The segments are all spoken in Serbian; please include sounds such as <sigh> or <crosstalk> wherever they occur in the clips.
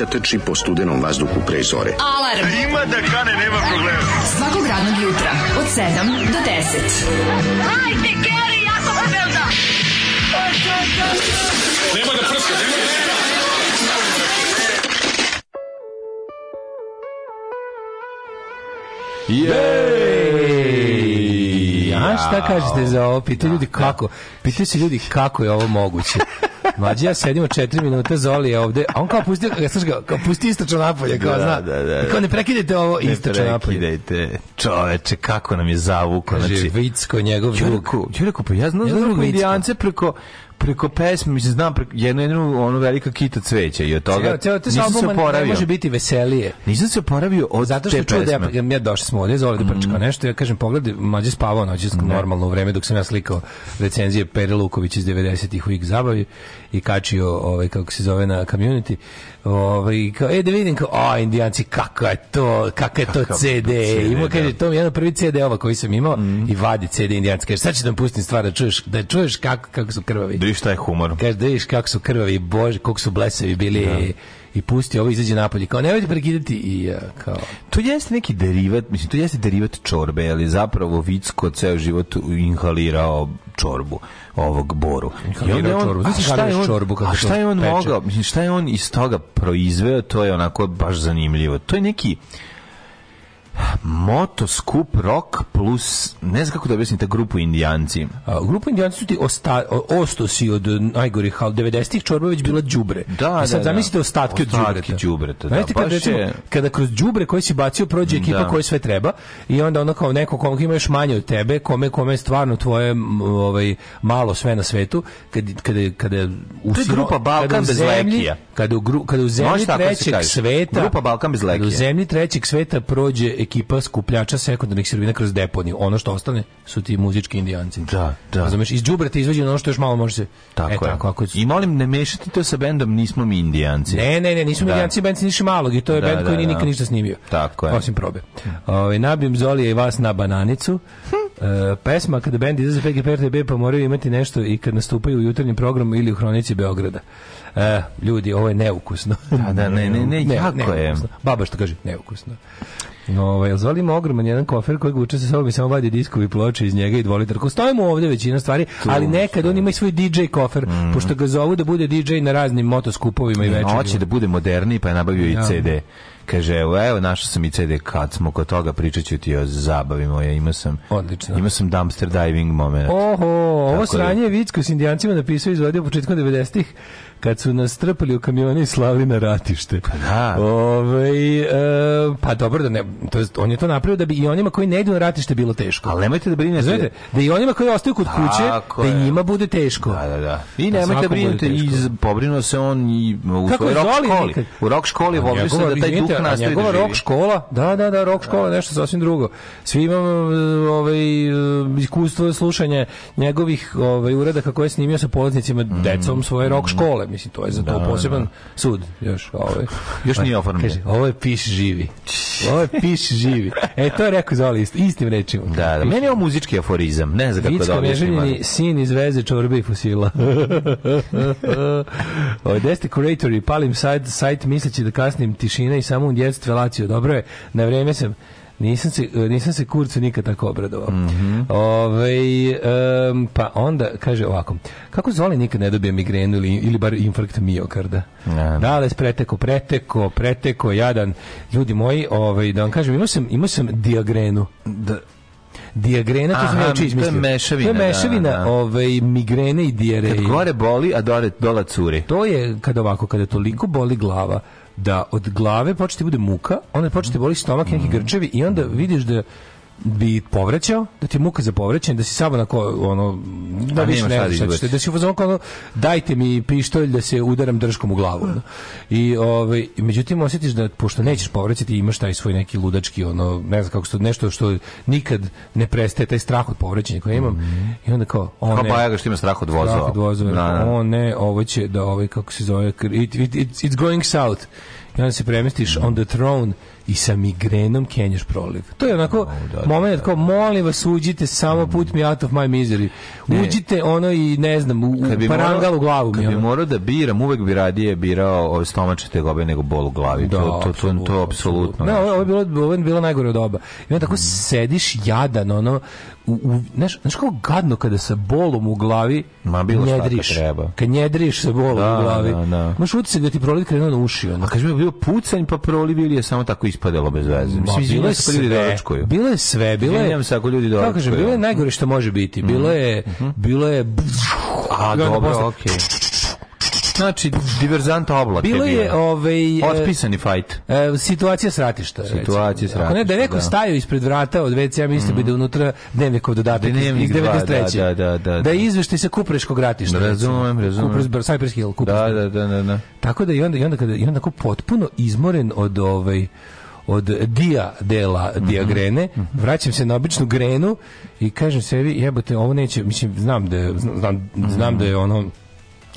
mladića trči po studenom vazduhu pre zore. Alarm! A ima da kane, nema problema. Svakog radnog jutra, od 7 do 10. Hajde, Keri, jako se da! Nema da prska, nema da Jej! A šta kažete za ovo? Pitaju ljudi kako? Pite se ljudi kako je ovo moguće. Mlađi ja sedimo četiri minuta, Zoli je ovde, a on kao pusti, ja ga, kao pusti istočno napolje, kao da, zna. Da, da, da. Kao ne prekidajte ovo istočno napolje. Ne prekidajte, čoveče, kako nam je zavuko. Kaže, znači, Vicko, njegov drug. Ja rekao, pa ja znam ja drug Indijance preko, preko pesme, se znam, preko, jednu, jednu, ono velika kita cveća i od toga ceo, ceo, nisam se oporavio. može biti veselije. Nisam se oporavio od Zato što čuo da ja, ja došao smo ovdje, zove da prčka mm. nešto, ja kažem, pogledaj, mađe spavao noći normalno u vreme dok sam ja slikao recenzije Pere Luković iz 90-ih u X zabavi i kačio, ovaj, kako se zove, na community Ovaj kao e da vidim kao a Indijanci kako je to, kako je to Kakav CD. CD Ima da. kaže to je jedan prvi CD ova koji sam imao mm. i vadi CD Indijanci. Kaže sad ću da pustim stvar da čuješ, da čuješ kako kako su krvavi. Da šta je humor. Kaže da vidiš kako su krvavi, bože, kako su blesavi bili. Da i pusti ovo izađe napolje. Kao nemojte prekidati i ja, e, kao... To jeste neki derivat, mislim, to jeste derivat čorbe, ali zapravo Vicko ceo život inhalirao čorbu ovog boru. I on, on, čorbu. Znači, a šta je on, čorbu a šta je on mogao, mislim, šta je on iz toga proizveo, to je onako baš zanimljivo. To je neki Moto skup rock plus ne znam kako da objasnim grupu Indijanci. A, grupu Indijanci su ti osta, ostosi od najgorih 90-ih čorba već bila đubre. Da, I sad da, da. zamislite da. ostatke od đubreta. đubreta da, Znate, kada, recimo, je... kada kroz đubre koji si bacio prođe da. ekipa da. koja sve treba i onda ono kao neko kom ima još manje od tebe, kome kome je stvarno tvoje ovaj malo sve na svetu, kad kada kada u grupa Balkan bez zemlji, lekija kada u, kada u zemlji trećeg sveta grupa Balkan bez lekije. u zemlji trećeg sveta prođe ekipa skupljača sekundarnih sirovina kroz deponiju. Ono što ostane su ti muzički indijanci. Da, da. Razumeš, iz đubreta izvađeno ono što još malo može se. Tako, e, tako je. Ako... I molim ne mešati to sa bendom Nismo mi indijanci. Ne, ne, ne, nismo da. indijanci, bend niši malog i to je da, bend koji da, nije da. nikad ništa snimio. Tako je. Osim probe. Ovaj nabijem Zolija i vas na bananicu. Hm. <laughs> E, pesma kada bend izlaze PGP RTB pa moraju imati nešto i kad nastupaju u jutarnjem programu ili u Hronici Beograda. E, ljudi, ovo je neukusno. Da, da, ne, ne, ne, ne jako je. Baba što kaže, neukusno. No, Ovaj, zvali ima ogroman jedan kofer koji uče se sobom i samo vadi diskovi ploče iz njega i dvolitar. Ko stojimo ovdje većina stvari, ali nekad on ima i svoj DJ kofer, mm. pošto ga zovu da bude DJ na raznim motoskupovima i večerima. Hoće da bude moderniji, pa je nabavio i da. CD kaže, evo, našao sam i CD kad smo kod toga, pričat ću ti o zabavi moje, imao sam, Odlično. imao sam dumpster diving moment. Oho, ovo da- sranje je Vickus indijancima napisao i izvodio početkom 90-ih, kad su nas trpali u kamione i slali na ratište. Pa da. Ove, ovaj, e, pa dobro, da ne, to je, on je to napravio da bi i onima koji ne idu na ratište bilo teško. Ali nemojte da brinete. Znate, da i onima koji ostaju kod kuće, Tako da i njima bude teško. Da, da, da. I pa nemojte da brinete, iz, pobrinuo se on i u Kako svojoj rock školi. Nekad? U rock školi pobrinuo se da taj duh nastavi da živi. rock škola, da, da, da, rock škola, nešto sasvim drugo. Svi imamo e, ovaj, e, iskustvo slušanja njegovih ovaj, uradaka koje je snimio sa polaznicima, mm. decom svoje rock škole mislim to je za to da, da. poseban da. sud još ovaj. Još nije pa, oformljen. Kaže, ovo je piš živi. Ovo je piš živi. E to je rekao Zoli ist, istim rečima. Da, da. Meni je ovo muzički aforizam, ne znam kako da objašnjim. sin iz veze čorbe i fusila. <laughs> ovo je destekurator i palim sajt, sajt misleći da kasnim tišina i samo u djetstvu Lacio. Dobro je, na vreme sam Nisam se, e, nisam se kurcu nikad tako obradovao. Mm -hmm. Ove, ovaj, um, pa onda, kaže ovako, kako zvoli nikad ne dobije migrenu ili, ili bar infarkt miokarda? Da, Dales preteko, preteko, preteko, jadan. Ljudi moji, ovaj, da vam kažem, imao sam, imao sam diagrenu. Da, Diagrena, to Aha, sam ja oči izmislio. To je mešavina. To je da, mešavina da, da. Ovaj, migrene i dijareje. Kad gore boli, a dole, dola curi. To je kad ovako, kada toliko boli glava, da od glave početi da bude muka, onda početi da boli stomak, neki mm. grčevi i onda vidiš da bi povraćao, da ti je muka za povraćanje, da si samo onako, ono, da više ne da, da, da si u fazonu ono, dajte mi pištolj da se udaram drškom u glavu. No? I, ovaj, međutim, osetiš da, pošto nećeš povraćati, imaš taj svoj neki ludački, ono, ne znam kako što nešto što nikad ne prestaje, taj strah od povraćanja koji imam. Mm I onda kao, on Kao bajaga što ima strah od vozova. Strah od vozova. Da, da. O ne, ovo će, da, ovaj, kako se zove, it, it, it's going south. I onda se premestiš mhm. on the throne i sa migrenom kenješ proliv. To je onako oh, da, moment da, kao, molim vas, uđite samo put me out of my misery. Uđite ne. ono i ne znam, u, kad bi parangal u glavu. Kad mi, ono. bi morao da biram, uvek bi radije birao ove stomače tegobe nego bol u glavi. Da, to, to, to, to, apsolutno. Ne, ovo, je bilo, ovo je bilo najgore od oba. I onda tako mm. sediš jadan, ono, u, u, znaš, znaš kako gadno kada sa bolom u glavi Ma bilo njedriš, šta treba. Kad njedriš sa bolom da, u glavi. Da, da. Možeš utisak da ti proliv krenuo na uši. Ono. A kaže mi bio pucanj pa proliv ili je samo tako ispadalo bez veze. Mislim, bilo je sve. Doračkuju. Bilo je sve. Bilo je, Izvinjam se ako ljudi doračkuju. Kako kažem, bilo je najgore što može biti. Bilo mhm. je, mm -hmm. bilo je... A, dobro, okej. Okay. Znači, diverzant oblak Bilo je, je ovaj, Otpisani fajt. E, situacija sratišta. Situacija sratišta, Ako ne, da je neko da. staju ispred vrata od vec ja mislim mm. bi da unutra dnevnikov dodatak Dnevnik iz 93. Da, da, da, da, da. izveštaj sa Kupreškog ratišta. Da, razumem, razumem. Kupres, Cypress Hill, Kupres. Da, da, da, da, da. Tako da i onda, i onda, kada, i onda ko potpuno izmoren od ovaj, od dia dela diagrene, vraćam se na običnu grenu i kažem sebi, jebote, ovo neće, mislim, znam da je, znam, znam da je ono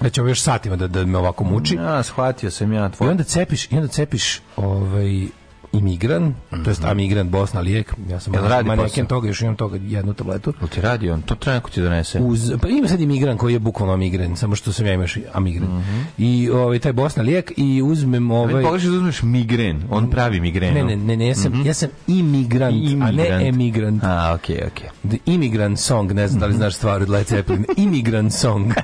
da ćemo još satima da, da me ovako muči. Ja, shvatio sam ja tvoj. I onda cepiš, i onda cepiš ovaj, imigran, mm -hmm. to jest mhm. amigrant Bosna Lijek, ja sam Jel radi maneken toga, još imam toga jednu tabletu. Jel ti radi on? To trenutno ti donese? Uz, pa ima sad imigran koji je bukvalno amigran, samo što sam ja imaš amigran. Mm -hmm. I ovaj, taj Bosna Lijek i uzmem ovaj... Ali pogledaš da uzmeš migren, on pravi migrenu. Ne, ne, ne, ne ja, sam, mm -hmm. ja sam imigrant, imigrant, a ne emigrant. A, okej, okay, okej. Okay. The Immigrant Song, ne znam da li mhm. znaš stvar od Led Zeppelin. <laughs> Immigrant Song. <laughs>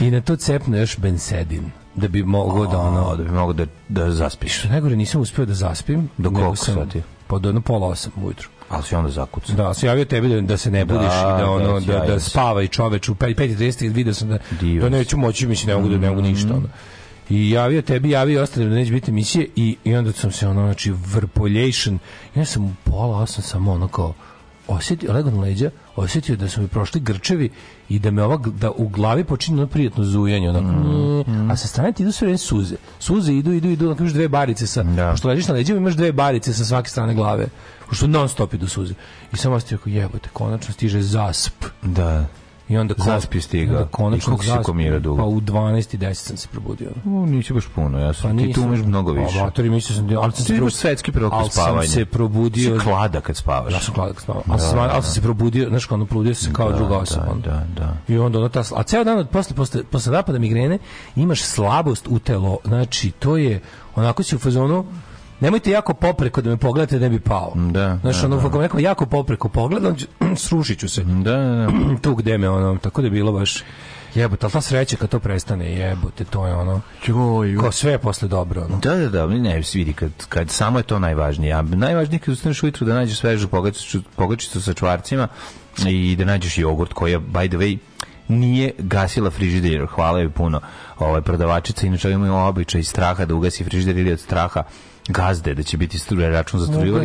I na to cepne još bensedin da bi mogao da ono da bi mogao da da zaspiš. Najgore nisam uspeo da zaspim do koliko sati? Pa do ono pola 8 ujutru. Ali si onda zakucao. Da, se javio tebi da, da se ne budiš da, i da ono da, da, da spava i čoveč u 5:30 video sam da Divas. da neću moći, mislim ne mogu da ne mogu ništa mhm. ono. I javio tebi, javio ostalim da neće biti emisije i, i onda sam se ono, znači, vrpoljation. Ja sam pola osam samo ono kao, osetio, lego na leđa, osetio da su mi prošli grčevi i da me ova, da u glavi počinje ono prijatno zujanje, onako, mm, mm, mm. a sa strane ti idu sve vreme suze. Suze idu, idu, idu, onako imaš dve barice sa, da. pošto ležiš na leđima, imaš dve barice sa svake strane glave, pošto non stop idu suze. I samo ostio kao jebote, konačno stiže zasp. Da. I onda zaspio stigao. konačno I se dugo? Pa u 12 i 10 sam se probudio. No, nisi baš puno, ja sam. Pa ti tu umeš mnogo pa, više. Amatori mislio sam, da ali sam se probudio svetski prvo kod Ali sam se probudio. Si klada kad spavaš. Ja sam klada kad spavam. Da, da, ali sam, ali sam se probudio, znaš, ono probudio se kao da, druga osoba. Da, da, da. I onda ona ta, a ceo dan posle posle posle napada migrene imaš slabost u telo. Znači to je onako si u fazonu nemojte jako popreko da me pogledate da bi pao. Da, da. Znaš, ono, da, neko jako popreko pogledam, <clears throat> srušit ću se. Da, da, da. <clears throat> Tu gde me, ono, tako da je bilo baš... Jebote, ali ta sreća kad to prestane, jebote, to je ono... Joj, Kao sve je posle dobro, ono. Da, da, da, ne, vidi, kad, kad samo je to najvažnije. A najvažnije kad ustaneš ujutru da nađeš svežu pogačicu, pogačicu sa čvarcima i da nađeš jogurt koja, by the way, nije gasila frižider, hvala joj puno. Ovaj prodavačica inače imaju običaj straha da ugasi frižider ili od straha gazde, da će biti struje račun za struju. Da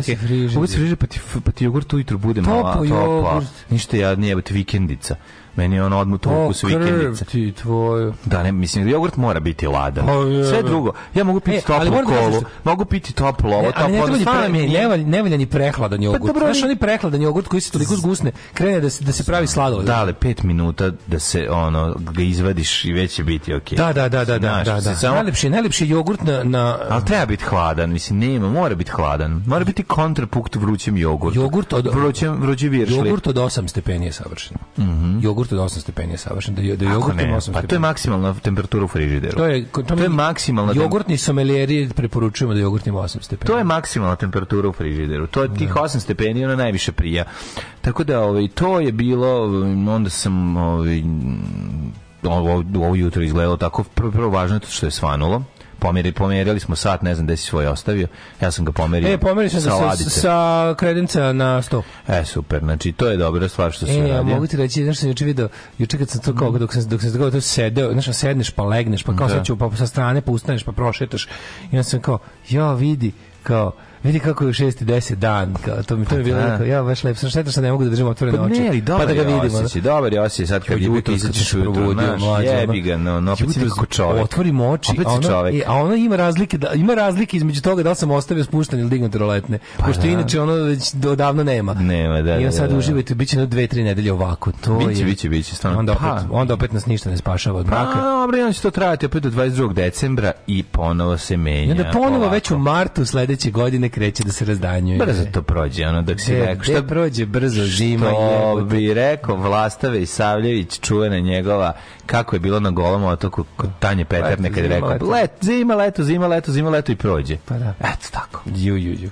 Ovo se friže, pa ti, pa ti jogurt ujutru bude malo topo. Ništa jadnije, evo ti vikendica. Meni je on odmut u ukus vikendice. Ti tvoj. Da, ne, mislim, jogurt mora biti ladan. O, pa, je, Sve drugo. Ja mogu piti e, toplu kolu, što... Da- mogu piti toplu ovo, e, toplu ono. Da stvarno mi je... Nevaljan i prehladan pa jogurt. Pa, dobro, Znaš, oni prehladan jogurt koji se toliko zgusne, krene da se, da se pravi sladoled. Da, ali pet minuta da se, ono, ga izvadiš i već će biti okej. Okay. Da, da, da, da, da, da, da. Samo... Najlepši, najlepši jogurt na, na... Ali treba biti hladan, mislim, nema, mora biti hladan. Mora biti kontrapunkt vrućem jogurtu. Jogurt od... Vrućem, vrućem Jogurt od 8 stepeni je savršen. Mm -hmm. Jogurt jogurt od 8 stepeni savršen. Da, da jogurt ne, 8 stepeni. Pa to je maksimalna temperatura u frižideru. To je, to, to je maksimalna Jogurtni someljeri preporučujemo da jogurt ima 8 stepeni. To je maksimalna temperatura u frižideru. To je da. tih 8 stepeni ona najviše prija. Tako da ovaj, to je bilo, onda sam ovaj, ovo, ovo jutro izgledalo tako, prvo, prvo važno je to što je svanulo pomerili, pomerili smo sat, ne znam gde si svoj ostavio. Ja sam ga pomerio. E, pomerio sam sa, ladice. sa kredenca na sto. E, super. Znači, to je dobra stvar što e, se e, ja mogu ti reći, znaš što sam juče video, juče kad sam to kao, dok sam, dok sam to sedeo, znaš, sedneš pa legneš, pa kao da. sad ću, pa sa strane, pa ustaneš, pa prošetaš. I onda sam kao, ja vidi, kao, vidi kako je u 6.10 dan, kao, to mi to je pa bilo, da. ja baš lepo, šteta što ne mogu da držim otvorene pa, oči, ne, pa dobar pa da ga vidimo. Osjećaj, da. Dobar je osjećaj, sad kad jutro izaćeš ujutro, znaš, jebi ga, no, no opet si kako čovek. Otvorimo oči, a ono, e, a ono ima razlike, da, ima razlike između toga da li sam ostavio spuštan ili dignut roletne, pa, pošto da. inače ono već odavno nema. Nema, da, I da, on sad da, da, uživajte, bit će na dve, tri nedelje ovako, to je. Biće, biće, biće, stvarno. Onda opet, pa. onda opet nas ništa ne spašava od braka. Pa, dobro, onda će to trajati opet do 22. decembra i ponovo se menja. I onda ponovo već u martu sledeće godine kreće da se razdanjuje. Brzo to prođe, ono, dok si rekao. Šta prođe brzo zima? Što bi rekao Vlastave i Savljević, čuvena njegova, kako je bilo na golom otoku kod Tanje Petar, nekad je rekao, let, zima, leto, zima, leto, zima, leto i prođe. Pa da. Eto tako. Ju, ju, ju.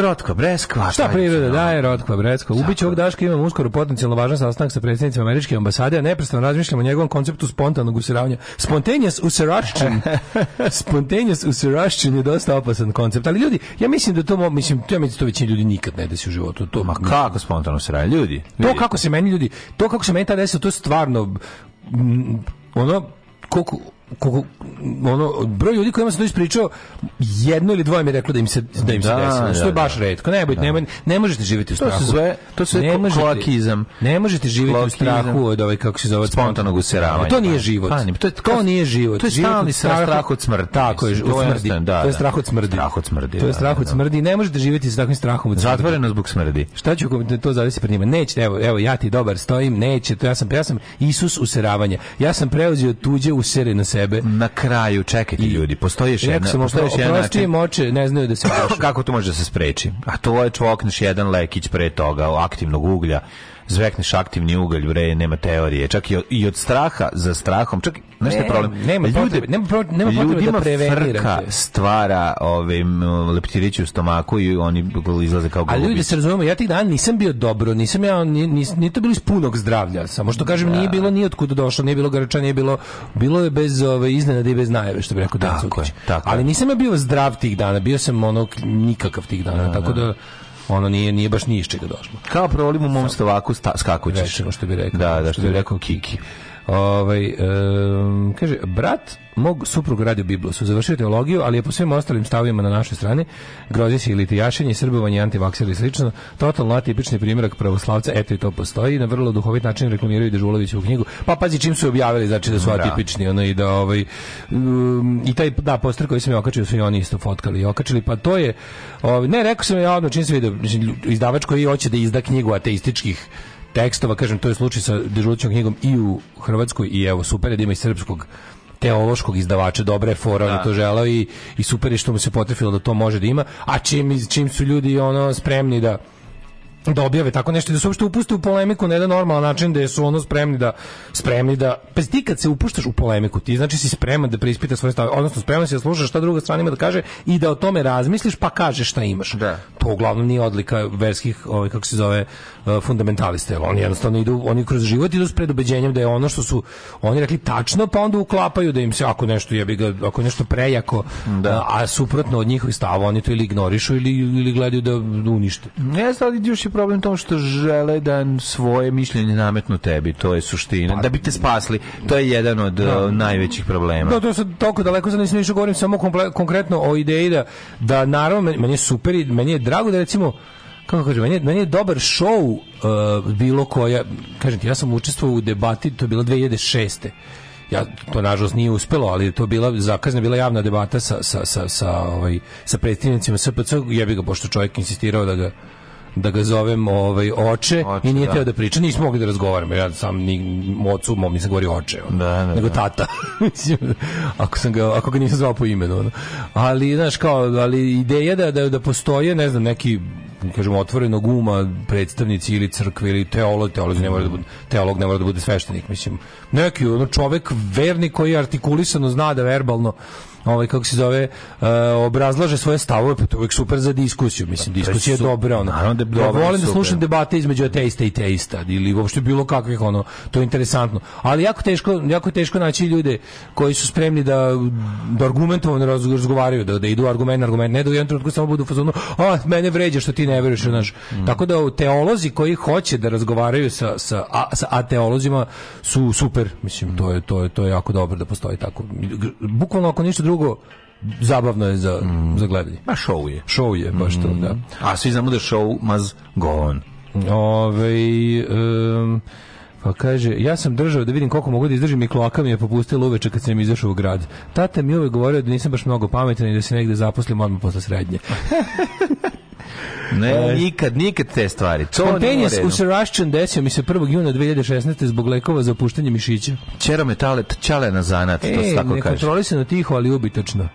Rotko Breskva. Šta priroda daje Rotkva Breskva? Ubić ovog Daška imam uskoro potencijalno važan sastanak sa predsjednicima američke ambasade, a neprestano razmišljamo o njegovom konceptu spontanog usiravanja. Spontaneous usirašćen. <laughs> Spontaneous usirašćen je dosta opasan koncept, ali ljudi, ja mislim da to mislim, ja mislim da to većini ljudi nikad ne desi u životu. To, Ma kako spontano usiranje ljudi? To kako se meni ljudi, to kako se meni ta desilo, to je stvarno ono koliko kogu, ono, broj ljudi kojima sam to ispričao, jedno ili dvoje mi je reklo da im se, da im se da, desilo. Što je da, baš da. retko Ne, da. ne, ne možete živjeti u strahu. To se zove, to se ne možete, kolakizam. Ne možete živjeti kolakizam. u strahu od ovaj, kako se zove, spontanog useravanja. To nije da. život. Pa, to, je, to nije život. To je stalni strah, strah od smrti. Tako je, od smrti. Da, to je strah od smrti. Strah od smrti. To je strah od smrti. Ne možete živjeti sa takvim strahom Zatvoreno zbog smrti. Šta ću, to zavisi pred njima. neće evo, evo, ja ti dobar stojim, neće, to ja sam, ja sam Isus useravanje Ja sam preuzeo tuđe usere na sebe sebe. Na kraju, čekajte ljudi, postoji još jedna, postoji još jedan način. moče ne znaju da se <coughs> Kako to može da se spreči? A to je čvokneš jedan lekić pre toga, aktivnog uglja, zvekneš aktivni ugalj, bre, nema teorije. Čak i od, i od straha za strahom, čak znaš šta problem? Nema Ljude, nema potrebe, nema da potrebe ljudima da preveniram frka te. stvara ovaj leptirići u stomaku i oni izlaze kao golubi. A ljudi se razumemo, ja tih dana nisam bio dobro, nisam ja ni nis, ni to bilo iz punog zdravlja, samo što kažem da. nije bilo ni otkud došlo, nije bilo grča, nije bilo bilo je bez ove iznenade i bez najave što bi rekao da. Tako je, Ali nisam ja bio zdrav tih dana, bio sam ono nikakav tih dana, da, tako da, da, da ono nije nije baš ništa iz došlo. Kao prolimo u mom stovaku skakućeš. što bi rekao. Da, da, što, što bi rekao Kiki. Ovaj, um, kaže, brat Mog suprug radio Biblosu, završio teologiju, ali je po svim ostalim stavovima na našoj strani, grozi se ili litijašenje, srbovanje, antivakseri i slično, totalno atipični primjerak pravoslavca, eto i to postoji, na vrlo duhovit način reklamiraju Dežulović u knjigu. Pa pazi čim su objavili, znači da su da. atipični, ono, i da ovaj, um, i taj, da, poster koji sam je okačio, su i oni isto fotkali i okačili, pa to je, ovaj, ne, rekao sam ja odmah čim sam vidio, izdavač koji hoće da izda knjigu ateističkih tekstova, kažem, to je slučaj sa Dežulovićom knjigom i u Hrvatskoj i evo, super da ima i srpskog teološkog izdavača, dobre je fora, da. to želeo i, i super je što mu se potrefilo da to može da ima, a čim, čim su ljudi ono spremni da da objave tako nešto da se uopšte upuste u polemiku na jedan normalan način da su ono spremni da spremni da pa ti kad se upuštaš u polemiku ti znači si spreman da preispitaš svoje stavove odnosno spreman si da slušaš šta druga strana ima da kaže i da o tome razmisliš pa kažeš šta imaš da. to uglavnom nije odlika verskih ovaj kako se zove E, fundamentaliste. Oni jednostavno idu, oni kroz život idu s predubeđenjem da je ono što su oni rekli tačno, pa onda uklapaju da im se ako nešto jebi ga, ako nešto prejako, da. a, suprotno od njihovih stava, oni to ili ignorišu ili, ili gledaju da unište. Ne znam, još je problem to što žele da svoje mišljenje nametnu tebi, to je suština. Pa, da bi te spasli, to je jedan od da. E, najvećih problema. Da, to se toliko daleko, sad nisam više govorim samo konkretno o ideji da, da naravno, meni je super i meni je drago da recimo kako kažem, meni, meni je dobar show uh, bilo koja, kažem ti, ja sam učestvovao u debati, to je bila 2006 ja to nažalost nije uspelo, ali to bila zakazna bila javna debata sa sa sa sa ovaj sa predstavnicima SPC, ja bih ga pošto čovjek insistirao da ga da ga zovem ovaj, oče, oče i nije da. teo da priča. Nismo mogli da razgovaramo. Ja sam ni, ocu mom nisam govorio oče. da, da, nego da. tata. <laughs> ako, sam ga, ako ga nisam zvao po imenu. Ono. Ali, znaš, kao, ali ideja da, da, da postoje, ne znam, neki kažemo otvorenog uma predstavnici ili crkve ili teolog teolog ne mora da bude teolog ne mora da bude sveštenik mislim neki ono čovjek verni koji artikulisano zna da verbalno ovaj kako se zove uh, obrazlaže svoje stavove pa to je uvijek super za diskusiju mislim pa diskusija je dobra ona naravno da ja volim da slušam debate između ateista i teista ili uopšte bilo kakvih ono to je interesantno ali jako teško jako teško naći ljude koji su spremni da da argumentovano razgovaraju da da idu argument argument ne da u jednom trenutku samo budu fazonu a mene vređa što ti ne veruješ znaš mm. tako da teolozi koji hoće da razgovaraju sa sa a, sa ateolozima su super mislim to je to je to je jako dobro da postoji tako bukvalno ako ništa drugo, zabavno je za, mm. za gledanje. Ma show je. Show je, baš mm. to, da. A svi znamo da je show maz go Ovaj um, pa kaže, ja sam držao da vidim koliko mogu da izdržim i kloaka mi je popustila uveče kad sam izašao u grad. Tata mi uvek govorio da nisam baš mnogo pametan i da se negde zaposlim odmah posle srednje. <laughs> Ne, ovaj. nikad, nikad te stvari. To Spontanis u Sarašćan desio mi se 1. juna 2016. zbog lekova za opuštanje mišića. Čero metale, čale na zanat, e, to se tako kaže. E, tiho, ali ubitačno.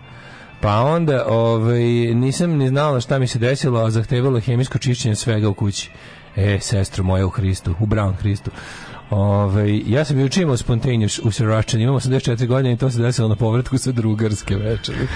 Pa onda, ovaj, nisam ni znala šta mi se desilo, a zahtevalo hemijsko čišćenje svega u kući. E, sestro moja u Hristu, u bravom Hristu. Ove, ovaj, ja sam juče imao spontanije u Siračani, imamo 84 godine i to se desilo na povratku sa drugarske večeri. <laughs>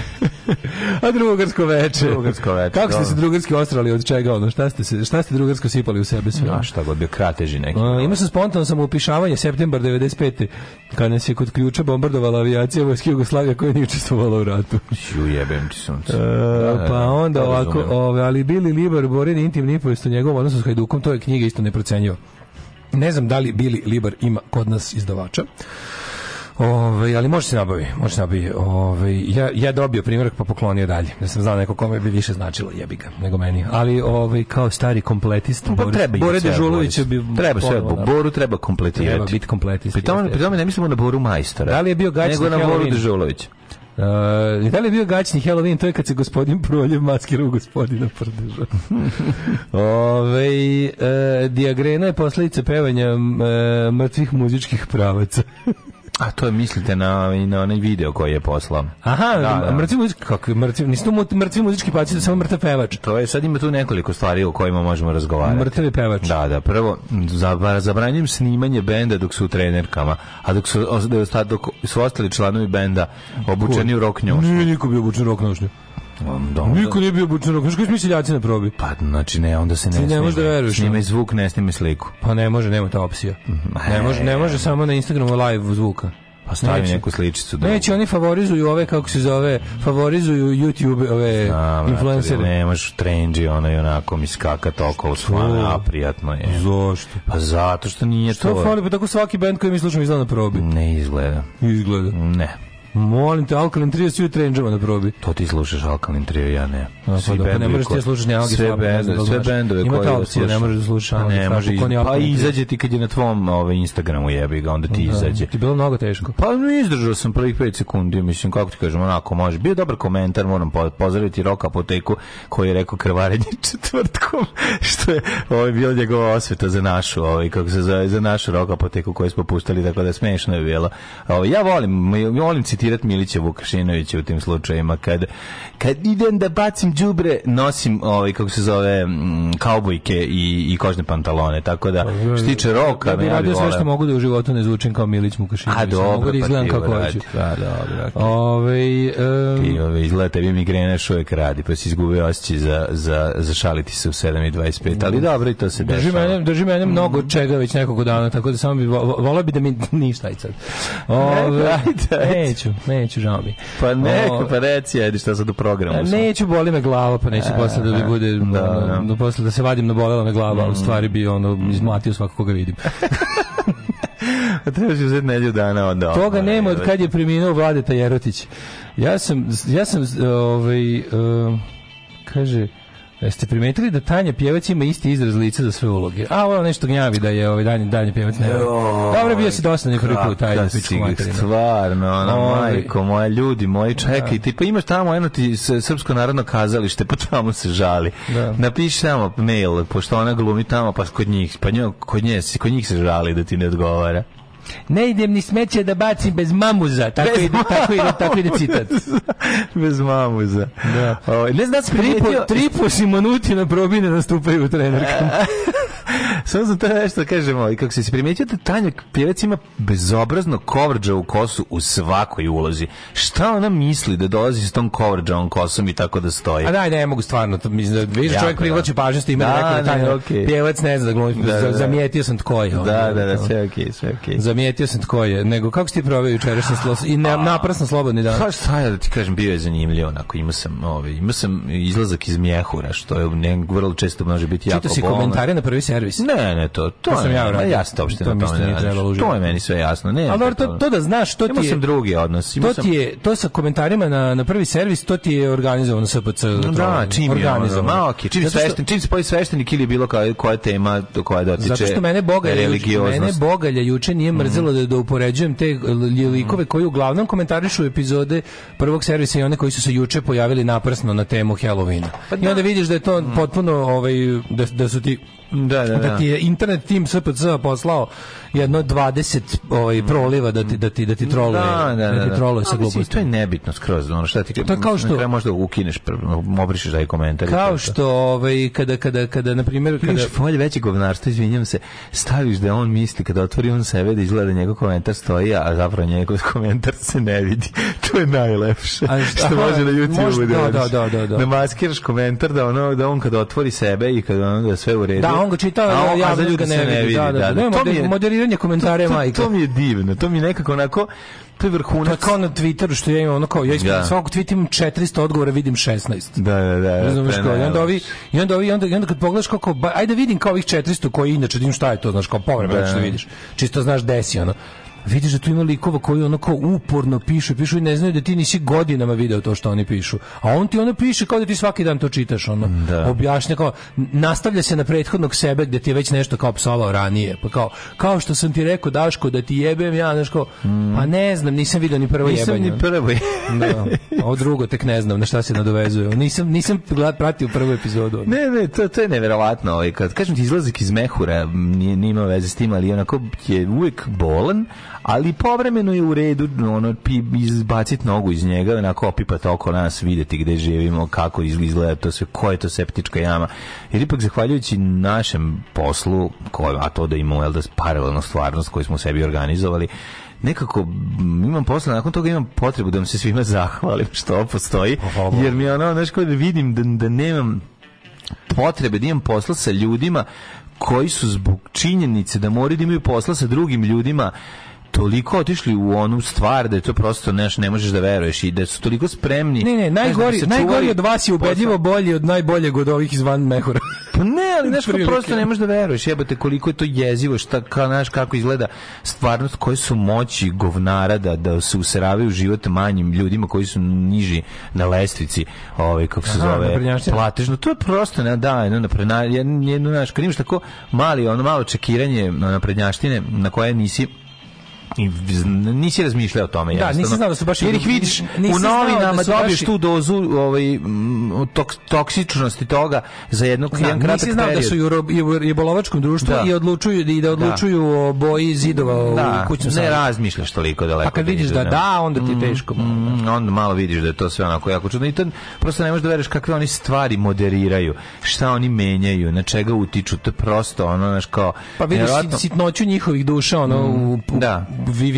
A drugarsko veče. Drugarsko veče. Kako ste se drugarski ostrali od čega? Ono, šta, ste se, šta ste drugarsko sipali u sebe sve? No, šta god bio krateži neki. A, imao sam spontano sam upišavanje septembar 95. Kad nas je kod ključa bombardovala avijacija Vojske Jugoslavije koja nije učestvovala u ratu. Ju jebem ti sunce. E, da, da, pa da, onda ovako, ove, ali bili Libar Borin intim nipovesto njegovom odnosu s Hajdukom, to je knjiga isto neprocenjiva. Ne znam da li Bili Libar ima kod nas izdavača. Ove, ovaj, ali može se nabavi, može se nabavi. Ove, ovaj, ja, ja dobio primjerak pa poklonio dalje. Ne sam znao neko kome bi više značilo jebi ga nego meni. Ali ove, ovaj, kao stari kompletist pa, Boris, treba Bore da Dežulović bi treba sve bo, da- Boru treba kompletirati. Treba biti kompletist. Pri tome, pri tome ne mislimo na Boru Majstora. Da li je bio gaći nego na Boru Dežulović? Uh, da li je bio gaćni Halloween? To je kad se gospodin Proljev maskirao gospodina Prdeža. <laughs> Ove, e, diagrena je posljedica pevanja e, mrtvih muzičkih pravaca. A to je mislite na na onaj video koji je poslao. Aha, da, da. mrtvi muzički kakvi mrtvi, nisu to mrtvi muzički paci, samo mrtav pevač. To je sad ima tu nekoliko stvari o kojima možemo razgovarati. Mrtavi pevač. Da, da, prvo zabranjujem snimanje benda dok su u trenerkama, a dok su dok su ostali članovi benda obučeni u rok Nije niko bio obučen u rok Dom, da, Niko nije bio obučen rock. Koji seljaci na probi? Pa znači ne, onda se ne. Ti ne možeš da veruješ. Snimaj zvuk, ne snimaj sliku. Pa ne može, nema ta opcija. Mm, ne može, ne e. može samo na Instagramu live zvuka. Pa stavi neće, neku sličicu. Da... Neće, oni favorizuju ove, kako se zove, favorizuju YouTube ove Znam, influencere. Ne možeš trenđi, ona i onako mi skakat okolo s a prijatno je. Zašto? Pa zato što nije što to. Što fali, pa tako svaki band koji mi slušam izgleda na probi. Ne izgleda. Izgleda. Ne. Molim te, Alkaline Trio svi trendžava na da probi. To ti slušaš Alkaline Trio, ja ne. Pa svi pa, ne možeš ti slušati ni Algi sve, bendove, sve bendove koje da slušaš. ne da možeš da, da slušaš pa Algi ne, Pa izađe ti kad je na tvom ovaj, Instagramu jebi ga, onda ti izađe. Ti bilo mnogo teško. Pa ne izdržao sam prvih 5 sekundi, mislim, kako ti kažem, onako može. Bio dobar komentar, moram pozdraviti Roka Apoteku koji je rekao krvarenje <laughs> četvrtkom, što je ovaj, bio njegova osveta za našu, ovaj, kako se zove, za našu Roka Apoteku koju smo pustali, tako da smešno je bilo. Ovaj, ja volim, volim citirati Milića Vukašinovića u tim slučajima kad kad idem da bacim đubre nosim ovaj kako se zove mm, kaubojke i i kožne pantalone tako da pa, što tiče roka ja bih radio sve što mogu da u životu ne zvučim kao Milić Vukašinović a dobro da pa izgledam kako hoću da dobro ovaj um, ti ovaj izgleda tebi migrena što je radi pa si izgubio osjećaj za za za šaliti se u 7 i 25 ali mm. dobro i to se drži mene drži mene mm. mnogo čega već nekoliko dana tako da samo bi voleo bi da mi <laughs> ništa i sad <laughs> ovaj neću neću, neću, žao mi. Pa neko, pa reci, ajde šta sad u programu. E, A, neću, boli me glava, pa neću e, posle da bi e, bude, da, da. No, da posle da se vadim na bolela me glava, mm. u stvari bi ono, mm. izmatio svako koga vidim. <laughs> Trebaš uzeti nedlju dana onda. Toga nema od kad je preminuo Vladeta Jerotić. Ja sam, ja sam, ovaj, uh, kaže, Jeste primetili da Tanja Pjevac ima isti izraz lica za sve uloge? A ovo nešto gnjavi da je ovaj Danja, Danja Pjevac. Ne, Dobro, bio si dosta prvi put. Taj stvarno, ona, ovaj. majko, moja ljudi, moji čekaj, da. ti pa imaš tamo jedno ti Srpsko narodno kazalište, pa tamo se žali. Da. Napiši tamo mail, pošto ona glumi tamo, pa kod njih, pa njoj, kod, nje, kod njih se žali da ti ne odgovara. Ne idem ni smeće da bacim bez mamuza. Tako bez ide, tako ide, tako ide citat. bez mamuza. Da. O, ne znam da sam primetio... Tripo Simonutina probine nastupaju u trenerkama. <laughs> Samo sam to da nešto kažemo. Ovaj, I kako se si primetio da Tanja pjevac ima bezobrazno kovrđa u kosu u svakoj ulozi. Šta ona misli da dolazi s tom kovrđavom kosom i tako da stoji? A daj, ne mogu stvarno. To, mislim, da, viš, čovjek privlači da. pažnju s time da, da, da Tanja okay. pjevac ne zna da glumi. Da, da, da. Zamijetio sam tko je. Da, ovaj, da, da, sve okej, okay, sve okej. Okay zamijetio sam tko je, nego kako si ti proveo jučerašnji slos i ne, naprasno slobodni dan? Pa šta ja da ti kažem, bio je zanimljiv onako, imao sam, ovaj, imao sam izlazak iz mjehura, što je ne, vrlo često može biti jako bolno. Čito si bolno. komentare na prvi servis? Ne, ne, to, to, to sam ja uradio. Ja sam uopšte na tome ne To je meni sve jasno. Ne, Ali to, to da znaš, to ti je... Imao sam drugi odnos. Imao to ti je, to sa komentarima na, na prvi servis, to ti je organizovano SPC. Da, čim je organizovano. ok, okay. čim, svešten, čim se pojavi sveštenik ili bilo koja, koja tema do koja dotiče Zato što mene boga, mene bogalja juče nije mrzelo da, da upoređujem te likove koji uglavnom komentarišu epizode prvog servisa i one koji su se juče pojavili naprasno na temu Halloweena. Pa I onda da. vidiš da je to mm. potpuno ovaj, da, da su ti Da, da, da, da. ti je internet tim SPC poslao jedno 20 ovaj mm. proliva da ti da ti da ti troluje. Da, da, da, da. ti da. troluje sa gluposti. To je nebitno skroz, ono šta ti to kao što možda ukineš, obrišeš taj komentar. Kao što ovaj kada kada kada na primjer kada folje veće govnarstvo, izvinjavam se, staviš da on misli kada otvori on sebe da izgleda da njegov komentar stoji, a zapravo njegov <laughs> komentar se ne vidi. <laughs> To je najlepše. A šta, što može na YouTube možda, da, da, da, da, da. Da maskiraš komentar da ono da on kada otvori sebe i kada on da sve u redu. Da, on ga čita, a, on, ja, za ljude se ne, ne vidi. Da, da, da, da. da. To mi da je, moderiranje komentare to, majke. To mi je divno, to mi je nekako onako to je vrhunac. To pa na Twitteru što ja imam, ono kao, ja ispred da. svakog tweet imam 400 odgovora, vidim 16. Da, da, da, da. Razumeš kao, i onda ovi, i onda ovi, i onda, i onda kad pogledaš kako, ajde vidim kao ovih 400 koji inače, dim šta je to, znaš, kao povremeno što vidiš. Čisto znaš desi, ono vidiš da tu ima likova koji ono kao uporno pišu, pišu i ne znaju da ti nisi godinama video to što oni pišu. A on ti ono piše kao da ti svaki dan to čitaš, ono. Da. Objašnja kao, nastavlja se na prethodnog sebe gde ti je već nešto kao psovao ranije. Pa kao, kao što sam ti rekao, Daško, da ti jebem, ja, znaš kao, mm. pa ne znam, nisam video ni prvo nisam jebanje. Nisam ni prvo <laughs> da, ovo drugo tek ne znam na šta se nadovezuje. Nisam, nisam pratio prvu epizodu. Ono. Ne, ne, to, to je neverovatno. Ovaj, kad kažem ti izlazak iz mehura, nije, nije veze s tim, ali onako je uvek bolan, ali povremeno je u redu ono izbaciti nogu iz njega onako opipati oko nas videti gde živimo kako izgleda to sve ko je to septička jama jer ipak zahvaljujući našem poslu ko, a to da imamo jel da paralelnu stvarnost koju smo sebi organizovali nekako imam posla, nakon toga imam potrebu da vam se svima zahvalim što ovo postoji, jer mi je ono, znaš, da vidim da, da nemam potrebe, da imam posla sa ljudima koji su zbog činjenice da moraju da imaju posla sa drugim ljudima toliko otišli u onu stvar da je to prosto neš, ne možeš da veruješ i da su toliko spremni. Ne, ne, da najgori, da najgori od vas je ubedljivo bolji od najboljeg od ovih iz Van Mehura. pa ne, ali znaš, prosto ne možeš da veruješ, jebate koliko je to jezivo, šta, ka, znaš, kako izgleda stvarnost koje su moći govnara da, da se useravaju život manjim ljudima koji su niži na lestvici, ovaj, kako se Aha, zove, platežno. To je prosto, ne, da, jedno, napredna, jedno, jedno, znaš, kad imaš tako mali, ono malo čekiranje naprednjaštine na koje nisi nisi razmišljao o tome. Da, nisi znao da su baš... Jer ih vidiš u novinama, da dobiješ baš... tu dozu ovaj, tok, toksičnosti toga za jednu da, jedan kratak period. nisi znao da period. da su u jebolovačkom društvu da. i odlučuju da i da odlučuju da. o boji zidova da. u kućnom Ne razmišljaš toliko daleko. A kad vidiš da da, onda ti je mm, teško. Mm, onda malo vidiš da je to sve onako jako čudno. I to prosto ne možeš da veriš kakve oni stvari moderiraju, šta oni menjaju, na čega utiču. To je prosto ono, znaš kao... Pa vidiš sitnoću njihovih duša, ono, mm, u, da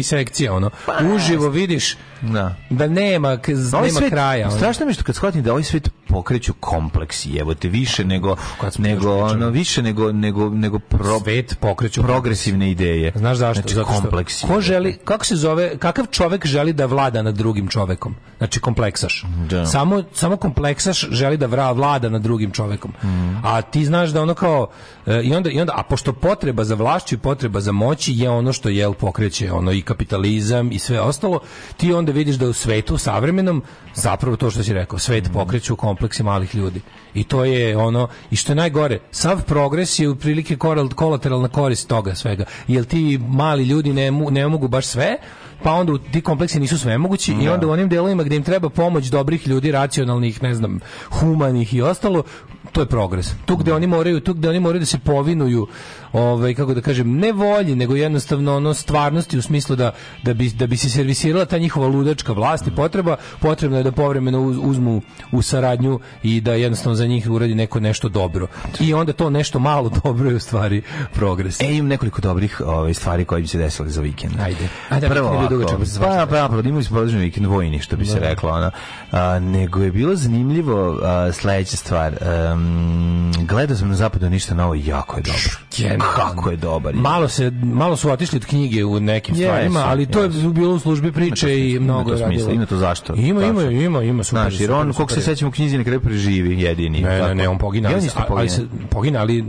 sekcija ono. Pa, Uživo vidiš da, da nema, da nema svet, kraja. Ono. Strašno mi je što kad shvatim da ovaj svet pokreću kompleksi, evo te više nego kad nego ono više nego nego nego pro, svet pokreću progresivne ideje. Znaš zašto? Znači, Zato kompleksi. Ko želi, kako se zove, kakav čovek želi da vlada nad drugim čovekom? Znači kompleksaš. Da. Samo samo kompleksaš želi da vlada nad drugim čovekom. Mm. A ti znaš da ono kao e, i onda i onda a pošto potreba za vlašću i potreba za moći je ono što jel pokreće ono i kapitalizam i sve ostalo, ti onda vidiš da u svetu savremenom zapravo to što si rekao, svet pokreću kompleksi malih ljudi. I to je ono i što je najgore, sav progres je u otprilike kolateralna korist toga svega. Jer ti mali ljudi ne, mu, ne mogu baš sve, pa onda ti kompleksi nisu sve mogući i onda da. u onim delovima gdje im treba pomoć dobrih ljudi, racionalnih, ne znam, humanih i ostalo, to je progres. Tu gde oni moraju, tu gde oni moraju da se povinuju, ovaj kako da kažem, ne volji, nego jednostavno ono stvarnosti u smislu da da bi da bi se servisirala ta njihova ludačka vlast i potreba, potrebno je da povremeno uzmu u saradnju i da jednostavno za njih uradi neko nešto dobro. I onda to nešto malo <laughs> dobro je u stvari progres. E, im nekoliko dobrih ovaj, stvari koje bi se desile za vikend. Ajde. Ajde, da, prvo, ovako, pa, pa, pa, imali smo produžen vikend vojni, što bi se da. reklo, ona. A, nego je bilo zanimljivo a, sledeća stvar. A, um, gledao sam na zapadu ništa novo, jako je dobro. dobar. Kako je dobar. Je. Malo, se, malo su otišli od knjige u nekim yes, stvarima, ali to yes. je bilo u službi priče i mnogo ima smisla, radilo. Ima to zašto. Ima, ima, ima, ima, super. Znaš, jer on, koliko se sećam u knjizi, na kraju preživi jedini. Ne, ne, ne, on pogine. Ja nisam pogine. Ali, se, pogine, ali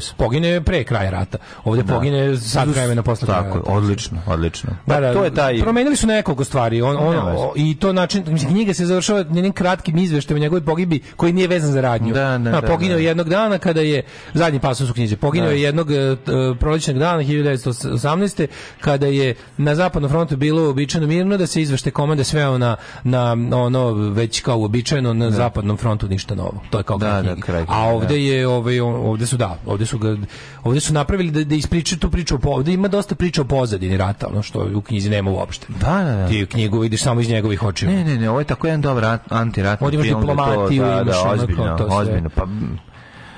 se. pogine pre kraja rata. Ovde da. pogine sad vremena posle kraja Tako, odlično, odlično. Da, pa da, to je taj... Promenili su nekoliko stvari. On, on, I to način, mislim, knjiga se završava njenim kratkim izveštajem o njegovoj pogibi koji nije vezan za radnju. Da, da, da. Da, da, da, poginuo jednog dana kada je zadnji pasus u knjizi. Poginuo da. je jednog uh, e, e, prolećnog dana 1918. kada je na zapadnom frontu bilo uobičajeno mirno da se izvešte komande sveo na na ono već kao uobičajeno na da. zapadnom frontu ništa novo. To je kao da, da, kraj, A ovde je ovaj ovde su da, ovde su ga, ovde su napravili da da ispričaju tu priču po ovde ima dosta priča o pozadini rata, ono što u knjizi nema uopšte. Da, da, da. Ti knjigu vidiš samo iz njegovih očiju. Ne, ne, ne, ovo je tako jedan dobar antiratni film. Ovdje imaš diplomatiju, da, imaš da, ozbiljno, to ozbiljno. Pa ovoga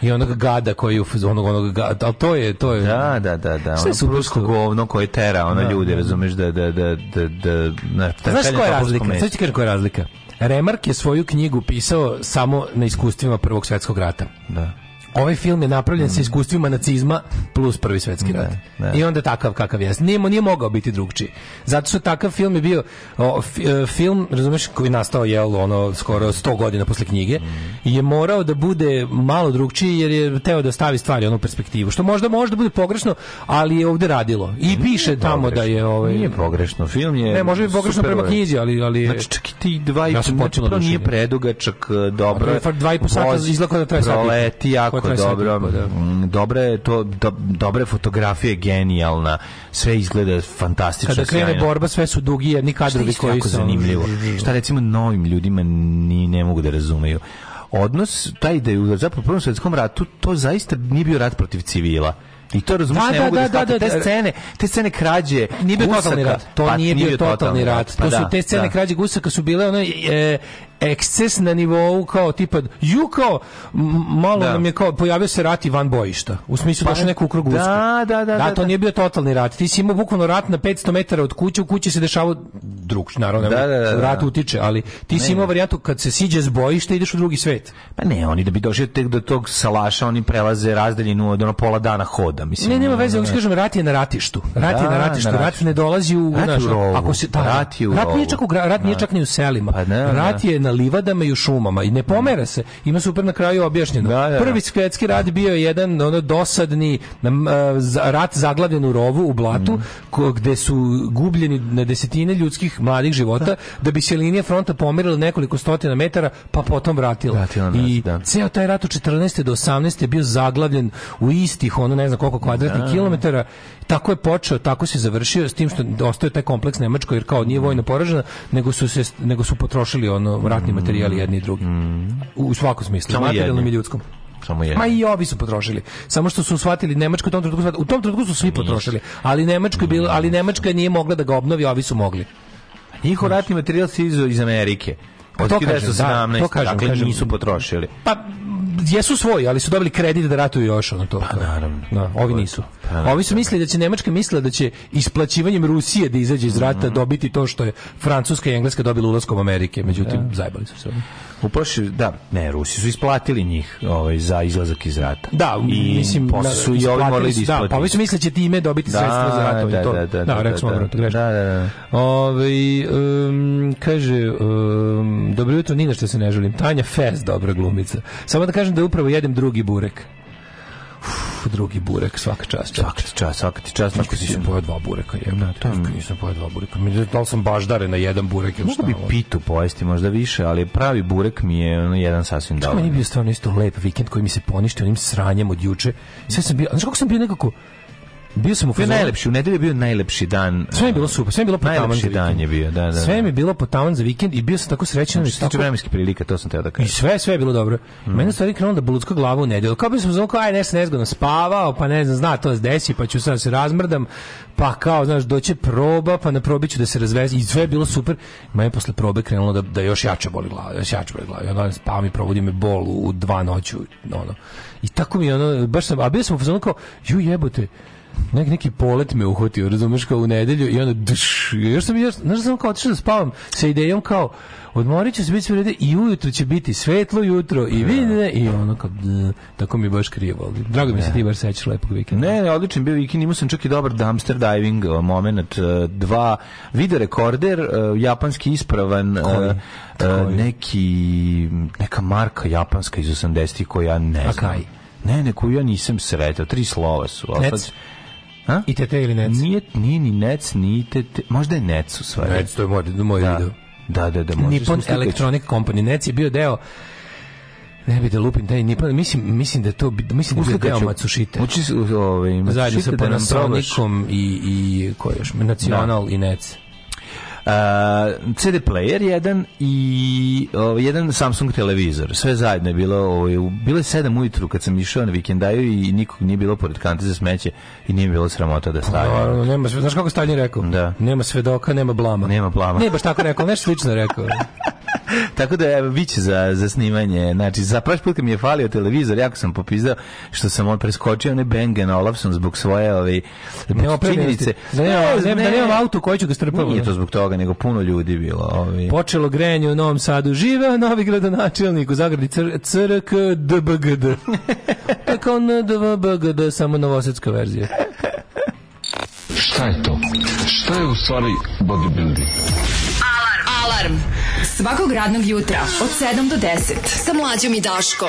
i onog gada koji je onog onog gada, ali to je to je da da da da ono su rusko govno koje tera ono da, da, ljude razumeš da da da da da na, da znaš koja je razlika znaš ti koja je razlika Remark je svoju knjigu pisao samo na iskustvima prvog svetskog rata da ovaj film je napravljen sa mm. iskustvima nacizma plus prvi svetski da, rat. Da. I onda takav kakav jeste. Nije, nije mogao biti drugčiji. Zato što takav film je bio o, f, e, film, razumeš, koji je nastao jel, ono, skoro 100 godina posle knjige, mm. je morao da bude malo drugčiji jer je teo da stavi stvari ono u perspektivu. Što možda možda bude pogrešno, ali je ovdje radilo. I nije piše nije tamo pogrešno. da je... Ovaj, nije pogrešno. Film je... Ne, može biti pogrešno prema knjizi, ali... ali znači, čak i ti dva i... Ja sam znači, potpuno znači, nije predugačak, e, dobro... Dva i po sata izlako da treba jako dobro. Sati, da. Mm, Dobra je to, do, dobre fotografije, genijalna. Sve izgleda fantastično. Kada krene borba, sve su dugi jedni kadrovi koji jako su zanimljivo. Šta recimo novim ljudima ni ne mogu da razumeju odnos taj da je u zapravo prvom svjetskom ratu to zaista nije bio rat protiv civila i to razumiješ, da, ne da, mogu da, da, da, da, te da. scene, te scene krađe nije bio gusaka, totalni rat, to pa, nije, bio totalni, totalni rat. rat. Pa to su da, te scene krađe gusaka su bile ono e, eksces na nivou kao tipa ju kao malo da. nam je kao pojavio se rat i van bojišta u smislu pa, došao neko u krug da, da, da, da, to nije bio totalni rat ti si imao bukvalno rat na 500 metara od kuće u kući se dešavao drug naravno da, da, da, rat utiče ali ti si imao varijantu kad se siđe s bojišta ideš u drugi svet pa ne oni da bi došli tek do tog salaša oni prelaze razdaljinu od ono pola dana hoda mislim ne nema veze hoćeš kažem rat je na ratištu rat je na ratištu rat ne dolazi u rat ako se rat je čak ni u selima rat je na livadama i u šumama i ne pomera se. Ima super na kraju objašnjeno. Da, da. da. Prvi svetski rat da. bio je jedan ono dosadni rat zaglavljen u rovu u blatu mm. gde su gubljeni na desetine ljudskih mladih života da, da bi se linija fronta pomerila nekoliko stotina metara pa potom vratila. vratila I da. ceo taj rat od 14. do 18. je bio zaglavljen u istih ono ne znam koliko kvadratnih da. kilometara Tako je počeo, tako se završio s tim što ostaje taj kompleks Nemačko jer kao nije vojno poražena, nego su se nego su potrošili ono ratni materijali mm. jedni i drugi. Mm. U svakom smislu, materijalnom i ljudskom samo jedan. Ma i ovi su potrošili. Samo što su shvatili Nemačku u tom trenutku, u tom trenutku su svi potrošili, ali Nemačka je bila, ali Nemačka nije mogla da ga obnovi, a ovi su mogli. Njihov ratni materijal se iz Amerike. Od 1917. Pa da, dakle, kažem. nisu potrošili. Pa jesu svoji, ali su dobili kredit da ratuju još ono to. Pa naravno. Da, ovi pa, nisu. Pa, ovi su mislili da će Nemačka mislila da će isplaćivanjem Rusije da izađe iz rata mm -hmm. dobiti to što je Francuska i Engleska dobila ulaskom Amerike, međutim da. zajbali su se uplašili, da. Ne, Rusi su isplatili njih ovaj, za izlazak iz rata. Da, I mislim, posle su i ovi morali da isplatiti. Da, pa već misle da će time dobiti da, sredstva za ratovi. Da, to, da, da, da, da, rekao da. Da, da, da, da, da, Ove, ovaj, um, kaže, um, dobro jutro, ni što se ne želim. Tanja Fez, dobra glumica. Samo da kažem da upravo jedem drugi burek. Uf, drugi burek svaka čast. Svaka ti čast, svaka ti čast. Ako si sam pojao dva bureka, je. Na, to mi nisam pojao dva bureka. Mi dal sam baždare na jedan burek ili šta. Mogu bi pitu pojesti možda više, ali pravi burek mi je ono jedan sasvim dobar. Meni je bio stvarno isto lep vikend koji mi se poništio onim sranjem od juče. Sve sam bio, znači kako sam bio nekako Bio sam u fazonu. najlepši, u nedelju je bio najlepši dan. Sve mi je e, bilo super, sve mi je bilo po taman za dan je bio, da, da, da. Sve mi je bilo po taman za vikend i bio sam tako srećan. Znači, tako... vremenski prilika, to sam teo da kažem. I sve, sve je bilo dobro. Mm. Mene stvari krenulo da bludska glava u nedelju. Kao bi sam zvuk, aj, nešto nezgodno spavao, pa ne znam, zna, to se desi, pa ću sad da se razmrdam, pa kao, znaš, doće proba, pa na probi ću da se razvezi. I sve je bilo super. Mene posle probe krenulo da, da još jače boli glava, još jače boli glava. I onda spavam i probudim me bol u dva noću, ono. I tako mi ono, baš sam, a bio sam u fazonu kao, ju jebote, Nek, neki polet me uhvatio, razumeš, kao u nedelju i onda dš, još sam, još, znaš, da sam kao otišao da spavam sa idejom kao odmorit ću se biti sve i ujutro će biti svetlo jutro i da. vidi i ono kao d, tako mi je baš krivo ali drago mi se da. ti baš sećaš lepog vikenda ne ne odličan bio vikend imao sam čak i dobar dumpster diving uh, moment uh, dva video rekorder uh, japanski ispravan Koji? neki neka marka japanska iz 80-ih koja ne znam ne ne koju ja nisam sretao tri slova su Nec. A? I tete ili nec? Nije, nije ni nec, ni tete. Možda je nec u stvari. Nec, to je moj, moj da. video. Da, da, da. Nippon Electronic Company. Nec je bio deo ne bi da lupim taj Nippon, mislim, mislim da to mislim da je deo Matsushita. Uči ovaj, Zajedno sa da Panasonicom i, i ko još, Nacional da. i Nec. CD player jedan i ovaj, jedan Samsung televizor. Sve zajedno je bilo, ovaj, bilo je 7 ujutru kad sam išao na vikendaju i nikog nije bilo pored kante za smeće i nije bilo sramota da stavim. Pa, naravno, nema, znaš kako Stalin rekao? Da. Nema svedoka, nema blama. Nema blama. Ne baš tako rekao, nešto slično rekao. <laughs> <laughs> Tako da evo biće za za snimanje. Znači za prošli put kad mi je falio televizor, jako sam popizdao što sam on preskočio ne Bengen Olafson zbog svoje ovi nema činjenice. Da ne, da ne, nemam auto koji ću da strpati. Nije to zbog toga, nego puno ljudi bilo, ovi. Počelo grejanje u Novom Sadu. Žive novi gradonačelnik u Zagradi CRK DBGD. <laughs> Tako on DBGD samo novosadska verzija. Šta je to? Šta je u stvari bodybuilding? Svakog radnog jutra od 7 do 10 sa mlađom i Daškom.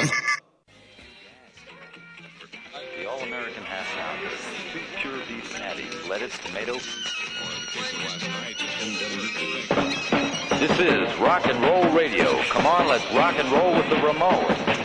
This is rock and roll radio. Come on, let's rock and roll with the Ramones.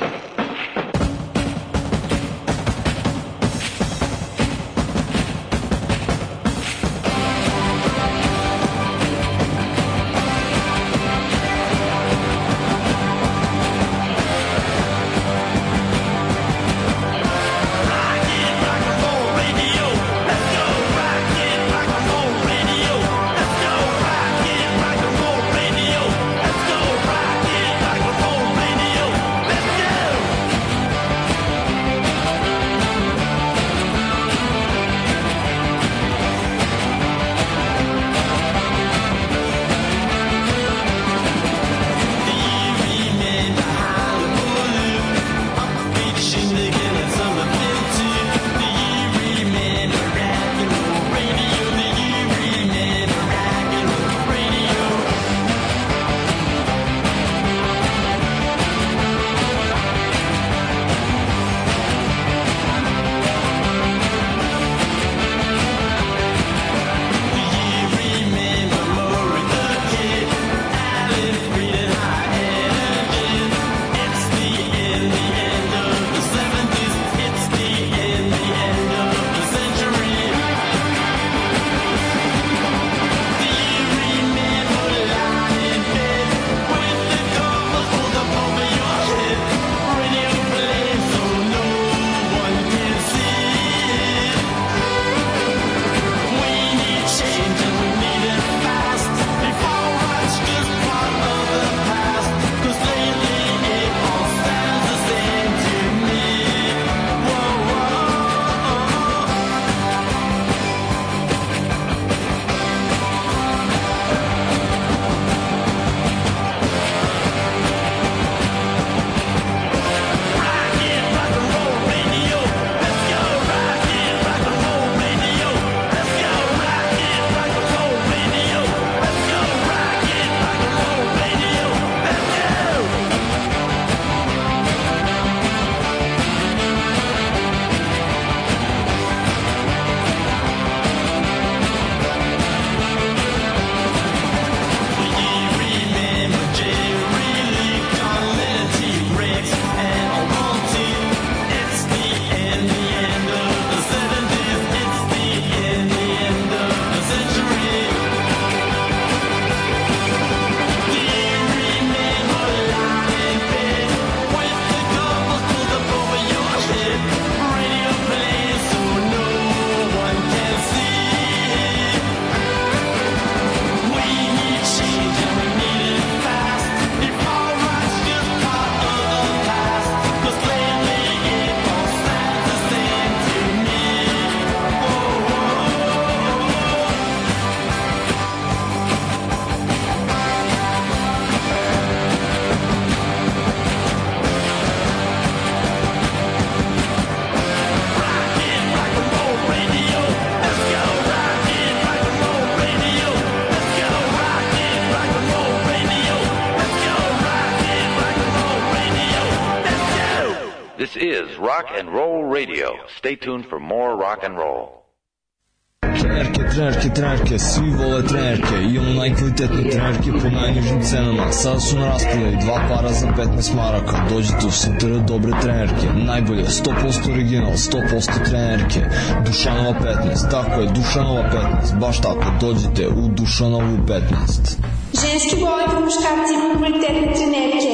stay tuned for more rock and roll. Trenerke, trenerke, trenerke, svi vole trenerke, imamo najkvalitetne trenerke po najnižim cenama, sada su na raspodaju dva para za 15 maraka, dođite u Sintera dobre trenerke, najbolje, 100% original, 100% trenerke, Dušanova 15, tako je, Dušanova 15, baš tako, dođite u Dušanovu 15. Ženski vole po muškarci imamo kvalitetne trenerke,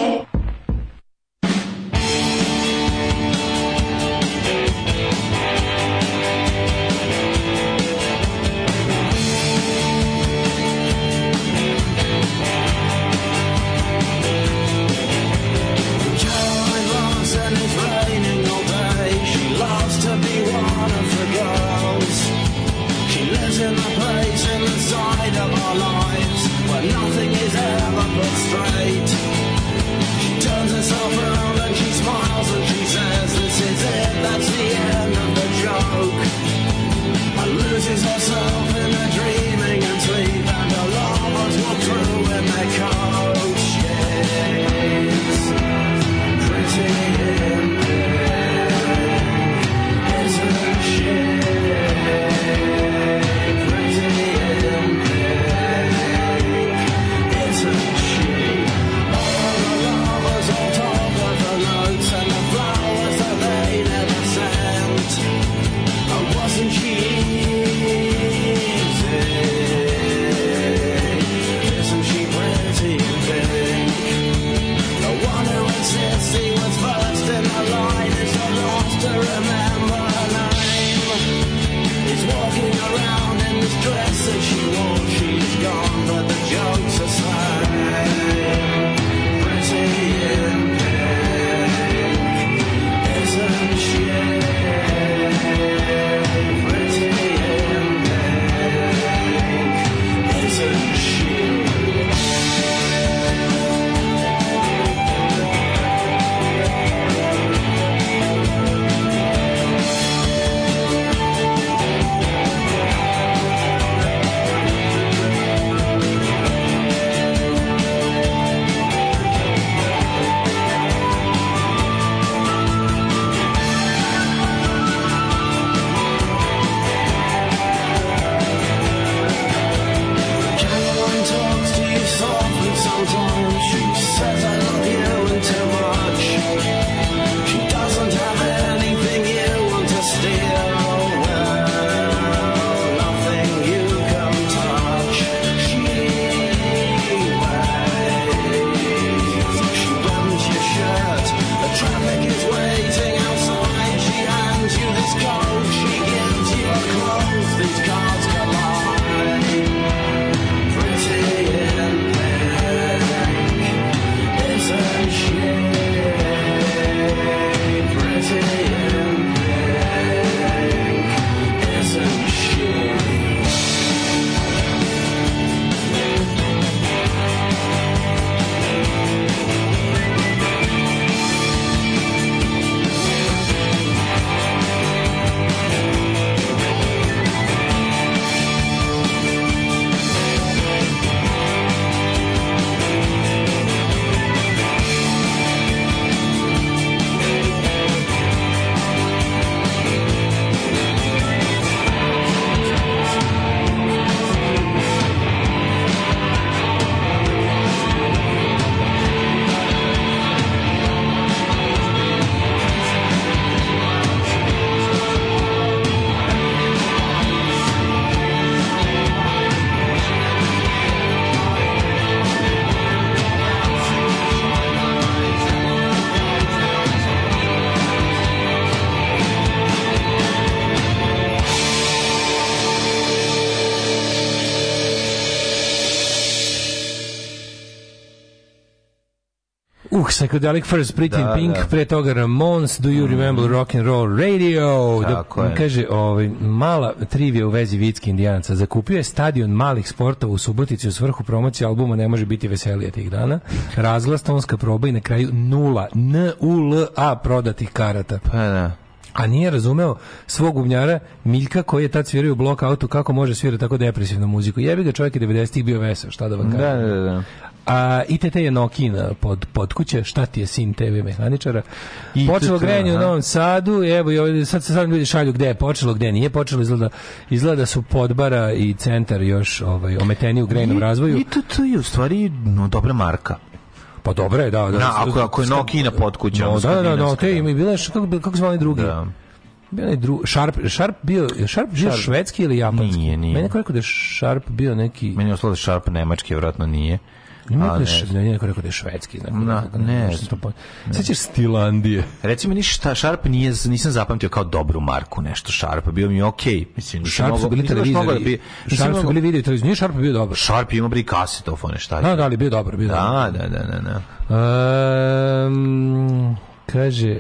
Psychedelic First, Pretty da, Pink, da. pre toga Ramones, Do You mm. Remember Rock and Roll Radio, da Tako da, je. kaže, ovaj, mala trivija u vezi Vitski Indijanca, zakupio je stadion malih sportova u Subotici u svrhu promocije albuma Ne može biti veselije tih dana, razglas, tonska proba i na kraju nula, N-U-L-A prodatih karata. Pa da a nije razumeo svog umnjara Miljka koji je tad svirao u blok auto kako može svirati tako depresivnu muziku. Jebi ga čovjek je 90-ih bio vesel, šta da vam da, kažem. Da, da, da. A ITT je Nokia pod, pod kuće, šta ti je sin TV mehaničara. I počelo grejanje u Novom Sadu, evo i ovde sad se sad ljudi šalju gde je počelo, gde nije počelo, izgleda, izgleda da su podbara i centar još ovaj, ometeni u grejnom razvoju. I to, to je u stvari no, dobra marka. Pa dobro je, da. da na, ako, ako je Nokia pod kućom. No, da, da, da, te da. i bilo kako, kako zvali drugi? Da. Bio je dru, Sharp, Sharp bio, Sharp bio švedski ili japanski? Nije, nije. Mene ko rekao da je Sharp bio neki... Meni je da Sharp nemački, vjerojatno nije. Ima ne, ne, neko rekao da je švedski, znači. Na, da ne, ne, ne. Pa- Sećaš Stilandije. Reci mi ništa, Sharp nije nisam zapamtio kao dobru marku, nešto Sharp, bio mi okej, okay. mislim, Sharp su bili televizori. Da Sharp su bili video televizori, Sharp bio dobar. Sharp ima bri kasetofone, šta? Da, da, ali bio dobar, bio da, dobar. Da, da, da, da, da. kaže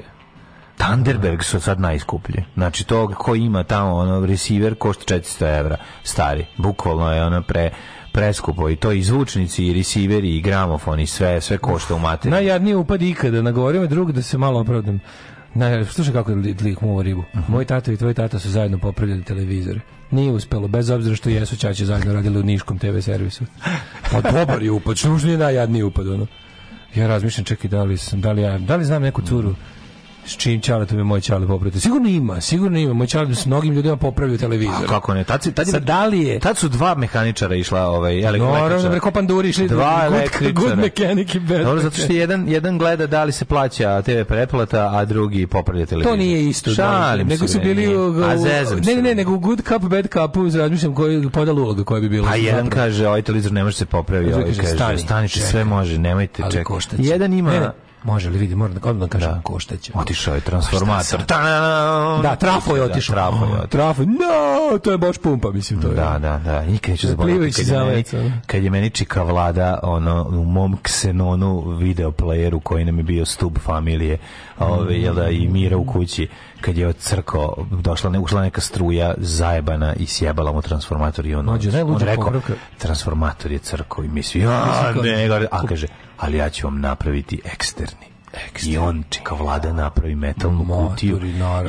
Thunderberg su sad najskuplji. Znači to ko ima tamo ono receiver košta 400 evra, stari. Bukvalno je ono pre preskupo i to i zvučnici i resiveri i gramofoni sve sve košta u materiju. Najjadnije upad ikada, nagovorim drug da se malo opravdam. Na, slušaj kako lik mu ribu. Mhm. Moj tata i tvoj tata su zajedno popravljali televizor. Nije uspelo, bez obzira što jesu čače zajedno radili u Niškom TV servisu. <laughs> Pa dobar je upad, što najjadniji upad, ono. Ja razmišljam, čekaj, da li, sam, da li, ja, da li znam neku curu mhm s čim to mi moj Čale popratio. Sigurno ima, sigurno ima. Moj Čale s mnogim ljudima popravio televizor. A kako ne? Tad, tad, Sad, da li je... tad su dva mehaničara išla, ovaj, Naravno, no, preko panduri išli dva good, good mechanic i bad Dobro, zato što jedan, jedan gleda da li se plaća TV pretplata, a drugi popravlja televizor. To nije isto. Da Šalim da, nego su bili u, u, a ne, ne, ne, nego u good cup, bad cupu, razmišljam koji podala uloga koja bi bila. A pa jedan kaže, ovaj televizor ne može se popraviti, ovaj kaže, stani, stani, sve može, nemojte čekati. Jedan ima... Ne, ne Može li vidi, moram da odmah da kažem da. košta će. Otišao je transformator. Da, da, trafo je da, otišao. Da, trafo je. Trafo. No, to je baš pumpa, mislim to je. Da, da, da. Nikad neću zaboraviti kad, meni, kad je meni čika vlada ono u mom ksenonu video playeru koji nam je bio stub familije, a ove ovaj, je da i mira u kući kad je od crko došla ne ušla neka struja zajebana i sjebala mu transformator i on, Mađu, on rekao popravka. transformator je crko i mi svi ne, a kaže ali ja ću vam napraviti eksterni Eksterni. I on čeka vlada napravi metalnu Motori, kutiju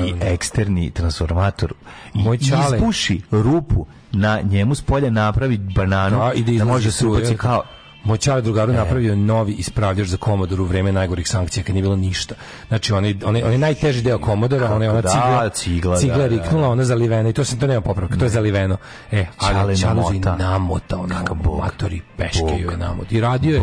i eksterni transformator Moj i ispuši rupu na njemu s polja napravi bananu da, i da, da može se upaci kao Moj čar drugaru e. napravio novi ispravljač za komodor u vreme najgorih sankcija kad nije bilo ništa. Znači onaj onaj onaj najteži deo komodora, je ona da, cigla, cigla, cigla da, da, riknula, ona zalivena i to se to nema popravka, to je zaliveno. E, ali čalo je namota ona matori peške je namot. I radio je,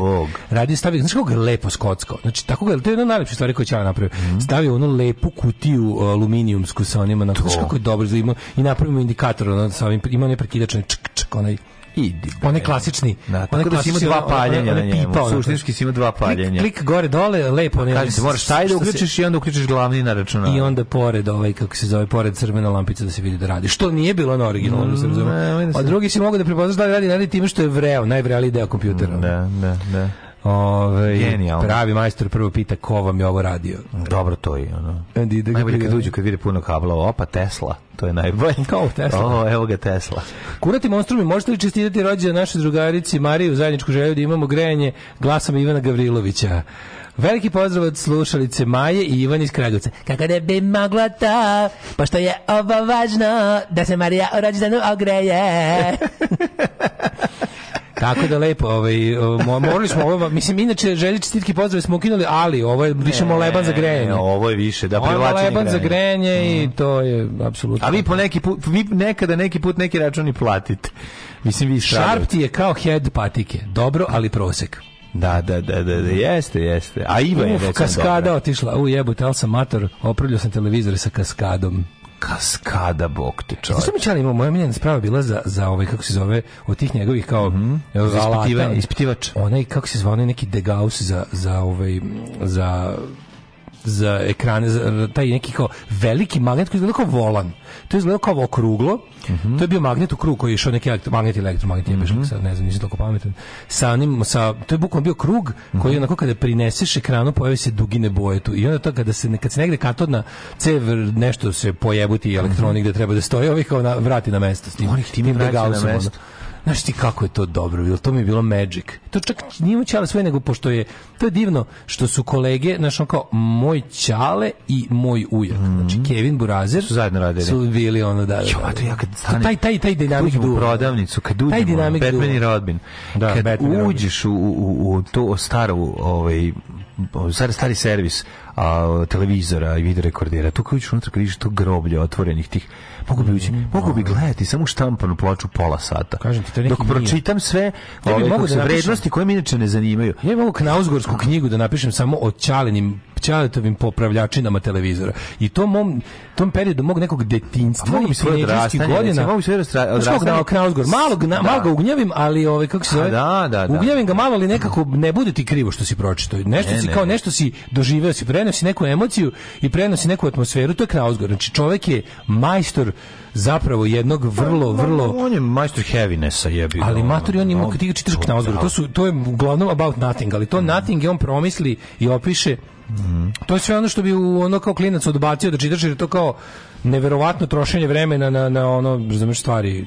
radio stavio, znači kako je lepo skotsko. Znači tako ga, to je jedna od najlepših stvari koje čar napravio. Mhm. Stavio onu lepu kutiju e, aluminijumsku sa onima na kako je dobro i napravio indikator na sa ovim ima onaj prekidač, čk, čk, onaj Idi. One klasični, na, da, one klasični da, da dva paljenja one, na njemu. Suštinski si ima dva paljenja. Klik, klik gore dole, lepo ne. Kažete, moraš taj da uključiš i onda uključiš glavni na računaru. I onda pored ovaj kako se zove, pored crvena lampica da se vidi da radi. Što nije bilo na originalu, mm, se razumem. A drugi si mogu da prepoznaš da radi, radi time što je vreo, najvreliji deo kompjutera. Da, da, da. Ove, Genijalno. Pravi majstor prvo pita ko vam je ovo radio. Dobro to je. Ono. Najbolje da kad uđu kad vide puno kabla, opa Tesla. To je najbolje. <laughs> Kao Tesla. O, evo ga Tesla. Kurati monstrumi, možete li čestitati rođendan našoj drugarici Mariju zajedničku želju da imamo grejanje glasom Ivana Gavrilovića? Veliki pozdrav od slušalice Maje i Ivan iz Kragovica. Kako ne bi mogla to, pošto je ovo važno, da se Marija o rođendanu ogreje. <laughs> Tako da lepo, ovaj, morali smo ovo, mislim, inače želje čestitki pozdrave smo ukinuli, ali ovo je više moleban za grejanje. Ovo je više, da, privlačenje grejanje. leban za grejanje i mm. to je apsolutno. A vi po neki put, vi nekada neki put neki računi platite. Mislim, vi Sharp ti je kao head patike. Dobro, ali prosek. Da, da, da, da, da, jeste, jeste. A Iva je Uf, kaskada dobra. otišla. U jebote, ali sam mator, opravljao sam televizor sa kaskadom kaskada bok te čovjek. Znaš mi čali imao, moja miljena sprava bila za, za ovaj, kako se zove, od tih njegovih kao mm -hmm. za ispitivač. Onaj, kako se zove, onaj neki degaus za, za, ovaj, za za ekrane, za, taj neki kao veliki magnet koji je kao volan. To je izgledalo kao okruglo. Mm -hmm. To je bio magnet u krug koji je išao neki elektro, magnet i elektromagnet, mm -hmm. ne znam, nisam toliko pametan. Sa onim, sa, to je bukvalno bio krug koji mm -hmm. onako kada prineseš ekranu pojavi se dugine boje tu. I onda to kada se, kad se negde katodna cev nešto se pojebuti elektronik mm -hmm. gde treba da stoji, ovih kao na, vrati na mesto. S tim. Oni ti mi vraća da na mesto. Onda. Znaš ti kako je to dobro bilo, to mi je bilo magic. To čak nije čale sve, nego pošto je, to je divno što su kolege, znaš on kao, moj čale i moj ujak. Mm Znači, Kevin Burazer su zajedno radili. Su bili ono, da, da. Jo, da, a to ja kad da. stane, taj, taj, taj dinamik duo. prodavnicu, kad uđemo, taj dinamik Batman i Rodbin. Da, kad Batman uđeš u, u, u, to staru, ovaj, stari, stari servis, a, televizora i videorekordera. Tu kao unutra kad vidiš to groblje otvorenih tih. Mogu bi ući, mm, mogu bi gledati samo štampanu plaču pola sata. Kažem ti, to Dok pročitam sve ja ove, ovaj, mogu da vrednosti koje mi inače ne zanimaju. Ja mogu knauzgorsku knjigu da napišem samo o čalenim Ćaletovim popravljačinama televizora. I to mom tom periodu mog nekog detinjstva mogu i tinejdžerskih godina. Mogu sve odrastanje. Knauzgor. Malo, da. malo ga ugnjavim, ali ovaj kako se zove? Da, da, da. Ugnjavim ga malo, ali nekako ne bude ti krivo što si pročitao. Nešto ne, si kao ne. nešto si doživeo si pre prenosi neku emociju i prenosi neku atmosferu, to je Knausgor. Znači čovjek je majstor zapravo jednog vrlo vrlo on je majstor heavinessa jebi ali matori on ima kad ti čitaš Knausgor to su to je uglavnom about nothing ali to mhm. nothing je on promisli i opiše Mm. To je sve ono što bi u ono kao klinac odbacio da čitaš jer to kao neverovatno trošenje vremena na, na ono razumeš stvari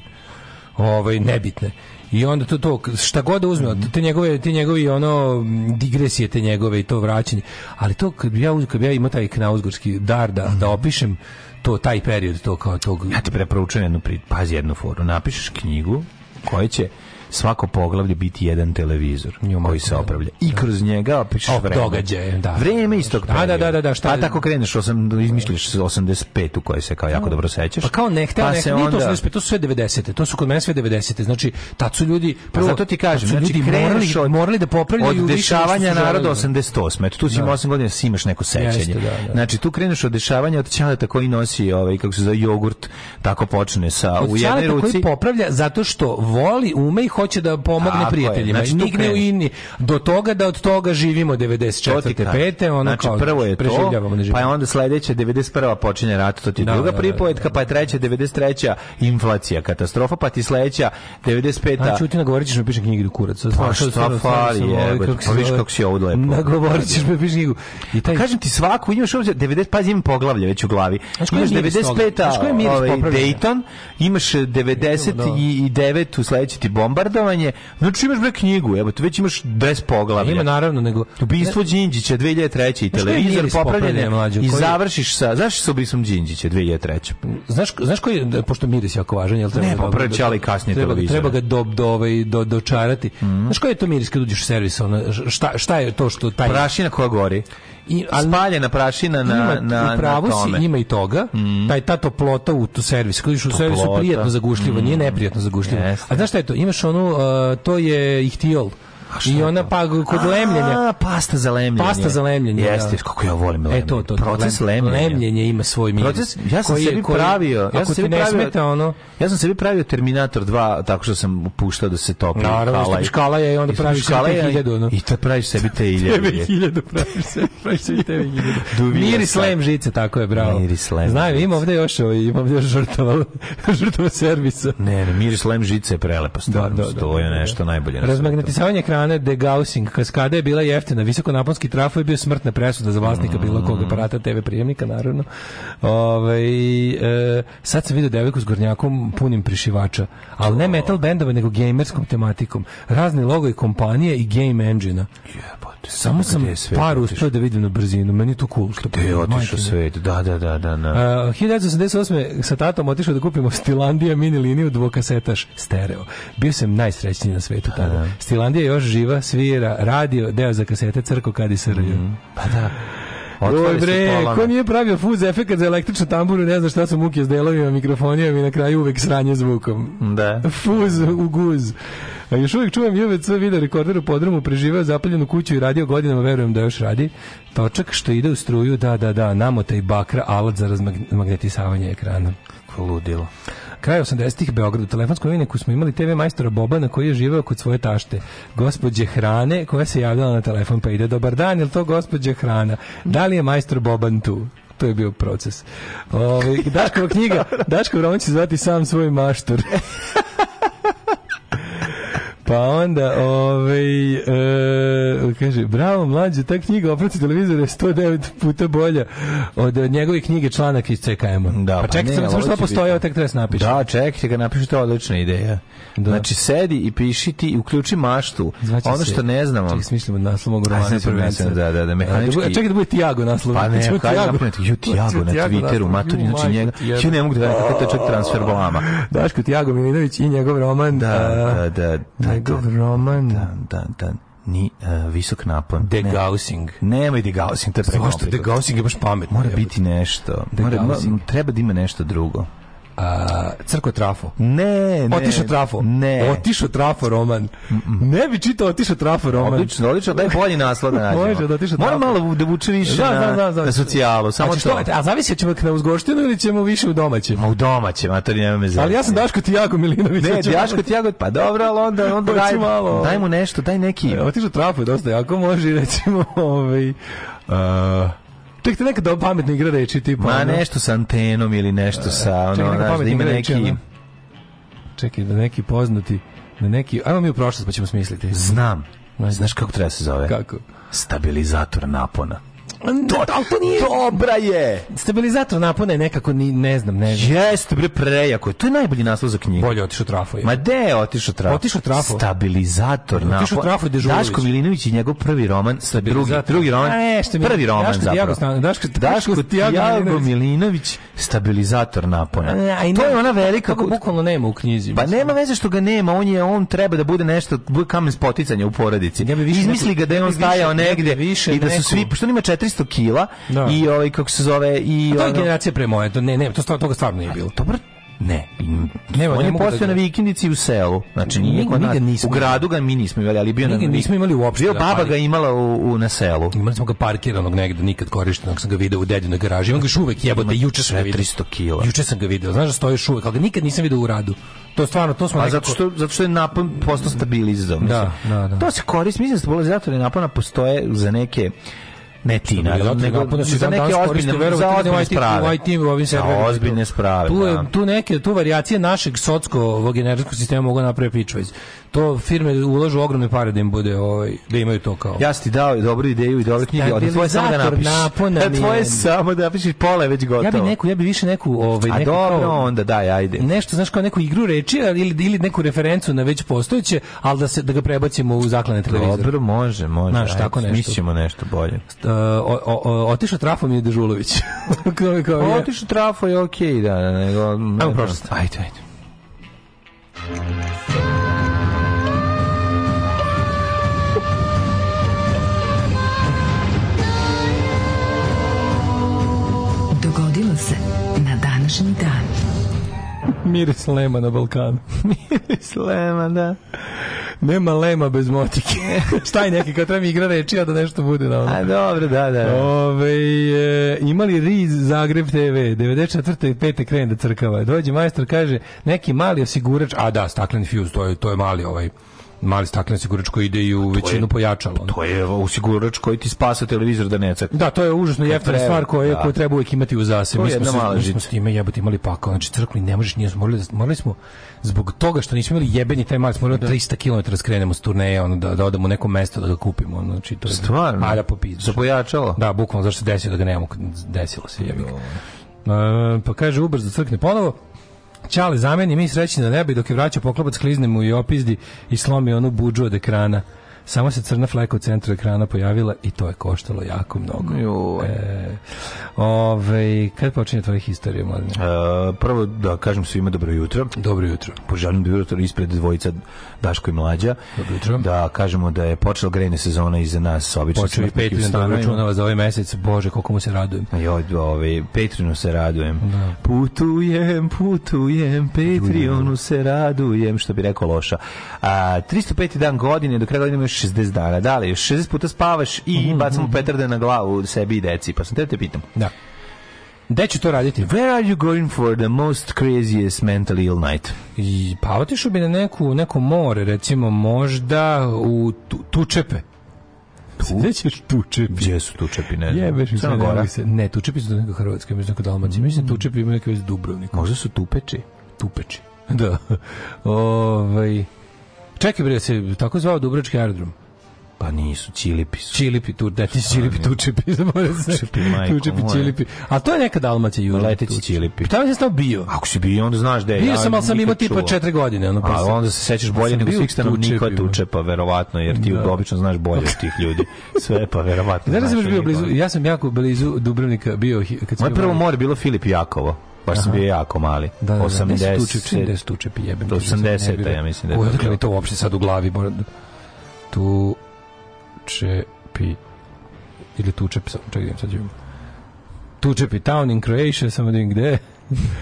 ovaj nebitne. I onda to, to šta god da uzme, mm -hmm. te njegove, te njegovi ono digresije te njegove i to vraćanje. Ali to kad bi ja, kad bi ja imao taj knauzgorski dar da, mm -hmm. da opišem to taj period to kao tog. Ja te preporučujem jednu pri, pazi jednu foru. Napišeš knjigu koja će svako poglavlje biti jedan televizor Njuma, koji se da. opravlja. I kroz njega opišeš vreme. Događaje, da. Vreme istog da, da, perioda. Da, da, da, šta pa tako kreneš, osam, izmišljaš 85 u kojoj se kao jako dobro sećaš. Pa kao ne hteo, pa ne, se onda... to, 85, to su sve 90. To su kod mene sve 90. Znači, tad su ljudi... Pa prvo, pa zato ti kažem, znači, ljudi morali, od, morali da popravljaju od dešavanja naroda 88. Eto, tu si da. 8 godina, si imaš neko sećanje. Znači, tu kreneš od dešavanja od ćaleta koji nosi, ovaj, kako se zove, jogurt, tako počne sa u jednoj ruci. koji popravlja zato što voli, ume i hoće da pomogne Tako prijateljima. Je. Znači, Nigne u ini. Do toga da od toga živimo 94. To pete, ono znači, kao prvo je to, pa je onda sledeće 91. počinje rat, to ti da, druga da, da pripovetka, da. pa je treća 93. inflacija, katastrofa, pa ti sledeća 95. A čuti nagovorit ćeš mi pišem knjigu kurac. Pa šta šta fali ovaj, je, pa viš kako si ovo lepo. Nagovorit ćeš mi pišem knjigu. I taj... Pa kažem ti svaku, imaš obzir, 90, pazi imam poglavlje već u glavi. Imaš 95. Ovaj, Dayton, imaš 99. Da. i 9. u sledeći ti bombard, bombardovanje. Znači imaš bre knjigu, evo, već imaš bez poglavlja. Ima naravno, nego ubistvo Đinđića 2003. i televizor popravljen i završiš sa zašto se ubistvom Đinđića 2003. Znaš znaš koji da, pošto miris je jako važan, jel treba? Ne, popravlja pa kasnije treba, televizor. Treba ga do do ovaj do dočarati. Mhm. Znaš koji je to miris kad uđeš u servis, ona šta šta je to što taj prašina koja gori I, ali, spaljena prašina na, ima, na, upravo na tome. Si, ima i toga, mm. taj, ta toplota u tu servis, kada u servisu prijetno zagušljivo, mm. nije neprijatno zagušljivo. Jeste. A znaš šta je to? Imaš onu, uh, to je ihtiol, I ona pa kod lemljenja. pasta za lemljenje. Pasta za lemljenje. Jeste, da. kako ja volim lemljenje. E to, to, proces lemljenja. Lemljenje ima svoj miris. Proces, ja sam koji, sebi koji, pravio, ja sam sebi pravio, smeta, ono. Ja sam sebi pravio Terminator 2 tako što sam upuštao da se topi. Naravno, kala, škala je i onda praviš sebi 1000, ono. I to praviš sebi te 1000. Tebe 1000 praviš sebi, praviš sebi te 1000. <laughs> Miris lem žice, tako je, bravo. Miris lem. Znaju, ima ovde još, ovaj, ima ovde još žrtova, <laughs> žrtova servisa. Ne, ne, miris lem žice je prelepo, stvarno. Da, da, da, to je da, da. nešto najbolje. Razmagnetisavanje ekrana strane de Gaussing kaskada je bila jeftina, visokonaponski trafo je bio smrtna presuda za vlasnika mm. bilo kog aparata TV prijemnika naravno. ovaj e, sad se vidi devojku s gornjakom punim prišivača, ali ne metal bendova nego gamerskom tematikom. Razni logo i kompanije i game engine Samo sam par uspio da vidim na brzinu, meni je to cool. Što je otišao svet, da, da, da. da, da. Uh, 1988. sa tatom otišao da kupimo Stilandija mini liniju dvokasetaš stereo. Bio sam najsrećniji na svetu pa tada. Da. Stilandija još živa, svira, radio, deo za kasete, crko, kad i srlju. Mm -hmm. Pa da. Otvori bre, ko nije pravio fuz efekat za električnu tamburu, ne znam šta su muke s delovima, mikrofonijom i na kraju uvek sranje zvukom. Da. Fuz u guz. A još uvijek čujem JVC video rekorder u podrumu, preživao zapaljenu kuću i radio godinama, verujem da još radi. Točak što ide u struju, da, da, da, namota i bakra, alat za razmagnetisavanje ekrana. Ludilo. Kraj 80-ih Beogradu, telefonsku noviniku smo imali TV majstora Bobana koji je živeo kod svoje tašte. Gospođe Hrane koja se javljala na telefon pa ide dobar dan, je li to gospođe Hrana? Da li je majstor Boban tu? to je bio proces. Ove, ovaj, Daškova knjiga, <laughs> da, da. Daškov roman će zvati sam svoj maštor. <laughs> Pa onda, ovaj, e, kaže, bravo mlađe, ta knjiga opraci televizora je 109 puta bolja od, njegove knjige članak iz CKM-a. Da, pa čekaj, pa samo što postoje, tek treba napiše. Da, čekajte ga napišu, to je odlična ideja. Da. Znači, sedi i piši ti i uključi maštu. Zvaće ono što se, ne znamo. Čekaj, smišljamo naslov mog romana. Da, da, da, mehanički. A, čekaj da bude Tiago naslov. Pa ne, kaj napraviti? Ju, Tiago na Twitteru, maturi, znači njega. Ju, ne mogu da gledam kako je to čak transfer blama. Daško, Tiago Milinović i njegov roman. Da, da, da njegov roman. Dan, dan, dan ni uh, visok napon. De Gaussing. Ne, nemoj De to je prekomplikatno. Zašto De je baš pametno? Mora biti nešto. mora, treba da ima nešto drugo. A, crko trafo. Ne, ne. Otišao trafo. Ne. Otišao trafo roman. Ne bi čitao otišao trafo roman. Odlično, odlično, daj bolji naslov da nađemo. Može da otišao trafo. Moram malo da vuče više da, na, da, da, na socijalu, samo znači, to. Što, a zavisi ćemo na uzgoštinu ili ćemo više u domaćem? A u domaćem, a to nema me Ali ja sam Daško Tiago Milinović. Ne, Daško Tiago pa dobro, al onda, onda daj, malo, ovaj. daj mu nešto, daj neki. Otišao trafo dosta jako može, recimo, ovaj... Uh, Tek neka nekada pametna igra reči tipa. Ma ono, nešto sa antenom ili nešto sa ono, čekaj, neka znaš, da ima neki Čekaj, da neki poznati, da neki, ajmo mi u prošlost pa ćemo smisliti. Znam. Znaš kako treba da se zove? Kako? Stabilizator napona to, da, ali to nije... Dobra je. Stabilizator napona je nekako, ni, ne znam, ne znam. Jeste, bre, prejako To je najbolji naslov za knjigu. Bolje otišao trafo je. Ma de otišao trafo? Otišao trafo. Stabilizator napona. Otišao trafo Dežulović. Daško Milinović i njegov prvi roman, drugi, drugi roman, A, e, što mi, prvi roman Daško zapravo. Dijago, Daško, Daško, Daško Tijago Milinović, stabilizator napona. E, a, to je ona velika... Kako bukvalno nema u knjizi. Pa nema veze što ga nema, on je, on treba da bude nešto, bude kamen spoticanja u porodici. Ja bi više Izmisli ga da je on stajao negde i da su svi, što nema ima četiri 400 kg da. i ovaj kako se zove i A to je ono... generacija pre moje, to ne, ne, to toga stvarno nije bilo. Dobro, ne. Nema, on ne je postao da... na vikendici u selu. Znači, nije kod nas. u gradu ga mi nismo imali, ali bio na... nismo imali uopšte. Bio baba ga imala u, u, na selu. Imali smo ga parkiranog negde, nikad korištenog. Sam ga video u dedinoj garaži. Imam ga još uvek jebote. Juče sam ga video. 300 kila. Juče sam ga video. Znaš da stoji još uvek, ali ga nikad nisam video u radu. To stvarno, to smo A nekako... zato što, zato što je napon postao stabilizom. Da, da, da. To se koristi, mislim, da stabilizatori napona postoje za neke Ne ti, naravno, nego da- da za neke ozbiljne, da za ozbiljne sprave. Za IT, ovim serverima. ozbiljne sprave, tu, je, tu neke, tu variacije našeg socskog energetskog sistema mogu napraviti pičvajz. To firme ulažu ogromne pare da im bude, ovaj, da imaju to kao. Ja si ti dao dobru ideju i dobre knjige, od tvoje samo da napišeš. Da <laughs> tvoje samo da napišeš, pola je već gotovo. Ja bi neku, ja bi više neku, ovaj, neku, A dobro, kao, onda daj, ajde. Nešto, znaš, kao neku igru reči ili, ili neku referencu na već postojeće, ali da, se, da ga prebacimo u zaklane televizor. Dobro, može, može. Znaš, tako nešto. Mislimo nešto bolje otišao trafo mi je Dežulović. <laughs> kao, kao je... Otišao trafo je okej, okay, da, da, nego... Ajmo prošlost. Ajde, ajde. Miris lema na Balkanu. <laughs> Miris lema, da. Nema lema bez motike. <laughs> Šta je neki, kao treba mi igra reči, da nešto bude na ono. A dobro, da, da. da. Ove, e, imali Riz Zagreb TV, 94. i 5. krene da crkava. Dođe majstor, kaže, neki mali osigurač, a da, stakleni fuse, to je, to je mali ovaj mali stakleni osigurač koji ide i u većinu pojačalo. To je u osigurač koji ti spasa televizor da ne cakne. Da, to je užasno jeftina stvar koju, da. koju treba uvijek imati u zase. To mi, je smo se, mi smo s time jebote imali pakao. Znači, crkli ne možeš, nije, morali, morali smo zbog toga što nismo imali jebeni taj mali, smo morali da. 300 km da skrenemo s turneje, ono, da, da odemo u neko mesto da ga kupimo. Ono, znači, to je Stvarno? Alja popizdaš. Za pojačalo? Da, bukvalno, zašto se desilo da ga nemamo. Desilo se jebik. Uh, e, pa kaže, ubrzo crkne ponovo. Čale zameni mi srećni na da nebi dok je vraća poklopac klizne mu i opizdi i slomi onu buđu od ekrana. Samo se crna fleka u centru ekrana pojavila i to je koštalo jako mnogo. Jo. E, ove, kad počinje tvoja historija, mladine? E, prvo da kažem svima dobro jutro. Dobro jutro. Poželim dobro jutro ispred dvojica Daško i Mlađa. Dobro jutro. Da kažemo da je počela grejna sezona iza nas. Obično Počeo i Petrin da računava za ovaj mesec. Bože, koliko mu se radujem. Jo, ove, ovaj, Petrinu se radujem. Da. Putujem, putujem, Petrionu se radujem, što bi rekao loša. A, 305. dan godine, do kraja godine imaš 60 dana. Da li 60 puta spavaš i mm -hmm. bacamo mhm. petarde na glavu sebi i deci, pa sam te te pitam. Da. Gde ću to raditi? Where are you going for the most craziest mental ill night? I pa otišu bi na neku, neko more, recimo možda u tu, Tučepe. Tu? ćeš Tučepi? Gde su Tučepi, ne znam. Jebeš mi se, ne, se. Ne, Tučepi su neka Hrvatska, mislim neka Dalmacija. Mm. Mislim Tučepi ima neka vez Dubrovnik. Možda su Tupeči? Tupeči. <laughs> Da. Ovaj... Čekaj bre, se tako zvao Dubrovački aerodrom. Pa nisu, Čilipi su. Čilipi, tu, da ti Čilipi, pa Tučepi, zaboravim da se. Tučepi, majko Tučepi, Čilipi. A to je neka Dalmacija južna. Leteći Čilipi. Šta sam da stao bio? Ako si bio, onda znaš da je. Bio sam, ali sam imao tipa 4 godine. Ono, pa onda se sećaš pa bolje nego svih stanovnika Tučepa, verovatno, jer ti da. obično znaš bolje od tih ljudi. <laughs> Sve pa verovatno. Znaš, da znaš sam bio blizu, ja sam jako blizu Dubrovnika bio. Kad Moje prvo more bilo Filip Jakovo baš Aha. sam bio jako mali. Da, da, 80... da, da, da, tuče, da, tuče, pijebem. 80, ja mislim da je. Odakle pa mi to uopšte sad u glavi mora da... Tu tuče pi ili tuče sam čekaj, sad ću tuče pi town in Croatia, samo da gde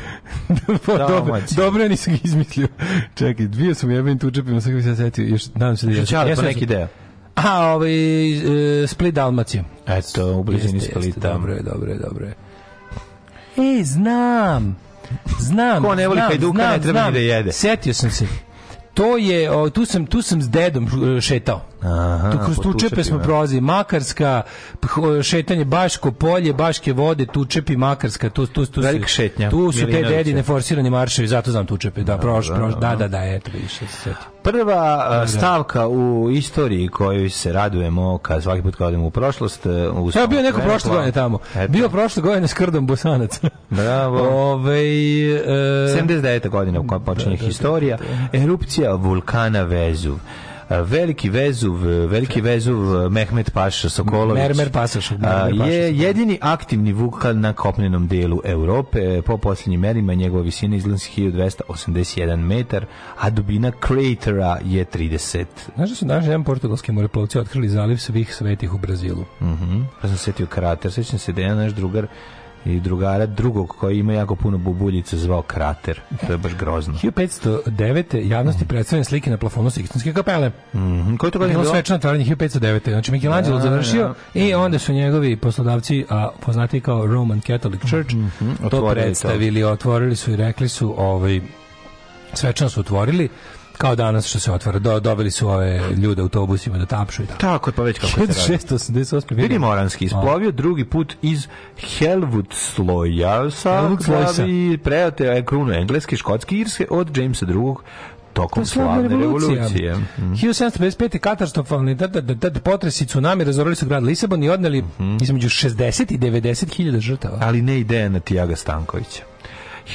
<laughs> pa, dobro, dobro nisam ga izmislio. Čekaj, bio sam tu tučepima, sam ga se setio. Još, nadam se da je... Čale, pa neki deo. A, ovaj, e, Split Dalmacija. Eto, u blizini Splita. Dobro je, dobro je, dobro je. E, znam. Znam. Ko ne voli znam, Hajduka, ne treba znam. ni da jede. Setio sam se. To je, tu sam, tu sam s dedom e, šetao. Aha, tu kroz pa tu Tučepe smo da. prolazi Makarska, šetanje Baško polje, Baške vode, Tučepi, Makarska, tu tu tu Velika šetnja. Tu su te dedine forsirani marševi, zato znam Tučepe, da, proš, da, proš, da, da, da, da eto, više se Prva stavka u istoriji koju se radujemo kad svaki put kad u prošlost. E, u ja bio neko prošle godine tamo. Eto. Bio prošle godine s krdom Bosanac. Bravo. <laughs> Ove, e, 79. godina u kojoj počinje da, da, da, historija. Erupcija vulkana Vezuv. Veliki Vezuv, Veliki Vezuv eh, Mehmet Paša Sokolović. Mermer Pasaš, Mermer Paša, je jedini aktivni vulkan na kopnenom delu Europe. Po posljednjim merima njegova visina iznosi 1281 metar, a dubina kratera je 30. Znaš da su naši jedan portugalski moreplovci otkrili zaliv svih svetih u Brazilu? Mhm. Mm -hmm. pa sam setio krater, sećam se da je naš drugar i drugara drugog koji ima jako puno bubuljice zvao krater. To je baš grozno. 1509. javnosti mm. predstavljene slike na plafonu Sikstonske kapele. Mm -hmm. Koji to godine bilo? Svečano otvaranje 1509. Znači Michelangelo ja, da, završio ja. Da, da. i onda su njegovi poslodavci, a poznati kao Roman Catholic Church, mm -hmm. to predstavili, to. otvorili su i rekli su ovaj svečano su otvorili kao danas što se otvara, do, dobili su ove ljude autobusima da tapšu i tako. Tako je, pa već kako se radi. 688. Vidim Oranski isplovio drugi put iz Helvud sloja sa slavi prejate e, krunu engleske, škotske, irske od Jamesa II tokom slavne revolucije. revolucije. Mm. 1755. katastrofalni da, da, da, da, da potres i tsunami razorili su grad Lisabon i odneli mm -hmm. između 60 i 90 hiljada žrtava. Ali ne ideja na Tijaga Stankovića.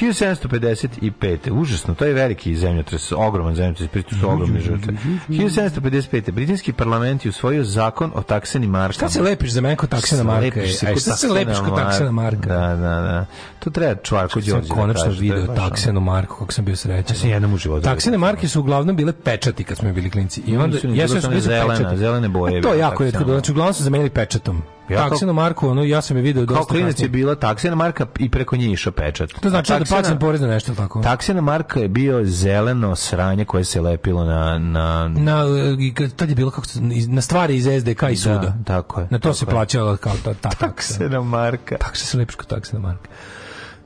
1755. Užasno, to je veliki zemljotres, ogroman zemljotres, pritu su ogromne žrtve. 1755. Britanski parlament je usvojio zakon o takseni marka. Šta se lepiš za mene kod taksena marka? Lepiš se, Aj, šta se lepiš kod taksena marka? Da, da, da. To treba čvarko Đorđe. Sam da konačno video taksenu marku, kako sam bio srećan. Ja sam jednom u životu. Taksene marke su uglavnom bile pečati kad smo bili klinci. I onda, ja sam zelena, zelene boje. To jako je, znači uglavnom su zamenili pečatom. Ja taksena marku, ono ja sam je video dosta. Kao klinac je bila taksena marka i preko nje išao pečat. To znači taksena, da plaćam porez na nešto tako. Taksena marka je bio zeleno sranje koje se lepilo na na na tad je bilo kako na stvari iz SDK i suda. Da, tako je. Na to se plaćala kao ta, ta taksena marka. Taksa se lepiš kao taksena marka.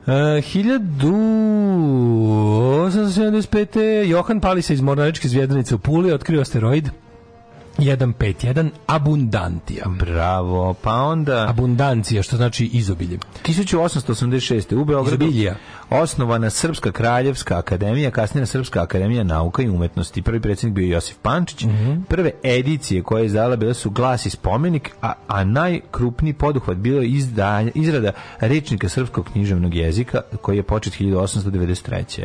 E, uh, 1875. Johan Palisa iz Mornaričke zvjedanice u Puli otkrio asteroid. 151 abundantia. Bravo. Pa onda abundancija što znači izobilje. 1886. u Beogradu Izobilja. osnovana Srpska kraljevska akademija, kasnije Srpska akademija nauka i umetnosti. Prvi predsednik bio Josif Pančić. Mm -hmm. Prve edicije koje je izdala bile su Glas i spomenik, a, a najkrupniji poduhvat bilo je izdanje izrada rečnika srpskog književnog jezika koji je počet 1893.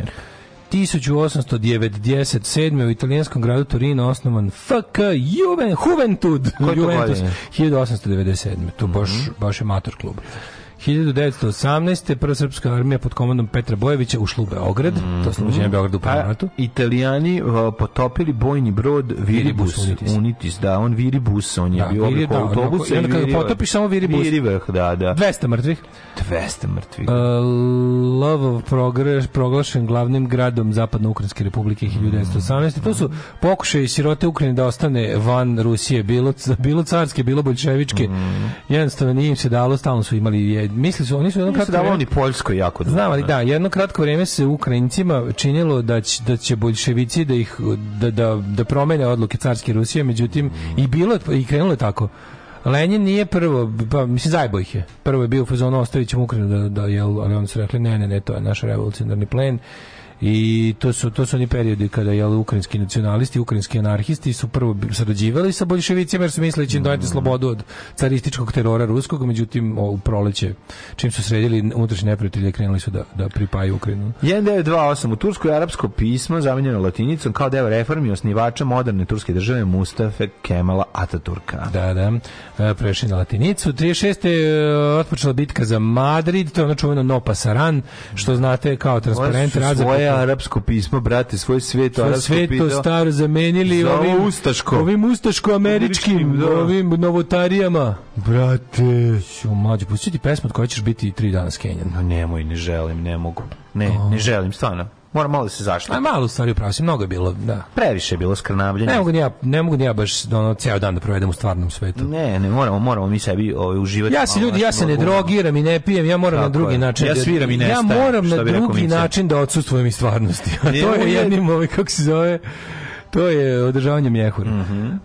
1897. u italijanskom gradu Turino osnovan FK Juven, Juventud. Juventus 1897. To baš, mhm. baš je mator klub. 1918. prva srpska armija pod komandom Petra Bojevića ušla u Beograd, mm -hmm. to služenje Beogradu u Paranatu. Italijani uh, potopili bojni brod Viribus, Viribus Unitis. da, on Viribus, on je da, bio oblik da, autobusa. Da, kada potopiš samo Viribus. Virivrh, da, da. 200 mrtvih. 200 mrtvih. Uh, Progress proglašen glavnim gradom zapadno ukrajinske republike 1918. Mm. To su pokušaj sirote Ukrajine da ostane van Rusije, bilo, bilo carske, bilo bolševičke. Mm. Jednostavno nije im se dalo, stalno su imali ovaj su oni su jedno kratko da oni poljskoj jako dobro. Znam, ali da, da jedno kratko vrijeme se Ukrajincima činilo da će da će boljševici da ih da da da promene odluke carske Rusije, međutim mm. i bilo i krenulo je tako. Lenin nije prvo, pa mislim zajebo ih je. Prvo je bio u fazonu ostavit ćemo Ukrajinu da, da jel, ali oni su rekli ne, ne, ne, to je naš revolucionarni plan i to su to su oni periodi kada je ukrajinski nacionalisti, ukrajinski anarhisti su prvo sarađivali sa boljševicima jer su mislili da će im doneti slobodu od carističkog terora ruskog, međutim u proleće čim su sredili unutrašnje neprijatelje krenuli su da da pripaju Ukrajinu. 1928 u tursko i arapsko pismo zamenjeno latinicom kao deo reformi osnivača moderne turske države Mustafa Kemala Ataturka. Da, da. E, prešli na latinicu. 36. je e, otpočela bitka za Madrid, to je ono čuveno No Pasaran, što znate kao transparent rad za arapsko pismo, brate, svoj svet, arapsko sveto pido, staro zamenili za ovim ustaško. Ovim ustaško-američkim, da. ovim novotarijama. Brate. Ću mlađe, pusti ti pesmu od koje ćeš biti tri dana skenjan. No, nemoj, ne želim, ne mogu. Ne, oh. ne želim, stvarno. Mora malo da se zašto. A malo u stvari upravo si, mnogo je bilo, da. Previše je bilo skrnavljenja. Ne mogu ni ja, ne mogu ni ja baš da ono, ceo dan da provedem u stvarnom svetu. Ne, ne moramo, moramo mi sebi ovaj, uživati. Ja se ljudi, ja se ne drogiram i ne pijem, ja moram Tako na drugi je. način. Ja da- sviram i ne Ja moram na drugi način da odsustvujem iz stvarnosti. to je jednim, ovaj, kako se zove, to je održavanje mjehura. Mm -hmm.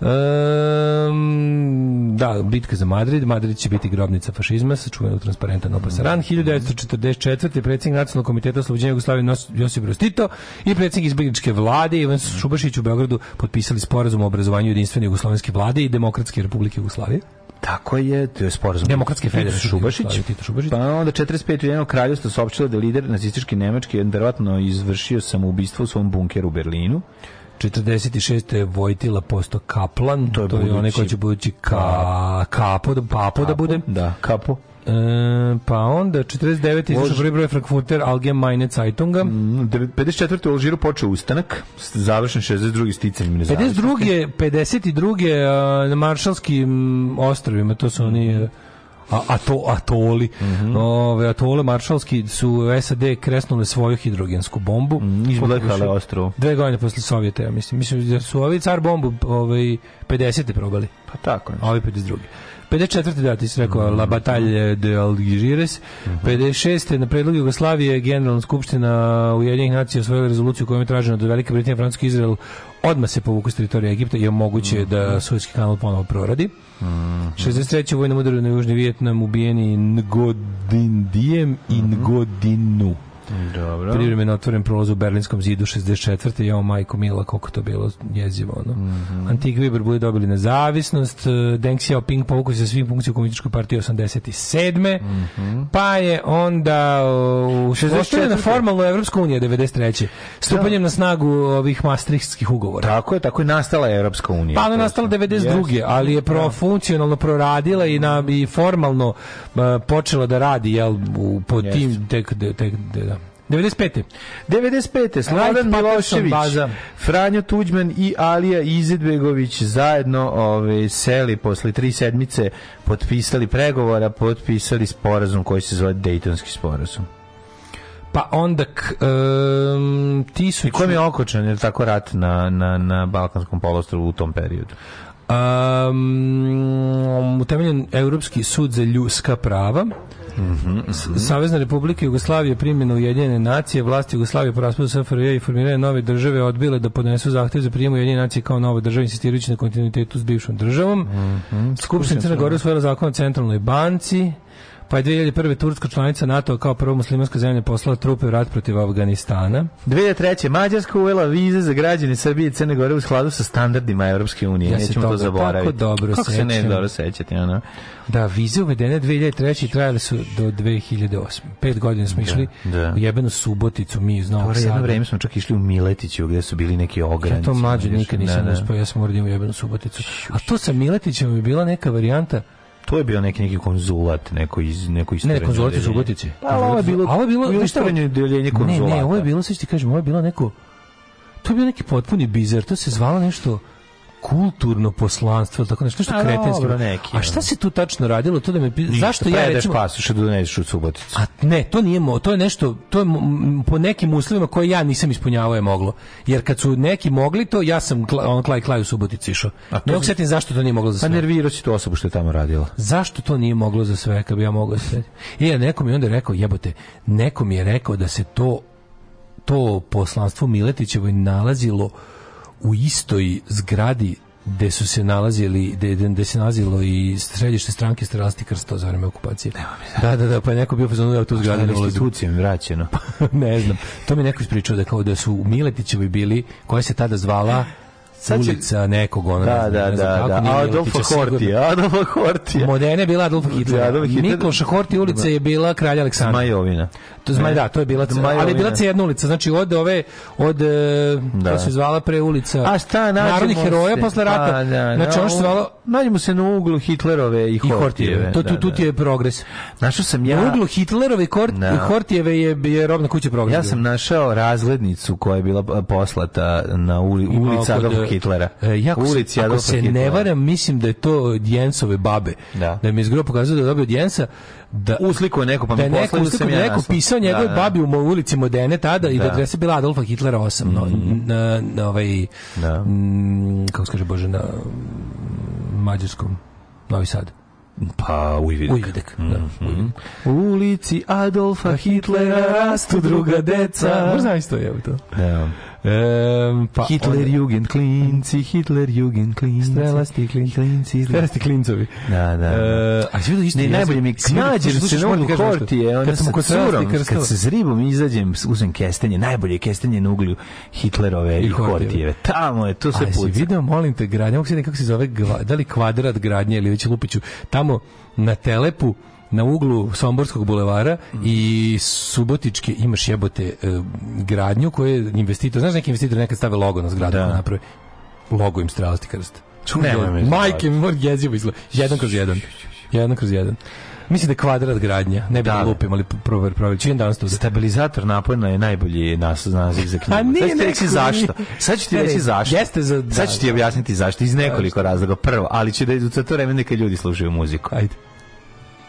um, da, bitka za Madrid. Madrid će biti grobnica fašizma, sačuvan u transparentan opasaran. Mm -hmm. 1944. predsjednik Nacionalnog komiteta oslobođenja Jugoslavije Josip Broz Tito i predsjednik izbjegličke vlade Ivan mhm. Šubašić u Beogradu potpisali sporazum o obrazovanju jedinstvene jugoslovenske vlade i demokratske republike Jugoslavije. Tako je, to je sporazum. Demokratske federacije Šubašić. Tito Šubašić. Pa onda 45. jedno kraljevstvo saopštilo da lider nacistički Nemački je verovatno izvršio samoubistvo u svom bunkeru u Berlinu. 46. je Vojtila posto Kaplan, to je, to je onaj koji će budući ka, kapo, papo kapo, da, da bude. Da, kapo. E, pa onda 49. izašao prvi broj Frankfurter Allgemeine Zeitunga. 54. Mm, u Alžiru počeo ustanak, završen 62. sticanjem nezavisnosti. 52. 52. na Maršalskim mm, ostrovima, to su oni... Mm a, to, atoli. Mm -hmm. Ove, atole maršalski su SAD kresnule svoju hidrogensku bombu. Mm, Izblekale ostrovo. Dve godine posle Sovjeta, ja mislim. Mislim da su ovi car bombu ovaj, 50. probali. Pa tako. A ovi 52. 54. da ti se rekao mm -hmm. La Bataille de Algeciras. Mm -hmm. 56. na predlog Jugoslavije Generalna skupština Ujedinjenih nacija svoju rezoluciju kojom je traženo da Velika Britanija, Francuska i Izrael odmah se povuku s teritorija Egipta i omoguće mm -hmm. da Suezki kanal ponovo proradi. Mm -hmm. 63. vojnom udaru na Južni Vijetnam ubijeni Ngodindijem i Ngodinu. Dobro. Privremeno otvoren prolaz u Berlinskom zidu 64. Jao, majko Mila, koliko to bilo jezivo. Ono. Mm -hmm. Antigva i Barbuda dobili nezavisnost. E, Deng Xiaoping povukao se svim funkcijom komunističkoj partije 87. Mm -hmm. Pa je onda u 64. formalno Evropska unija 93. Stupanjem da. na snagu ovih mastrihtskih ugovora. Tako je, tako je nastala Evropska unija. Pa ona nastala 92. Yes. Ali je da. pro, funkcionalno proradila i, na, i formalno uh, počela da radi jel, u, po yes. tim tek, tek, tek da 95. 95. Slobodan Milošević, Franjo Tuđman i Alija Izetbegović zajedno ove, seli posle tri sedmice, potpisali pregovora, potpisali sporazum koji se zove Dejtonski sporazum. Pa onda k, um, tisuću... I kojim je okočan, je tako rat na, na, na Balkanskom polostrovu u tom periodu? Um, utemeljen Europski sud za ljudska prava Mm -hmm. Savezna republika Jugoslavije primjena Ujedinjene nacije, vlasti Jugoslavije po raspadu SFRJ i formiranje nove države odbile da podnesu zahtjev za prijem Ujedinjene nacije kao nove države insistirajući na kontinuitetu s bivšom državom. Mm -hmm. Skupština Crne Gore usvojila zakon o centralnoj banci. Pa je 2001. Turska članica NATO kao prva muslimanska zemlja poslala trupe u rat protiv Afganistana. 2003. Mađarska uvela vize za građane Srbije i Crne Gore u skladu sa standardima Evropske unije. Ja Nećemo to zaboraviti. dobro Kako sećam. se ne dobro sećati, ono? Da, vize uvedene 2003. i trajale su do 2008. Pet godina smo da, išli da, u jebenu Suboticu, mi iz Novog Sada. Jedno vreme smo čak išli u Miletiću gde su bili neki ogranici. Ja to mlađe nikad nisam da, da. uspio, ja sam morao da u jebenu Suboticu. A to sa Miletićem je bila neka varijanta to je bio neki neki konzulat, neko iz neko iz Ne, konzulat iz Subotici. Pa ovo je bilo, ovo je bilo, bilo istovremeno deljenje konzulata. Ne, ne, ovo je bilo, sve ti kažem, ovo je bilo neko To je bio neki potpuni bizer, to se zvalo nešto kulturno poslanstvo, tako nešto što kretenstvo. A šta se tu tačno radilo? To da me Ništa, zašto ja recimo pasoše da doneseš u Suboticu. A ne, to nije mo, to je nešto, to je po nekim uslovima koje ja nisam ispunjavao je moglo. Jer kad su neki mogli to, ja sam kla, on klaj klaj u subotici išao. Ne mogu setim zašto to nije moglo za sve. Pa nervirao si tu osobu što je tamo radila. Zašto to nije moglo za sve, kad bi ja mogao sve. I e, ja nekom je onda rekao, jebote, nekom je rekao da se to to poslanstvo Miletićevo nalazilo u istoj zgradi gde su se nalazili gde, gde se nalazilo i središte stranke Strasti Krsto za vreme okupacije. Da, da, da, pa neko bio pozvao da tu znači, zgradu na institucijama vraćeno. <laughs> Pa, ne znam. To mi neko ispričao da kao da su u Miletićevoj bili koja se tada zvala Sad će... ulica nekog ona da, da, da, da, da. Adolfa Horti Adolfa Horti Modena je bila Adolfa Hitlera Adolf Hitler. Mikloša Horti ulica je bila kralja Aleksandra Majovina To zmaj, da, to je bila, Zmajovina. ali je bila jedna ulica, znači od ove od e, da. se zvala pre ulica. A šta narodnih heroja posle rata. A, pa, da, da, znači ono što se zvalo nađemo se na uglu Hitlerove i Hortijeve. I Hortijeve. To tu, da, tu da. ti je progres. Našao sam ja na uglu Hitlerove i Hortijeve je je robna kuća progres. Ja sam našao razglednicu koja je bila e, poslata na uli, ulici Adolfa Hitlera. E, jako ulici Adolfa se ne varam, mislim da je to Jensove babe. Da, da mi je zgro pokazao da je dobio Jensa da uslikuje neko pa da mi poslao da sam ja neko pisao njegovoj da, da. babi u ulici Modene tada da. i da adresa bila Adolfa Hitlera 8 mm -hmm. na, na, ovaj da. m, kako se kaže bože na mađarskom Novi Sad pa Ujvidek. Ujvidek, da. Mm -hmm. U ulici Adolfa Hitlera rastu druga deca. Možda isto je to. Da. Um, pa Hitler on... Jugend klinci, Hitler Jugend klinci. Strelasti klinci, klinci. Strelasti da. klincovi. Da, da. Uh, a sve isto. Ne, najbolje mi knađer se na kortije, ona sa curom, kad se zribom izađem, uzem kestenje, najbolje kestenje na uglju Hitlerove i, i kortijeve. Tamo je, to se puca. A si video, molim te, gradnja, kako se zove, da li kvadrat gradnje ili već Lupiću, tamo na telepu na uglu Somborskog bulevara mm. i Subotičke imaš jebote uh, gradnju koju je investitor, znaš neki investitor nekad stave logo na zgradu da. napravi, logo im strasti krst. Čujem, majke mi mora jezivo izgleda. Jedan kroz jedan. Jedan kroz jedan. Mislim da je kvadrat gradnja. Ne bi da, da, da, da lupim, ali prover, prover. Čijem danas to? Stabilizator napojena je najbolji nas, naziv za knjigu. <laughs> A nije, Sad ću ti reći zašto. Sad ću ti reći zašto. Jeste za... Sad ću ti objasniti zašto. Iz nekoliko razloga. Prvo, ali će da idu za to vreme neka ljudi slušaju muziku. Ajde.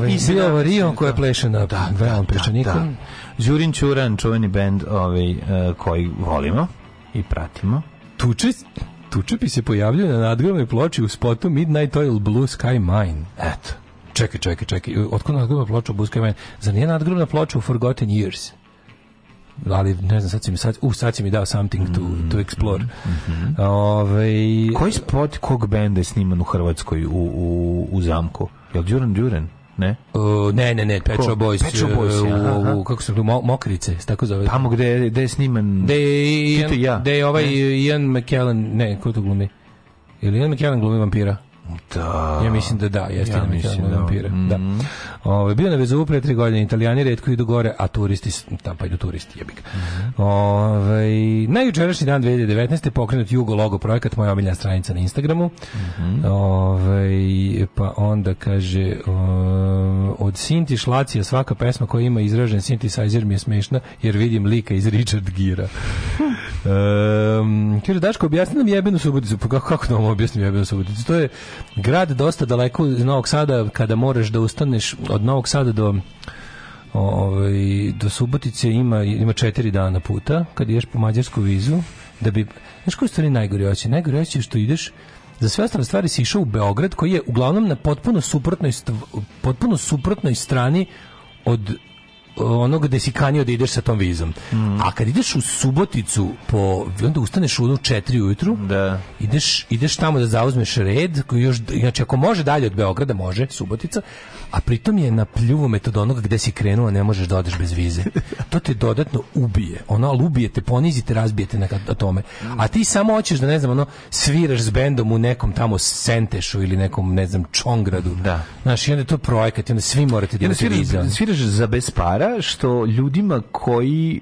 ovaj, i bio ovaj Rion koja pleše na da, Brown peščanikom. Da, da. Đurin Ćuran, čuveni bend ovaj, eh, koji volimo i pratimo. Tuče, Tučepi se pojavljuje na nadgrobnoj ploči u spotu Midnight Oil Blue Sky Mine. Eto. Čekaj, čekaj, čekaj. Otkud nadgrobna ploča u Blue Sky Mine? Zar nije nadgromna ploča u Forgotten Years? ali ne znam, sad si mi, sad, uh, sad si mi dao something to, to mm-hmm. explore. Mm -hmm. Ove... Ovaj, koji spot kog benda je sniman u Hrvatskoj u, u, u zamku? Jel Duran Duran? ne? Uh, ne, ne, ne, Pet Shop Boys. Pet Shop Boys, uh, u, kako se to, mo, Mokrice, tako zove. Tamo gde, gde je sniman... Gde je, Ian, ja. je ovaj ne? Ian McKellen, ne, ko to glumi? Ili Ian McKellen glumi vampira? Da. Ja mislim da da, jeste ja da mislim da, da. Vampire. Mm da. Mhm. Ove, bio na Vezuvu pre tri godine, Italijani redko idu gore, a turisti, tam pa idu turisti, jebik. Mm -hmm. Ove, na jučerašnji dan 2019. pokrenut Jugo logo projekat, moja omiljena stranica na Instagramu. Mm -hmm. Ove, pa onda kaže, um, od Sinti Šlacija svaka pesma koja ima izražen Sintisajzer mi je smešna, jer vidim lika iz Richard Gira. <laughs> um, kaže, Daško, objasni nam jebenu suboticu. Pa kako, kako da nam objasnim jebenu suboticu? To je grad dosta daleko iz Novog Sada, kada moraš da ustaneš od Novog Sada do ovaj, do Subotice ima, ima 4 dana puta, kad ideš po mađarsku vizu, da bi, znaš koji stvari najgori oće? Najgori oće što ideš, za sve ostale stvari si išao u Beograd, koji je uglavnom na potpuno suprotnoj, potpuno suprotnoj strani od ono gde si kanio da ideš sa tom vizom. Mm. A kad ideš u Suboticu, po, onda ustaneš u 4 ujutru, da. ideš, ideš tamo da zauzmeš red, koji još, znači ako može dalje od Beograda, može, Subotica, a pritom je na pljuvu metod onoga gde si krenuo, ne možeš da odeš bez vize. To te dodatno ubije. Ono, ubije te, ponizite, razbijete na tome. A ti samo hoćeš da, ne znam, ono, sviraš s bendom u nekom tamo Sentešu ili nekom, ne znam, Čongradu. Da. Znaš, i onda je to projekat, i onda svi morate da imate sviraš, sviraš za bez para, što ljudima koji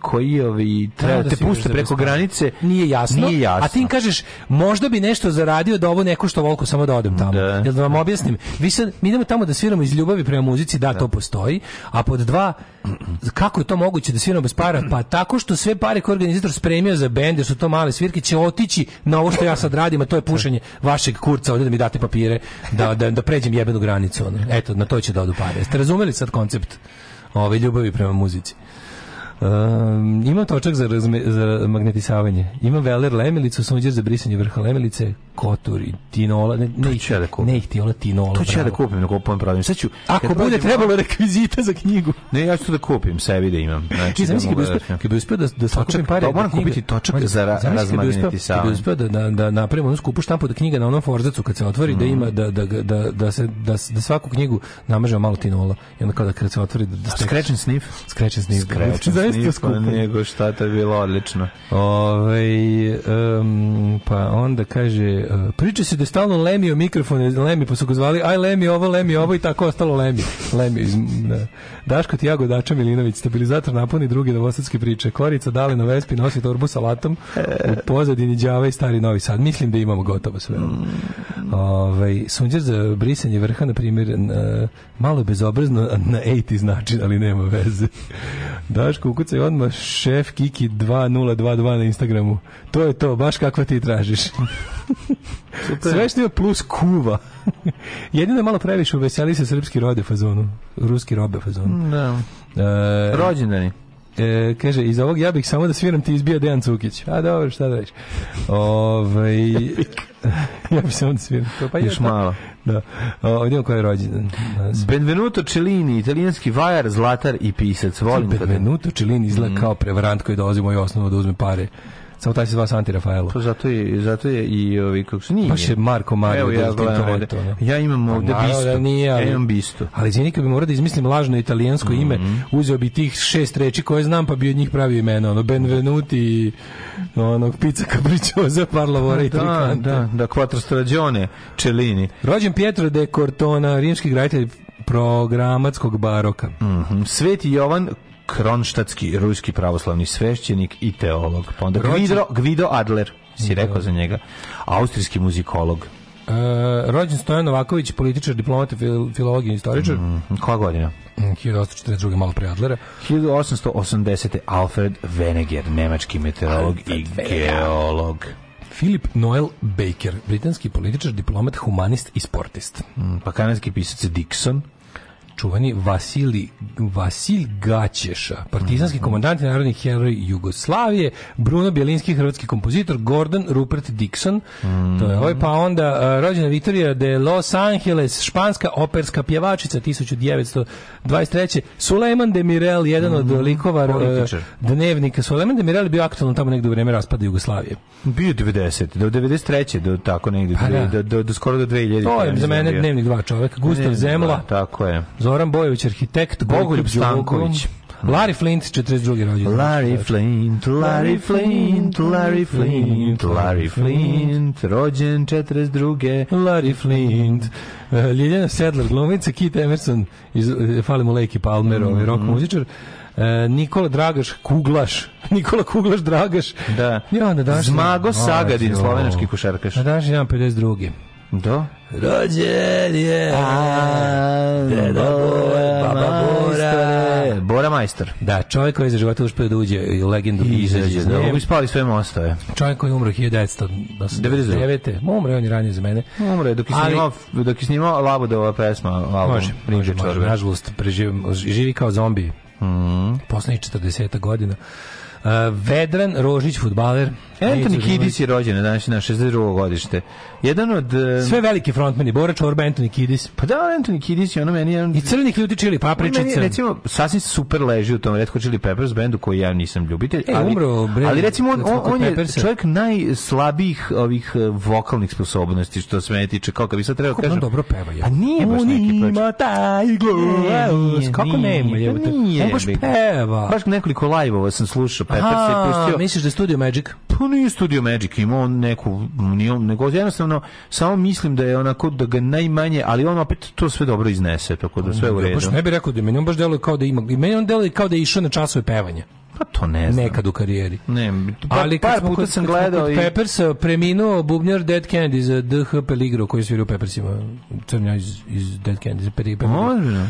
koji ovi treba da, da te puste preko granice nije jasno. nije jasno. A ti kažeš možda bi nešto zaradio da ovo neko što volko samo da odem tamo. Da. Jel da vam objasnim? Vi sad, mi idemo tamo da sviramo iz ljubavi prema muzici, da, da, to postoji, a pod dva kako je to moguće da sviramo bez para? Pa tako što sve pare koje organizator spremio za bende su to male svirke će otići na ovo što ja sad radim, a to je pušenje vašeg kurca ovdje da mi date papire da, da, da pređem jebenu granicu. Ono. Eto, na to će da odu pare. Jeste razumeli sad koncept ove ljubavi prema muzici? Um, ima točak za, razme, za magnetisavanje. Ima veler lemelicu, sunđer za brisanje vrha lemelice, kotur i tinola. Ne, ne, to ću ja da kupim. Ne, htiola, tinola. To ću ja da kupim, na kupujem pravim. Sad ću, Ako bude radim, trebalo rekvizita za knjigu. Ne, ja ću to da kupim, sebi da imam. Znači, znači da uspio, kad bi uspio da, da, da sakupim pare... Da, moram kupiti točak Mađe, za ra, razmagnetisavanje. Kad bi uspio da, da, da napravim onu skupu štampu da knjiga na onom forzacu kad se otvori, mm. da mhm. ima da, da, da, da, se, da, da svaku knjigu namažemo malo tinola. I onda kada kad se otvori... Da, da da skrečen snif? Skrečen snif. Skrečen snif niko, nego šta to je bilo odlično. Ove, ovaj, um, pa onda kaže, uh, priča se da je stalno lemio mikrofon, lemi, pa su ga zvali, aj lemi ovo, lemi ovo i tako ostalo lemi. lemi iz, da. Daško Tiago Dača Milinović, stabilizator napuni drugi novosadske priče. Korica dali na Vespi nosi torbu sa latom, u pozadini đava i stari novi sad. Mislim da imamo gotovo sve. Ove, ovaj, sunđer za brisanje vrha, na primjer, e, malo bezobrazno na 80 znači, ali nema veze. Daško ukucaj odmah šef Kiki 2022 na Instagramu. To je to, baš kakva ti tražiš. <laughs> Super. Sve što je plus kuva. <laughs> Jedino je malo previše uveseli se srpski rode fazonu. Ruski robe fazonu. Mm, da. E, Rođendani. E, kaže, iz ovog ja bih samo da sviram ti izbija Dejan Cukić. A dobro, šta da reći. Ove, ovaj, <laughs> ja bih samo da sviram. To, pa Još je, malo da. Ovdje koji je rođen. Benvenuto Cellini, italijanski vajar, zlatar i pisac. Volim Benvenuto Cellini izgleda mhm. kao prevarant koji dolazi u moju osnovu da uzme pare. Samo taj se zva Santi Rafaelo. To zato je, zato je i ovi, kako se nije. Baš je Marko Mario. Evo, ja, gledam, ovde. ja imam pa ovde pa, da bisto. Nije, ali, ja imam bisto. Ali zini, kad bi morao da izmislim lažno italijansko mm -hmm. ime, mhm. uzeo bi tih šest reči koje znam, pa bi od njih pravio imena. Ono, Benvenuti, onog pizza capricciosa, parlavora da, i Da, da, da, quattro stragione, Cellini. Rođen Pietro de Cortona, rimski graditelj programatskog baroka. Mm -hmm. Sveti Jovan kronštatski ruski pravoslavni svešćenik i teolog. Pa onda Gvido, Gvido Adler, si da. rekao za njega, austrijski muzikolog. Uh, rođen Stojan Novaković, političar, diplomat, fil, filolog i istoričar. Mm, koja godina? 1842. Mm, malo pre Adlera. 1880. Alfred Veneger, nemački meteorolog Alfred i Veneger. geolog. Philip Noel Baker, britanski političar, diplomat, humanist i sportist. Mm, pa kanadski pisac Dixon čuveni Vasili Vasil Gaćeša, partizanski mhm. komandant i narodni heroj Jugoslavije, Bruno Bjelinski, hrvatski kompozitor, Gordon Rupert Dixon, mm. to je ovaj, pa onda rođena Victoria de Los Angeles, španska operska pjevačica 1923. Suleiman de Mirel, jedan od mhm. likova Političar. dnevnika. Sulejman de Mirel je bio aktualan tamo negdje u vreme raspada Jugoslavije. Bio 90, do 93. do tako negdje, pa, do, da. do, do, skoro do 2000. To je za da mene dnevnik dva čoveka, Gustav Zemla. Tako je. Zoran Bojović, arhitekt Bogoljub Stanković. Larry Flint, 42. rođendan. Larry znači, Flint, Larry Flint, Larry Flint, Larry Flint, rođen 42. Larry Flint. Eh, Ljiljana Sedlar, glumica, Kit Emerson, iz, eh, falimo Lejki Palmerov, ovaj mm -hmm. rock mhm. muzičar. Eh, Nikola Dragaš Kuglaš. <laughs> Nikola Kuglaš Dragaš. Da. Ja, na daš, Zmago Sagadin, slovenački košarkaš. Na daš 1.52. Do? Da. Rođen je A, Deda Bora, Baba Bora Bora Majstor Da, čovjek koji je za života uspio da uđe i legendu i izađe da, Ovo spali sve mostove Čovjek koji je umro 1999. Umre on i ranije za mene Umro je, dok je snimao, Ali, dok je snimao Labudova pesma album, Može, može, može Nažalost, preživim, živi kao zombi mm. Poslednjih 40 godina uh, Vedran Rožić, futbaler Anthony Kiddis je rođen na današnji na 62. godište. Jedan od e, sve veliki frontmeni Bora Čorba Anthony Kiddis. Pa da, Anthony Kiddis je ono meni jedan i crni kljuti čili papričice. Meni recimo sasvim super leži u tom Red Hot Chili Peppers bendu koji ja nisam ljubitelj, e, ali umro, bre, ali recimo on, on, on je čovjek najslabijih ovih e, vokalnih sposobnosti što se mene tiče, kako bi sad trebao kažem. On dobro peva je. Pa nije baš on neki proč. Ima taj glas. E, kako ne ima je? On baš peva. Baš nekoliko live-ova sam slušao Peppers i pustio. Misliš da je Studio Magic? Pa to Studio Magic, ima on neku, nije, nego jednostavno samo mislim da je onako da ga najmanje, ali on opet to sve dobro iznese, tako da sve u redu. Baš ne bih rekao da meni on baš deluje kao da ima, i meni on deluje kao da je išao na časove pevanja. Pa to ne znam. Nekad u karijeri. Ne, pa, ali par puta sam gledao kod i... Peppers eh, preminuo bubnjar Dead Candy za eh, DH Peligro koji svira u Peppersima. Crnja iz, iz Dead Candy Peri, Peligro. Može.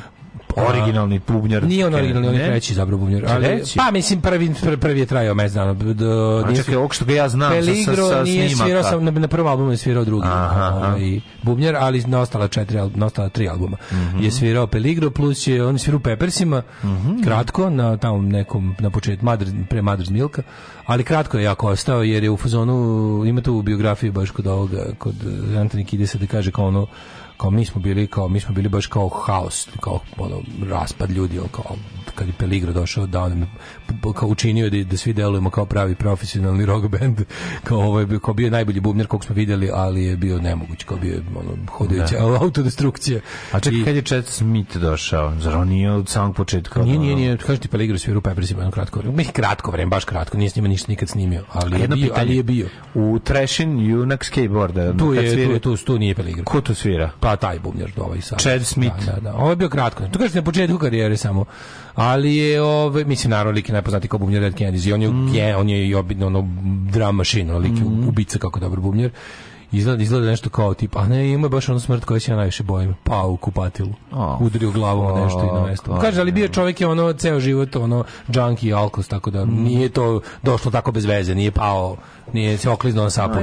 Originalni bubnjar. Nije on originalni, on je treći zabrao bubnjar. Ali, pa mislim prvi, prvi je trajao mesec dana. Do, A čekaj, ovog što ga ja znam Peligro sa, sa, sa nije snimaka. svirao sam, na, na prvom albumu je svirao drugi aha, aha. Ovaj, bubnjar, ali na ostala, četiri, na ostala tri albuma. Mm -hmm. Je svirao Peligro, plus je on svirao Peppersima, mm -hmm. kratko, na tamo nekom, na početku, Madr, pre Madr's Milka, ali kratko je jako ostao, jer je u fazonu, ima tu biografiju baš kod ovoga, kod eh, Anthony Kiddisa, da kaže kao ono, kao mi smo bili kao mi smo bili baš kao haos kao ono, raspad ljudi kao kad je Peligro došao da nam kao učinio da, da svi delujemo kao pravi profesionalni rock band kao ovaj bio kao bio najbolji bubnjar kog smo videli ali je bio nemoguć kao bio ono hodajuća da. autodestrukcija a čekaj I, kad je Chet Smith došao zar on nije od samog početka nije nije nije kaže ti Peligro svira u Peppers ima kratko vreme kratko vreme baš kratko nije snima ništa nikad snimio ali je bio, pitanje, ali je bio u Trashin junak skateboarda tu je, svira, tu je tu, tu nije Peligro ko tu svira pa taj bubnjar ovaj sam Chet da, Smith da, da, da. ovo je bio kratko to kaže na početku karijere samo ali je ovaj mislim naravno lik je kao bubnjar Red Kennedy on je mm. je, on je i obidno ono drum machine lik mm. ubica kako dobar bubnjar izgleda, izgleda nešto kao tip, a ne, ima baš onu smrt koja se ja najviše bojim, pa u kupatilu, oh, udario glavom nešto i na mesto. Da, Kaže, ali da, bio da. čovjek je ono, ceo život, ono, džanki i alkos, tako da mm. nije to došlo tako bez veze, nije pao nije se okliznuo sapom.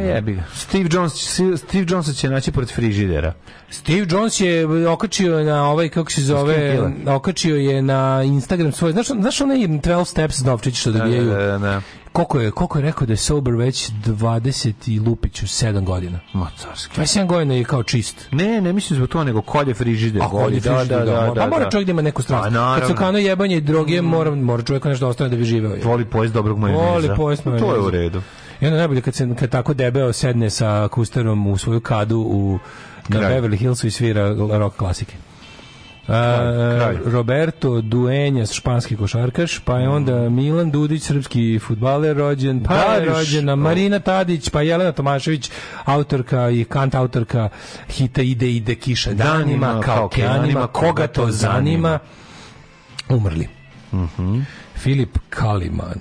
Steve Jones, Steve Jones će naći pored frižidera. Steve Jones je okačio na ovaj, kako se zove, okačio je na Instagram svoj, znaš, znaš onaj 12 steps novčić što da, da, dobijaju? Da, da, da. Koliko je, koliko je rekao da je sober već 20 i lupić u 7 godina? Macarski. 27 godina je kao čist. Ne, ne mislim zbog to, nego kolje frižider. A kolje da, frižider, da, da, da, da, A mora čovjek da ima neku pa, strast. Kad su kano jebanje i droge, mm. mora, mora čovjek nešto ostane da bi živeo. Voli pojest dobrog majoneza. Voli pojest majoneza. Pa, to je u redu. I onda najbolje kad, se, kad tako debeo sedne sa kustarom u svoju kadu u, na Kraj. Beverly Hillsu i svira rock klasike. A, Roberto Duenjas, španski košarkaš, pa je onda Milan Dudić, srpski futbaler rođen, pa je rođena Marina Tadić, pa Jelena Tomašević, autorka i kant autorka hita Ide ide kiša danima, kao okeanima, koga to zanima, umrli. Mm -hmm. Filip Kalimah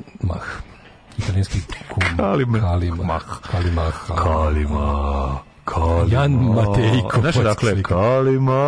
italijanski kum, Kalima. Kalima. kalimah, kalimah, kalimah. Jan Matejko. Znaš dakle, Kalima.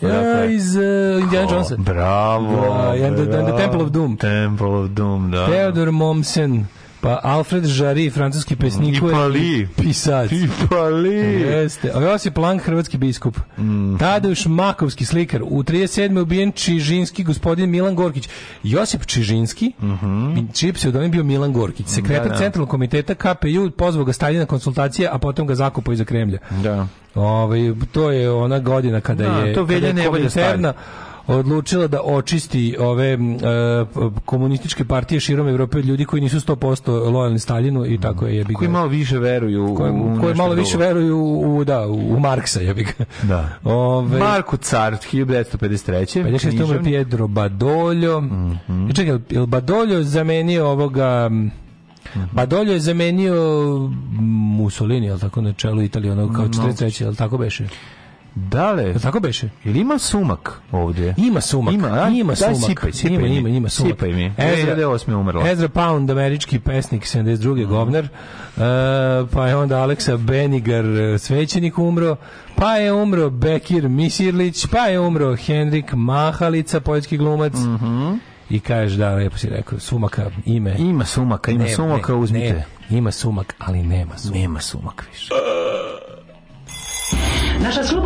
Ja, dakle, iz uh, Indiana Jonesa. Bravo. Da, and, the, and the Temple of Doom. Temple of Doom, da. Theodor Momsen. Pa Alfred Jarry, francuski pesnik i pali. pisac. I pali. Jeste. A Josip Lang, hrvatski biskup. Mm. Tadeuš Makovski, slikar. U 37. ubijen Čižinski, gospodin Milan Gorkić. Josip Čižinski, mm -hmm. čiji pseudonim bio Milan Gorkić. Sekretar da, da. Centralnog komiteta KPU pozvao ga Stalin na konsultacije, a potom ga zakupao iza Kremlja. Da. Ove, ovaj, to je ona godina kada da, je... To velja ne odlučila da očisti ove e, komunističke partije širom Evrope ljudi koji nisu 100% lojalni Staljinu i tako je jebi Koji malo više veruju koji, u koji malo više veruju u da u Marksa jebi ga. Da. Ove Marko Car 1953. 56. umre Pietro Badoljo. Mm -hmm. Čekaj, il Badoljo zamenio ovoga Badoljo je zamenio Mussolini, al tako na čelu Italije, ono kao 43, al tako beše. Dale. Tako beše. Ili ima sumak ovdje? Ima sumak. Ima, a? ima Daj, sumak. Sipaj, sipaj ima, ima, ima sumak. Sipaj mi. Ezra, 98. umrla. Ezra Pound, američki pesnik, 72. Mm. govnar. Uh, pa je onda Aleksa Benigar, e, svećenik umro. Pa je umro Bekir Misirlić. Pa je umro Henrik Mahalica, poljski glumac. Mm -hmm. I kažeš da, lepo si rekao, sumaka, ime. Ima sumaka, ima ne, sumaka, ne, uzmite. Ne, ima sumak, ali nema sumak. Nema sumak više. Naša slupa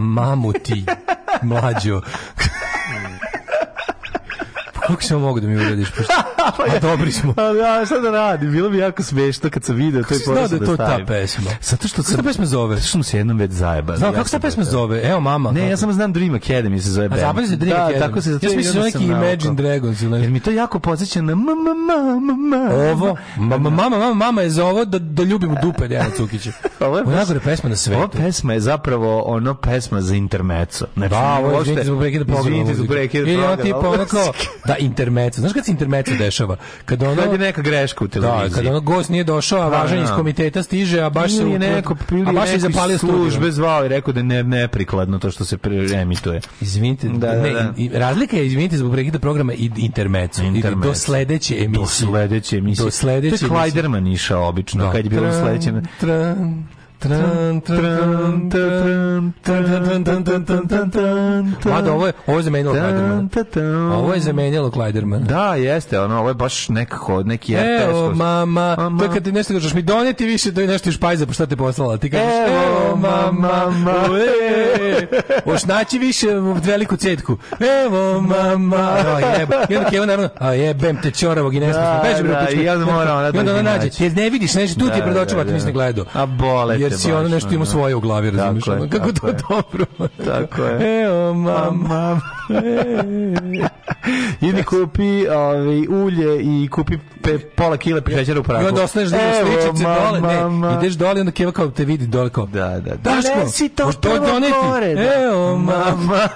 ma, mamuti, mlađo. Kako sam mogu da mi uradiš? pa ja, dobri smo. A, ja, šta da radim? Bilo mi jako smešno kad sam video. Kako si znao da je to ta pesma? Zato što se... Kako pesma zove? Zato što sam se jednom već zajebali. Znam, kako ta pesma zove? Evo mama. Ne, ja samo znam Dream Academy se zove. A zapali se Dream Academy? Da, tako se zato. Ja sam mislio neki Imagine Dragons. Jer mi to jako podsjeća na mama, mama, mama. Ovo? Mama, mama, mama, mama je za ovo da, da ljubim dupe Dejana Cukića. Pa ovo je najgore pesma na svetu. Ova pesma je zapravo ono pesma za intermeco. Znači, da, ovo je izvinite zbog prekida program. Izvinite zbog prekida programa. Ili tipa ono da, intermeco. Znaš kad se intermeco dešava? Kad ono... Kad je neka greška u da, televiziji. Da, kad ono gost nije došao, a da, važan iz da. komiteta stiže, a baš se... je neko, a baš je zapalio službe zvao i rekao da ne, neprikladno to što se emituje. Izvinite, da, ne, da, razlika je, izvinite zbog prekida programa i intermeco. Intermeco. Do sledeće emisije. Do sledeće emisije. Do sledeće emisije. To je Klajderman išao obično, kad je bilo sledeće. Mada ovo je, ovo je zamenilo Klajdermana. Ovo je zamenilo Klajdermana. Da, jeste, ono, ovo je baš nekako, neki RTS. Evo, mama, to je kad ti nešto kažeš, mi doneti više, to je nešto iz špajza, pa šta te poslala? Ti kažeš, evo, mama, mama, Oš naći više veliku cetku. Evo, mama. Evo, I onda Keva naravno, a jebem te čoravog i nesmisno. Beži, bro, pičku. I onda nađe, jer ne vidiš, nešto, tu ti je pred očima, ti nisi ne gledao. A bole baš, ono nešto ima svoje u glavi, razumiješ? Ono, kako to je. dobro. Tako je. <laughs> Evo, mama. <laughs> <laughs> Idi kupi ovaj, ulje i kupi pe, pola kile šećera u pragu. I onda ostaneš da sličice dole. Ne, ideš dole i onda keva kao te vidi dole kao. Da, da, da. Daško, to doneti. Da. Evo, mama.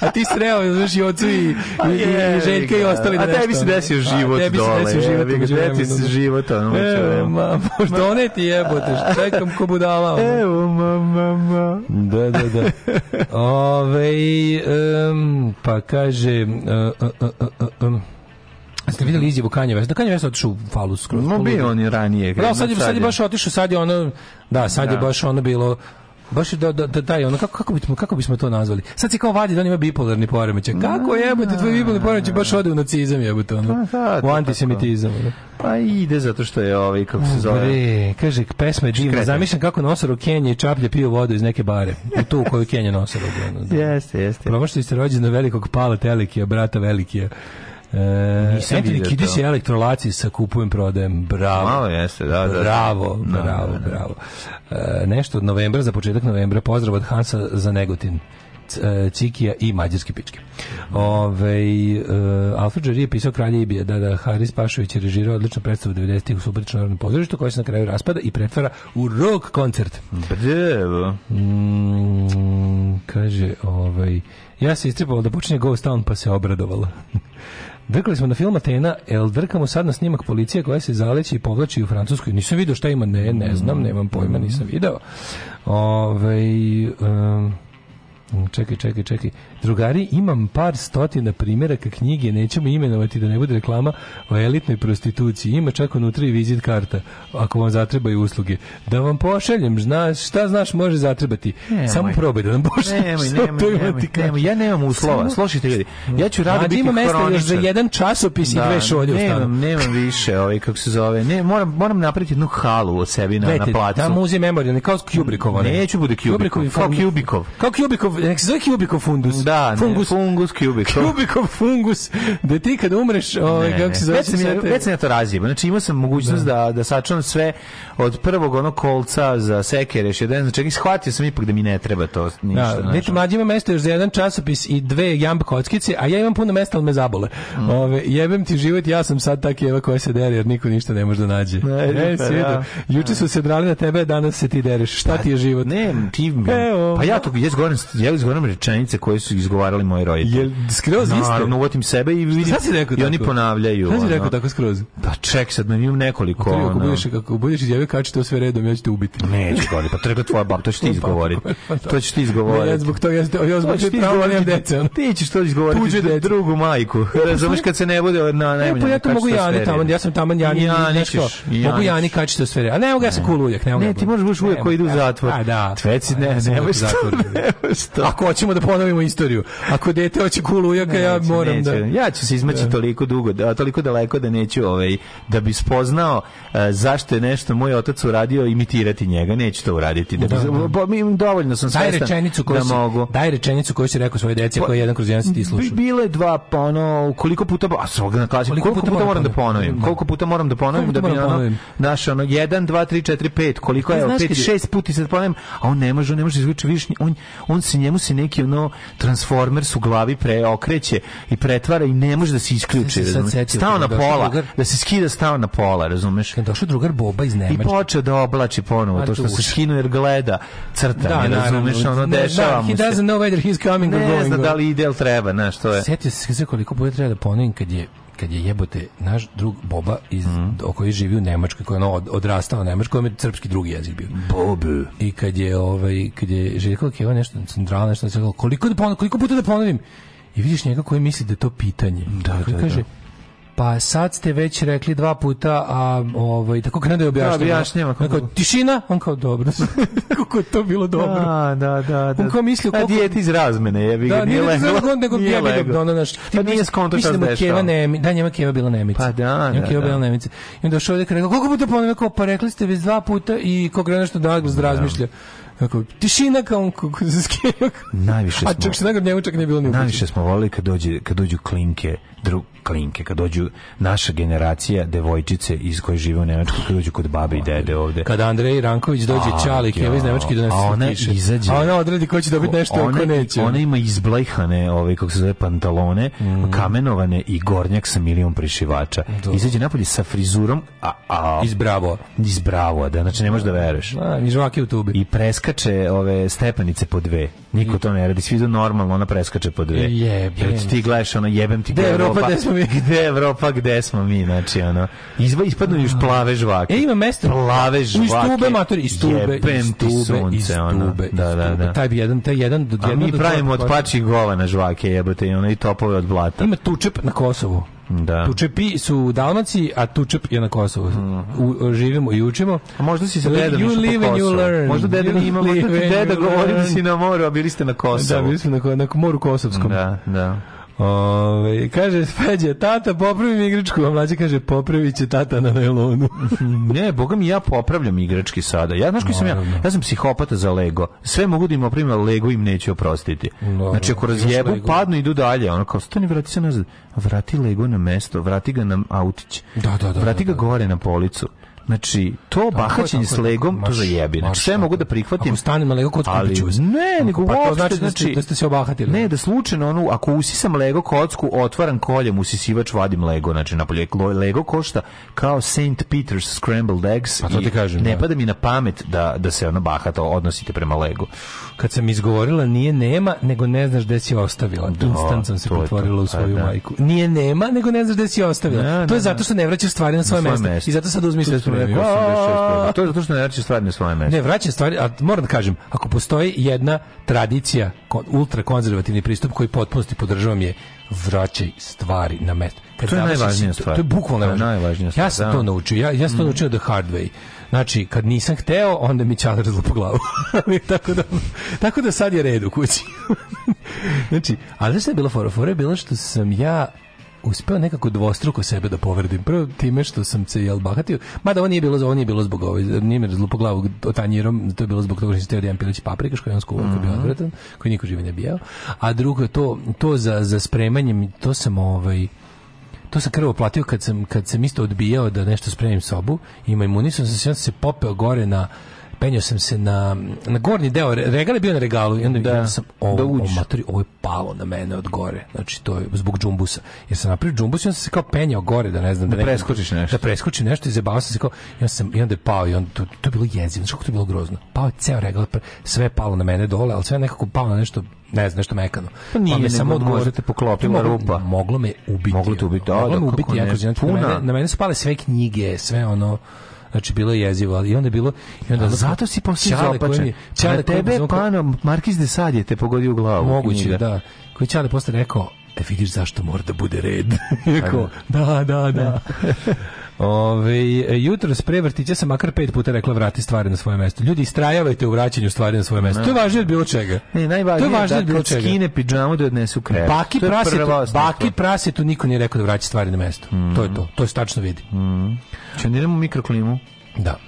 A ti sreo, znaš, i ocu i, pa i, i, i Željka i ostali A da tebi se desio život tebi dole. Tebi se desio život Tebi se život, ono Evo, ma, možda one ti jebote, čekam ko budala. Evo, mama, ma, Da, da, da. Ove, um, pa kaže... Uh, uh, uh, um. Jeste videli izjavu Kanye West? Da Kanye West otišao u falu skroz. No, bio on je ranije. Da, sad je, sad je baš otišao, sad je ono... Da, sad je da. baš ono bilo baš da da da da ono kako kako bismo kako bismo to nazvali sad se kao vadi da on ima bipolarni poremećaj kako mm. jebote tvoj bipolarni poremećaj baš ode u nacizam jebote ono pa, da, u antisemitizam pa ide zato što je ovaj kako se zove Bre, kaže pesma je divna zamišljam kako nosor u Keniji čaplje pio vodu iz neke bare u tu koju Kenija nosor da. jeste jeste promašili ste rođeno velikog Pala Telikija brata Velikija E, Nisam Anthony Kiddis je elektrolaci sa kupujem, prodajem. Bravo. Malo jeste, da, da, da. Bravo, da, bravo, da, da. bravo. E, nešto od novembra, za početak novembra, pozdrav od Hansa za Negotin. E, Cikija i mađarski pičke. Ove, uh, e, Alfred Jerry je pisao Kralje Ibija, da, da, Haris Pašović je režirao odličnu predstavu 90-ih u Subotičnom narodnom pozorištu, koja se na kraju raspada i pretvara u rock koncert. Bravo. Mm, kaže, ovaj, ja se istripala da počinje Ghost Town, pa se obradovalo. Drkali smo na film Atena, el drkamo sad na snimak policije koja se zaleće i povlači u Francuskoj. Nisam vidio šta ima, ne, ne znam, nemam pojma, nisam video. Ove, um, Mm, čekaj, čekaj, čekaj. Drugari, imam par stotina primjeraka knjige, nećemo imenovati da ne bude reklama o elitnoj prostituciji. Ima čak unutra i vizit karta, ako vam zatrebaju usluge. Da vam pošaljem, znaš, šta znaš može zatrebati. Nemoj. Samo probaj da nam pošaljem. Nemoj, nemoj, nemoj, nemoj, Ja nemam uslova, Samo... slušajte ljudi. Ja ću rado biti ima mesta još za jedan časopis da, i dve šolje nemam, u stanu. Nemam više, ovaj, kako se zove. Ne, moram, moram napraviti jednu halu od sebi na, Vete, na placu. Da, muzej memorijalni, kao Kubrikov. Neću bude Kubrikov, kao Kubikov. Kao Kubikov nek se zove Cubico fundus. Da, fungus. Ne, fungus Cubico. Cubico fungus, da ti kad umreš, ovaj, kako se zove... Već sam, ja, sam ja to razjebao. Znači imao sam mogućnost da, da, da sačuvam sve od prvog onog kolca za sekere, još jedan, znači shvatio sam ipak da mi ne treba to ništa. Da, znači. mlađi ima mesto još za jedan časopis i dve jamb kockice, a ja imam puno mesta, ali me zabole. Mm. Ove, jebem ti život, ja sam sad tak jeva koja se dere, jer niko ništa ne može da nađe. Ne, ne, da. Juče su se drali na tebe, danas se ti deriš. Šta pa ti je život? Ne, ti... Evo. Pa ja to, jes govorim, ja izgovaram rečenice koje su izgovarali moji roditelji. Jel skroz no, isto? Naravno, uvotim sebe i vidim. Šta si rekao I tako? oni ponavljaju. Šta si rekao ono. tako skroz? Pa ček, sad meni imam nekoliko. Tri, ako, budeš, ako budeš izjavio kači to sve redom, ja ću te ubiti. Neću, godi, pa to rekao tvoja baba, to ćeš ti <laughs> pa izgovoriti. Pa to ćeš ti izgovoriti. Ja zbog toga, ja zbog toga, ja nemam dece. Ti ćeš to izgovoriti. Tuđe dece. Drugu majku. Pa Razumeš kad se ne bude na najmanje. Pa ja to mogu Jani tamo, ja sam taman Jani. Ja, Mogu Jani kači to sve redom. A ne mogu ja sam cool uvijek, ne mogu. Ne, ti možeš uvijek koji ide u zatvor. A da. Tveci, ne, ne, ne, ne, Ako hoćemo da ponovimo istoriju. Ako dete hoće kulu ujaka, ja moram da- neću. da... Ja ću se izmaći da. toliko dugo, da, toliko daleko da neću, ovaj, da bi spoznao uh, zašto je nešto moj otac uradio, imitirati njega. Neću to uraditi. Da, da, da. Mi, dovoljno sam svestan daj rečenicu da koju da si, mogu. Daj rečenicu koju si rekao svoje deci, pa, koja je jedan kroz jedan si ti slušao. Bilo je dva, pa ono, koliko puta... A, na klasi, koliko, koliko, puta, puta moram da ponovim? Da. Koliko puta moram da ponovim? Da bi ono, naš, ono, 1, 2, 3, 4, 5, koliko je, 5, 6 puti se da ponovim, a on ne može, on ne može izvući više, on, on se njemu se neki ono Transformers u glavi preokreće i pretvara i ne može da se isključi. Stao na pola, drugar, da se skida stao na pola, razumeš? Kad došao drugar Boba iz Nemačke. I počeo da oblači ponovo to što se skinuo jer gleda crta, da, ne razumeš, ono ne, da, dešava mu se. He doesn't know whether he's coming ne or going. Ne zna da li ide ili treba, znaš, to je. Sjetio se koliko bude treba da ponovim kad je kad je jebote naš drug Boba iz mm. koji živi u Nemačkoj, koji je ono odrastao u Nemačkoj, je srpski drugi jezik bio. Bobe. I kad je ovaj kad je Željko Keva nešto centralno nešto, nešto da koliko da ponovim, koliko puta da ponovim. I vidiš njega koji misli da je to pitanje. Da, da, kaže, da pa sad ste već rekli dva puta, a ovaj, tako krenu da je objašnjava. Da, objašnjava. Kako... tišina, on kao dobro. <laughs> kako je to bilo dobro. Da, da, da. da. On kao mislio kako... A iz razmene, je bi ga, da, nije, nije lego. Da, nego nije lego. Ono, naš, pa nije skonto šta zdešao. Keva nemi, da, njema Keva bila nemica. Pa da, da. Keva bilo da. bila nemica. I onda došao ovdje rekao, koliko puta ponovno, kao, pa rekli ste već dva puta i ko krenu što da razmišlja. Kako, tišina kao on kako se skijao. Najviše smo. A čak se nakon njemu čak nije bilo ni Najviše smo volili kad dođe, kad dođu klinke dru klinke, kad dođu naša generacija devojčice iz koje žive u Nemačkoj, kad dođu kod babe i dede ovde. Kad Andrej Ranković dođe Čalik, je iz Nemačke do nas a ona izađe. A ona odredi ko će dobiti nešto, ona, ko neće. Ona ima izblejhane, ove kako se zove, pantalone, mm. kamenovane i gornjak sa milion prišivača. Do. Izađe napolje sa frizurom, a, a iz Bravo. Iz Bravo, da, znači ne možeš da veruješ. A, mi žvaki u tubi. I preskače ove stepenice po dve. Niko to ne radi, svi do normalno, ona preskače po dve. Jebem. Jer ti gledaš, ona jebem ti gleda Evropa pa- gde smo mi? <laughs> Gde Evropa, gde smo mi, znači ono. Izva ispadnu još plave žvake. E ima mesto plave žvake. Iz tube matori, iz tube, iz tube, iz tube. Da, da, da. Pa taj jedan, taj jedan do jedan. A mi pravimo od pači gola na žvake, jebote, i ono i topove od blata. Ima tučep na Kosovu. Da. Tučepi su u Dalmaciji, a Tučep je na Kosovu. Mhm. U, živimo i učimo. A možda si sa dedom you live and you learn. Možda deda you ima, možda deda govori da si na moru, a bili ste na da, Kosovu. Da, bili smo na, na moru kosovskom. Da, da. Ove, kaže, Feđe, tata, popravim igračku. A mlađe kaže, popravit će tata na nailonu. Mhm, ne, boga mi ja popravljam igračke sada. Ja, znaš koji sam ja? Ja sam psihopata za Lego. Sve mogu da im opravim, Lego im neću oprostiti. Naravno. Znači, ako razjebu, padnu i idu dalje. Ono kao, stani, vrati se nazad. Vrati Lego na mesto, vrati ga na autić. Da, da, da. Vrati da, ga da, da. gore na policu. Znači, to bahaćenje s legom, to zajebi. Znači, sve mogu da prihvatim. Ako stanem na lego, kocku ali, ću Ne, nego pa to znači, da znači, da ste se obahatili. Ne, da slučajno onu, ako usisam lego kocku, otvaram koljem, usisivač vadim lego. Znači, na polje, lego košta kao St. Peter's Scrambled Eggs. Pa to ti kažem. Ne da. pada mi na pamet da, da se ono bahata odnosite prema lego. Kad sam izgovorila nije nema, nego ne znaš gde si ostavila. Da, Instant sam se potvorila u pa svoju da. majku. Nije nema, nego ne znaš gde si ostavila. Da, to je zato što ne vraćaš stvari na svoje, mesto. I zato sad sve problemi To je zato što ne vraćaš stvari na svoje mesto. Ne, vraća stvari, a moram da kažem, ako postoji jedna tradicija, ultrakonzervativni pristup koji potpunosti podržavam je vraćaj stvari na mesto. Kad to je najvažnija stvar. To, to je bukvalno najvažnija, najvažnija stvar. Ja sam da. to naučio, ja, ja sam mm. naučio the hard way. Znači, kad nisam hteo, onda mi čalar zlo po glavu. <laughs> tako, da, tako da sad je red u kući. <laughs> znači, ali znaš je bilo fora? Fora je bilo što sam ja uspeo nekako dvostruko sebe da povredim. Prvo time što sam se jel bahatio, mada ovo nije bilo, ovo nije bilo zbog ovo, nije me razlupo glavu tanjirom, to je bilo zbog toga što sam teo da jedan pilić paprika, što je on skupo mm -hmm. bio mhm. odvratan, koji niko žive ne bijao. A drugo, to, to za, za spremanjem, to sam ovaj, to sam krvo platio kad sam, kad sam isto odbijao da nešto spremim sobu i majmunisom sam se popeo gore na penjao sam se na, na gornji deo, regal je bio na regalu i onda, da, onda sam, o, da o materi, ovo je palo na mene od gore, znači to je zbog džumbusa. Jer sam napravio džumbus i onda sam se kao penjao gore, da ne znam, da, da preskočiš nešto. Da preskoči nešto i zabavao sam se kao, i onda, sam, i onda je pao i onda, to, to je bilo jezivo, znači kako to je bilo grozno. Pao je ceo regal, sve je palo na mene dole, ali sve nekako palo na nešto ne znam, nešto mekano. Pa nije, pa me samo odgovor... možda te poklopila rupa. Moglo me ubiti. Moglo te ubiti, a, da, Moglo da, me ubiti, jako, znači, na, mene, na mene su pale sve knjige, sve ono Znači bilo je jezivo, ali onda je bilo i onda zato, zato si posle zopačen. Čale tebe pano Markiz de Sad te pogodio u glavu. Moguće, da. da. Koji Čale posle rekao, e vidiš zašto mora da bude red. <laughs> Rekao, da, da, da. da. <laughs> Ove, jutro s prevrtića sam makar pet puta rekla vrati stvari na svoje mesto. Ljudi, istrajavajte u vraćanju stvari na svoje mesto. To je važnije od bilo čega. Ne, najvažnije to je važnije da, bilo čega. skine pidžamu da odnesu krevet. Baki prasetu, baki prasetu niko nije rekao da vraća stvari na mesto. Mm. To je to. To je tačno vidi. Mm. Čeniramo mikroklimu. Da.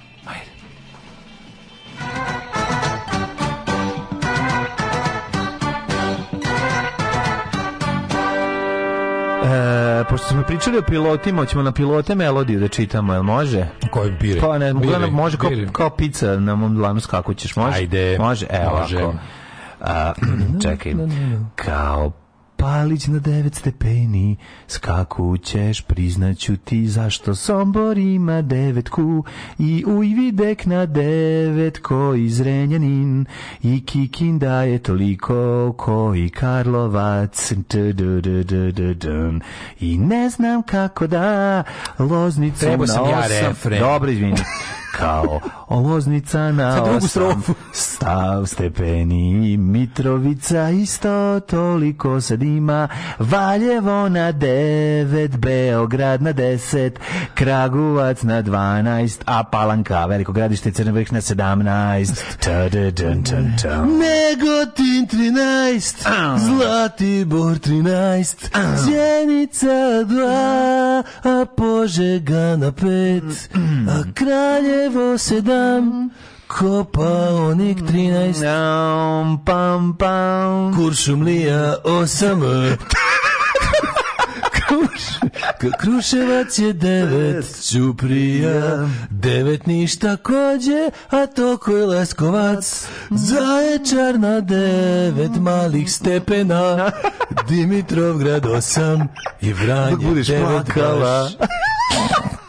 E, pošto smo pričali o pilotima, hoćemo na pilote melodiju da čitamo, jel može? Koji biri? Pa ne, biri, može kao, kao pizza na mom dlanu skakućeš, može? Ajde. Može, evo može. Ako. Eh, A, <clears throat> čekaj. Kao Palić na devet stepeni, skaku skakućeš, priznaću ti zašto Sombor ima devetku i Ujvidek na devet koji Zrenjanin i Kikinda je toliko koji Karlovac i ne znam kako da Loznica na osam. Ja Dobro, izvini. <laughs> kao ovoznica na osam, stav stepeni, Mitrovica isto toliko sad ima, Valjevo na devet, Beograd na deset, Kraguvac na dvanaest, a Palanka, veliko gradište Crnevrh na sedamnaest, Negotin trinaest, Zlatibor trinaest, Sjenica dva, a Požega na pet, mm. a Kralje evo sedam Kopaonik 13 Nam, pam, pam Kuršumlija 8 Kruševac je devet, Ćuprija devet ništa kođe, a toko je Leskovac, Zaječar na devet malih stepena, Dimitrovgrad osam i Vranje devet kala. <laughs>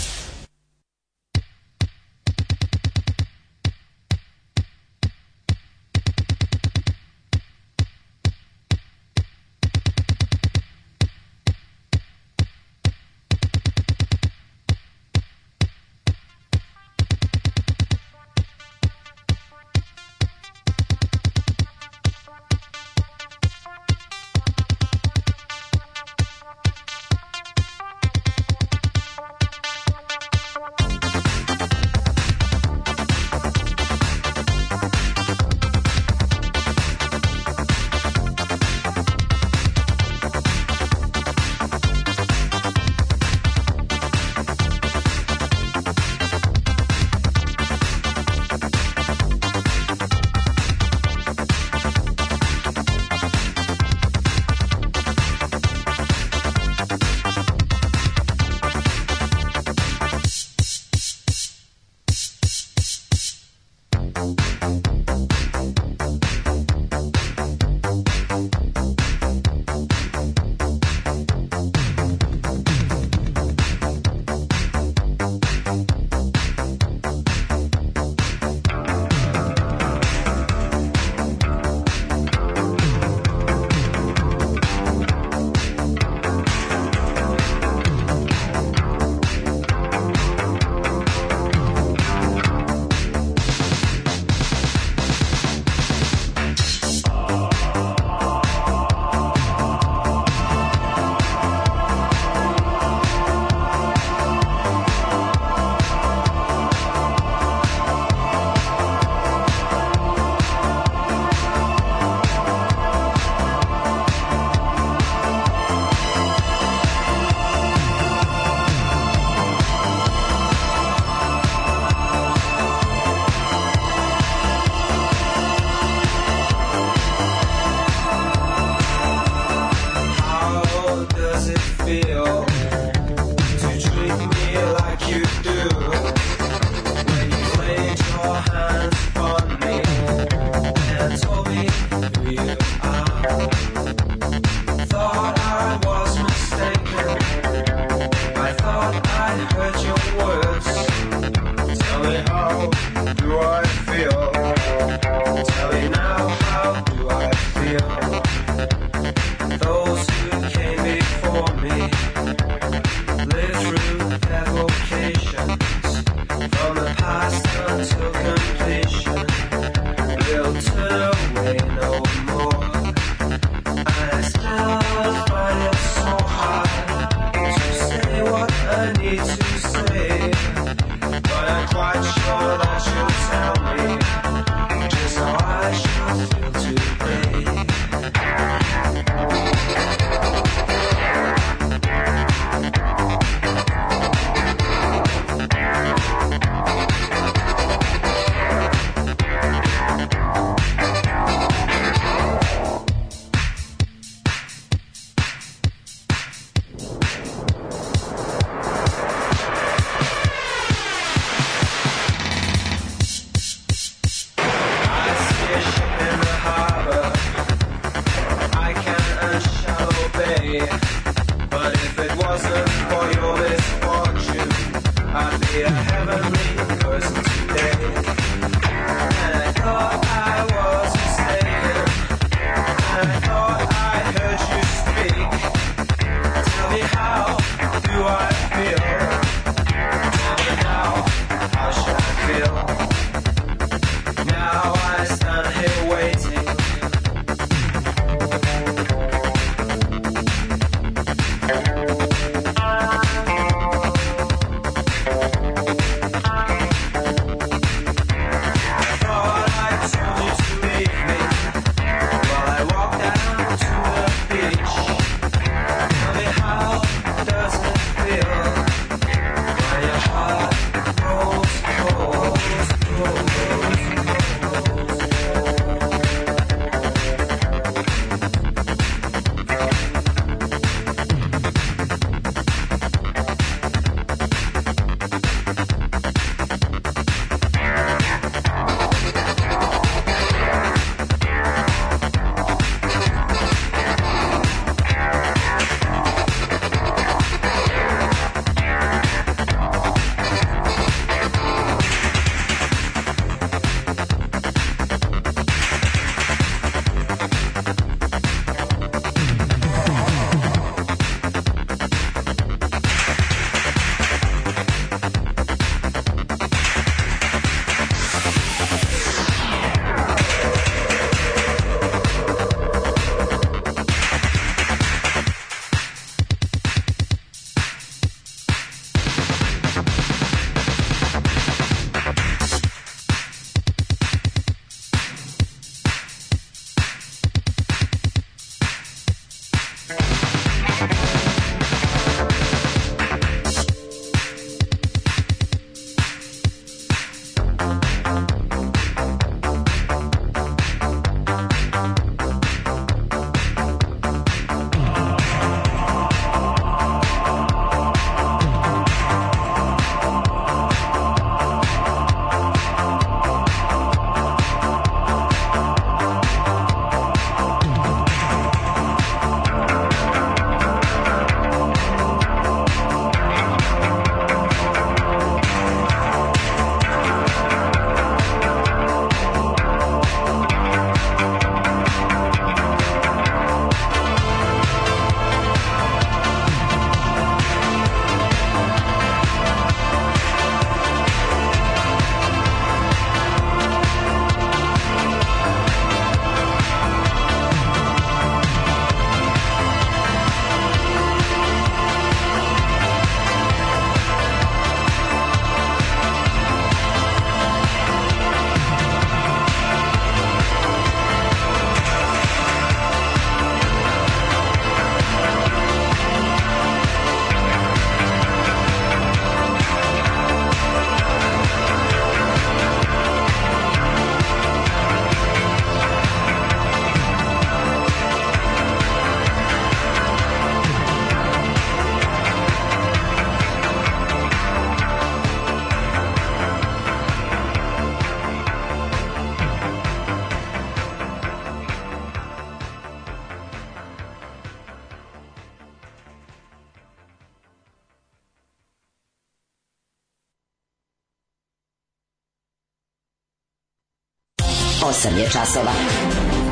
časova.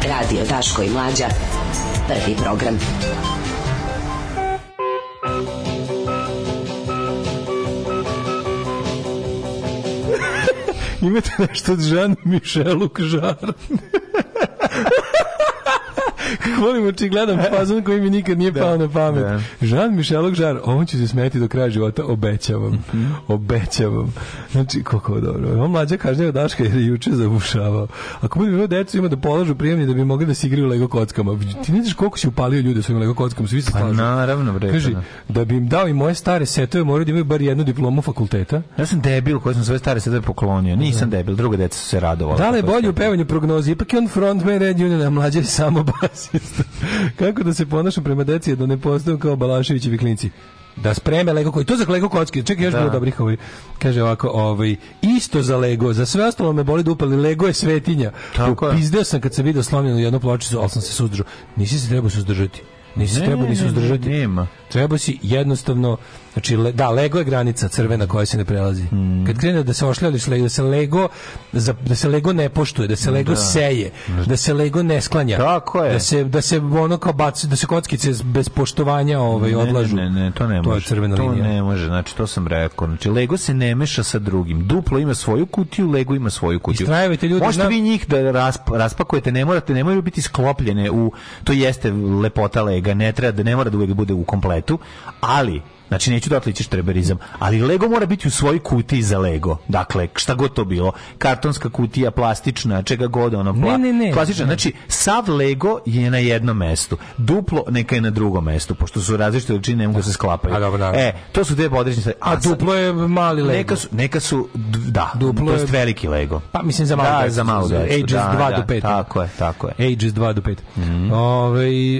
Radio Taško i Mlađa. Prvi program. <laughs> Imate nešto od Žan Mišelu Žar? <laughs> Volim očigledan fazon koji mi nikad nije da, pao na pamet. Da. Jean-Michel Ogžar, on će se smeti do kraja života, obećavam. Mm -hmm. Obećavam. Znači, koliko je dobro. On mlađa kažnjava Daška jer je juče zavušavao. Ako bude bilo decu ima da polažu prijemni da bi mogli da se igraju Lego kockama. Ti ne znaš koliko si upalio ljude svojim Lego kockama, svi se pa slažu. Pa naravno, bre. Kaži, pa da. da bi im dao i moje stare setove, moraju da imaju bar jednu diplomu fakulteta. Ja sam debil koji sam svoje stare setove poklonio. Nisam da. debil, druga deca su se radovala. Da li je bolje u da pevanju prognozi? Ipak je on frontman Red Union, a mlađe je samo basist. <laughs> Kako da se ponašam prema deci da ne postanu kao Balaševićevi klinci? da spreme Lego koji to za Lego kocke. Čekaj, još da. bilo dobrih ovaj. Kaže ovako, ovaj isto za Lego, za sve ostalo me boli da ali Lego je svetinja. Tako Pizdeo sam kad sam video slomljenu jednu pločicu, al sam se suzdržao. Nisi se trebao suzdržati. Nisi ne, se trebao ni suzdržati. Nema. Treba si jednostavno Znači, da, Lego je granica crvena koja se ne prelazi. Mm. Kad krene da se ošljališ, da, da se Lego da se Lego ne poštuje, da se Lego da. seje, da se Lego ne sklanja. Tako je. Da se, da se ono kao baci, da se kockice bez poštovanja ovaj, odlažu. Ne, ne, ne, to ne to može. To je crvena to linija. ne može, znači to sam rekao. Znači, Lego se ne meša sa drugim. Duplo ima svoju kutiju, Lego ima svoju kutiju. Istrajavajte ljudi. Možete vi njih da rasp, raspakujete, ne morate, ne moraju biti sklopljene u, to jeste lepota Lega, ne treba da ne mora da uvijek bude u kompletu, ali Znači, neću da otličiš treberizam. Ali Lego mora biti u svojoj kutiji za Lego. Dakle, šta god to bilo. Kartonska kutija, plastična, čega god, ono, pla... ne, ne, ne, plastična. Znači, sav Lego je na jednom mestu. Duplo neka je na drugom mestu, pošto su različite veličine, ne mogu da se sklapaju. A, dobro, da. E, to su dve određene stvari. A, A sad, duplo je mali Lego. Neka su, neka su da, duplo je... veliki Lego. Pa, mislim, za malo. Da, da za malo. Da, ages da, 2 da, do 5. Tako je, tako je. Ages 2 do 5. Mm -hmm. Ove, ovaj,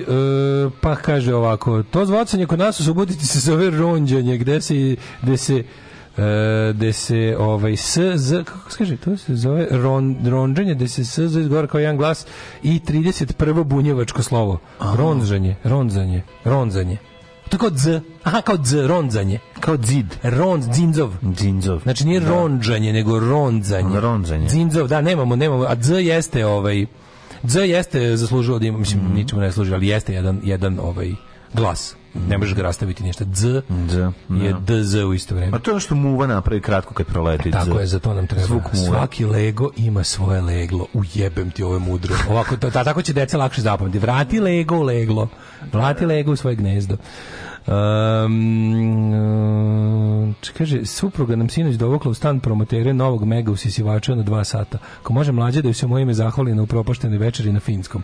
e, pa kaže ovako, to zvacanje kod nas u Subotici se zove ronđanje, gde se, gde se Uh, gde se ovaj s z kako se kaže to se zove ron, ronđenje gde se s z izgovara kao jedan glas i 31. bunjevačko slovo Aha. ronđenje ronđanje ronđanje tako z aha kao z ronđanje kao zid ron zinzov zinzov znači nije da. ronđanje nego ronđanje ronđanje dzinzov da nemamo nemamo a z jeste ovaj z jeste zaslužilo da ima mislim mm -hmm. ničemu ne služi ali jeste jedan jedan ovaj glas ne možeš ga rastaviti ništa. dz, d, je DZ da. u isto vrijeme. A to je što muva napravi kratko kad proleti. tako z. je, za to nam treba. Zvuk muva. Svaki Lego ima svoje leglo. Ujebem ti ovo mudro. Ovako, da, tako će deca lakše zapamati. Vrati Lego u leglo. Vrati Lego u svoje gnezdo. Um, kaže, supruga nam sinoć dovukla u stan promotere novog mega usisivača na dva sata. Ako može mlađe da ju se moje ime zahvali na upropaštenoj večeri na Finskom.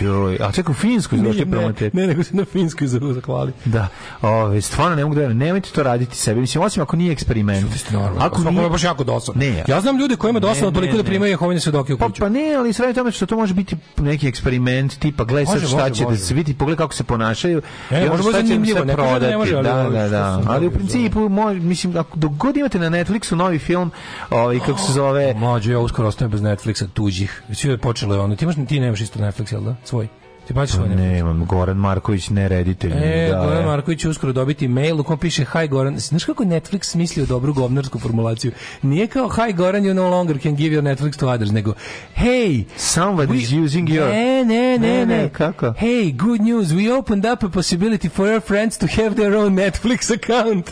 Joj, a čekaj, u Finskoj izdošli promotere? Ne, nego se na Finskoj zahvali. Da, Ove, stvarno ne mogu da nemojte to raditi sebi. Mislim, osim ako nije eksperiment. Ste normalno. Ako nije... baš jako dosadno. Ne, ja. ja znam ljude kojima je dosadno toliko da ne, da primaju jehovine svedoke u pa, kuću. Pa, pa ne, ali sve tome što to može biti neki eksperiment, tipa, gle sad šta će da može. da se vidi, pogledaj kako se ponašaju. E, možemo zanimljivo, ne prodati. Ne može, ali, da, da, da. Ali u principu, da. moj, mislim, ako dok god imate na Netflixu novi film, ovaj, kako se zove... Oh, Mlađo, ja uskoro ostanem bez Netflixa tuđih. Već je počelo je ono. Ti, imaš, ti nemaš isto Netflix, jel da? Svoj. Ti baš ne. imam, Goran Marković ne reditelj. E, da, Goran e. Marković uskoro dobiti mail u kom piše Hi Goran. Znaš kako Netflix mislio dobru govnarsku formulaciju? Nije kao Hi Goran you no longer can give your Netflix to others, nego Hey, somebody is using your Ne, ne, ne, ne, kako? Hey, good news. We opened up a possibility for your friends to have their own Netflix account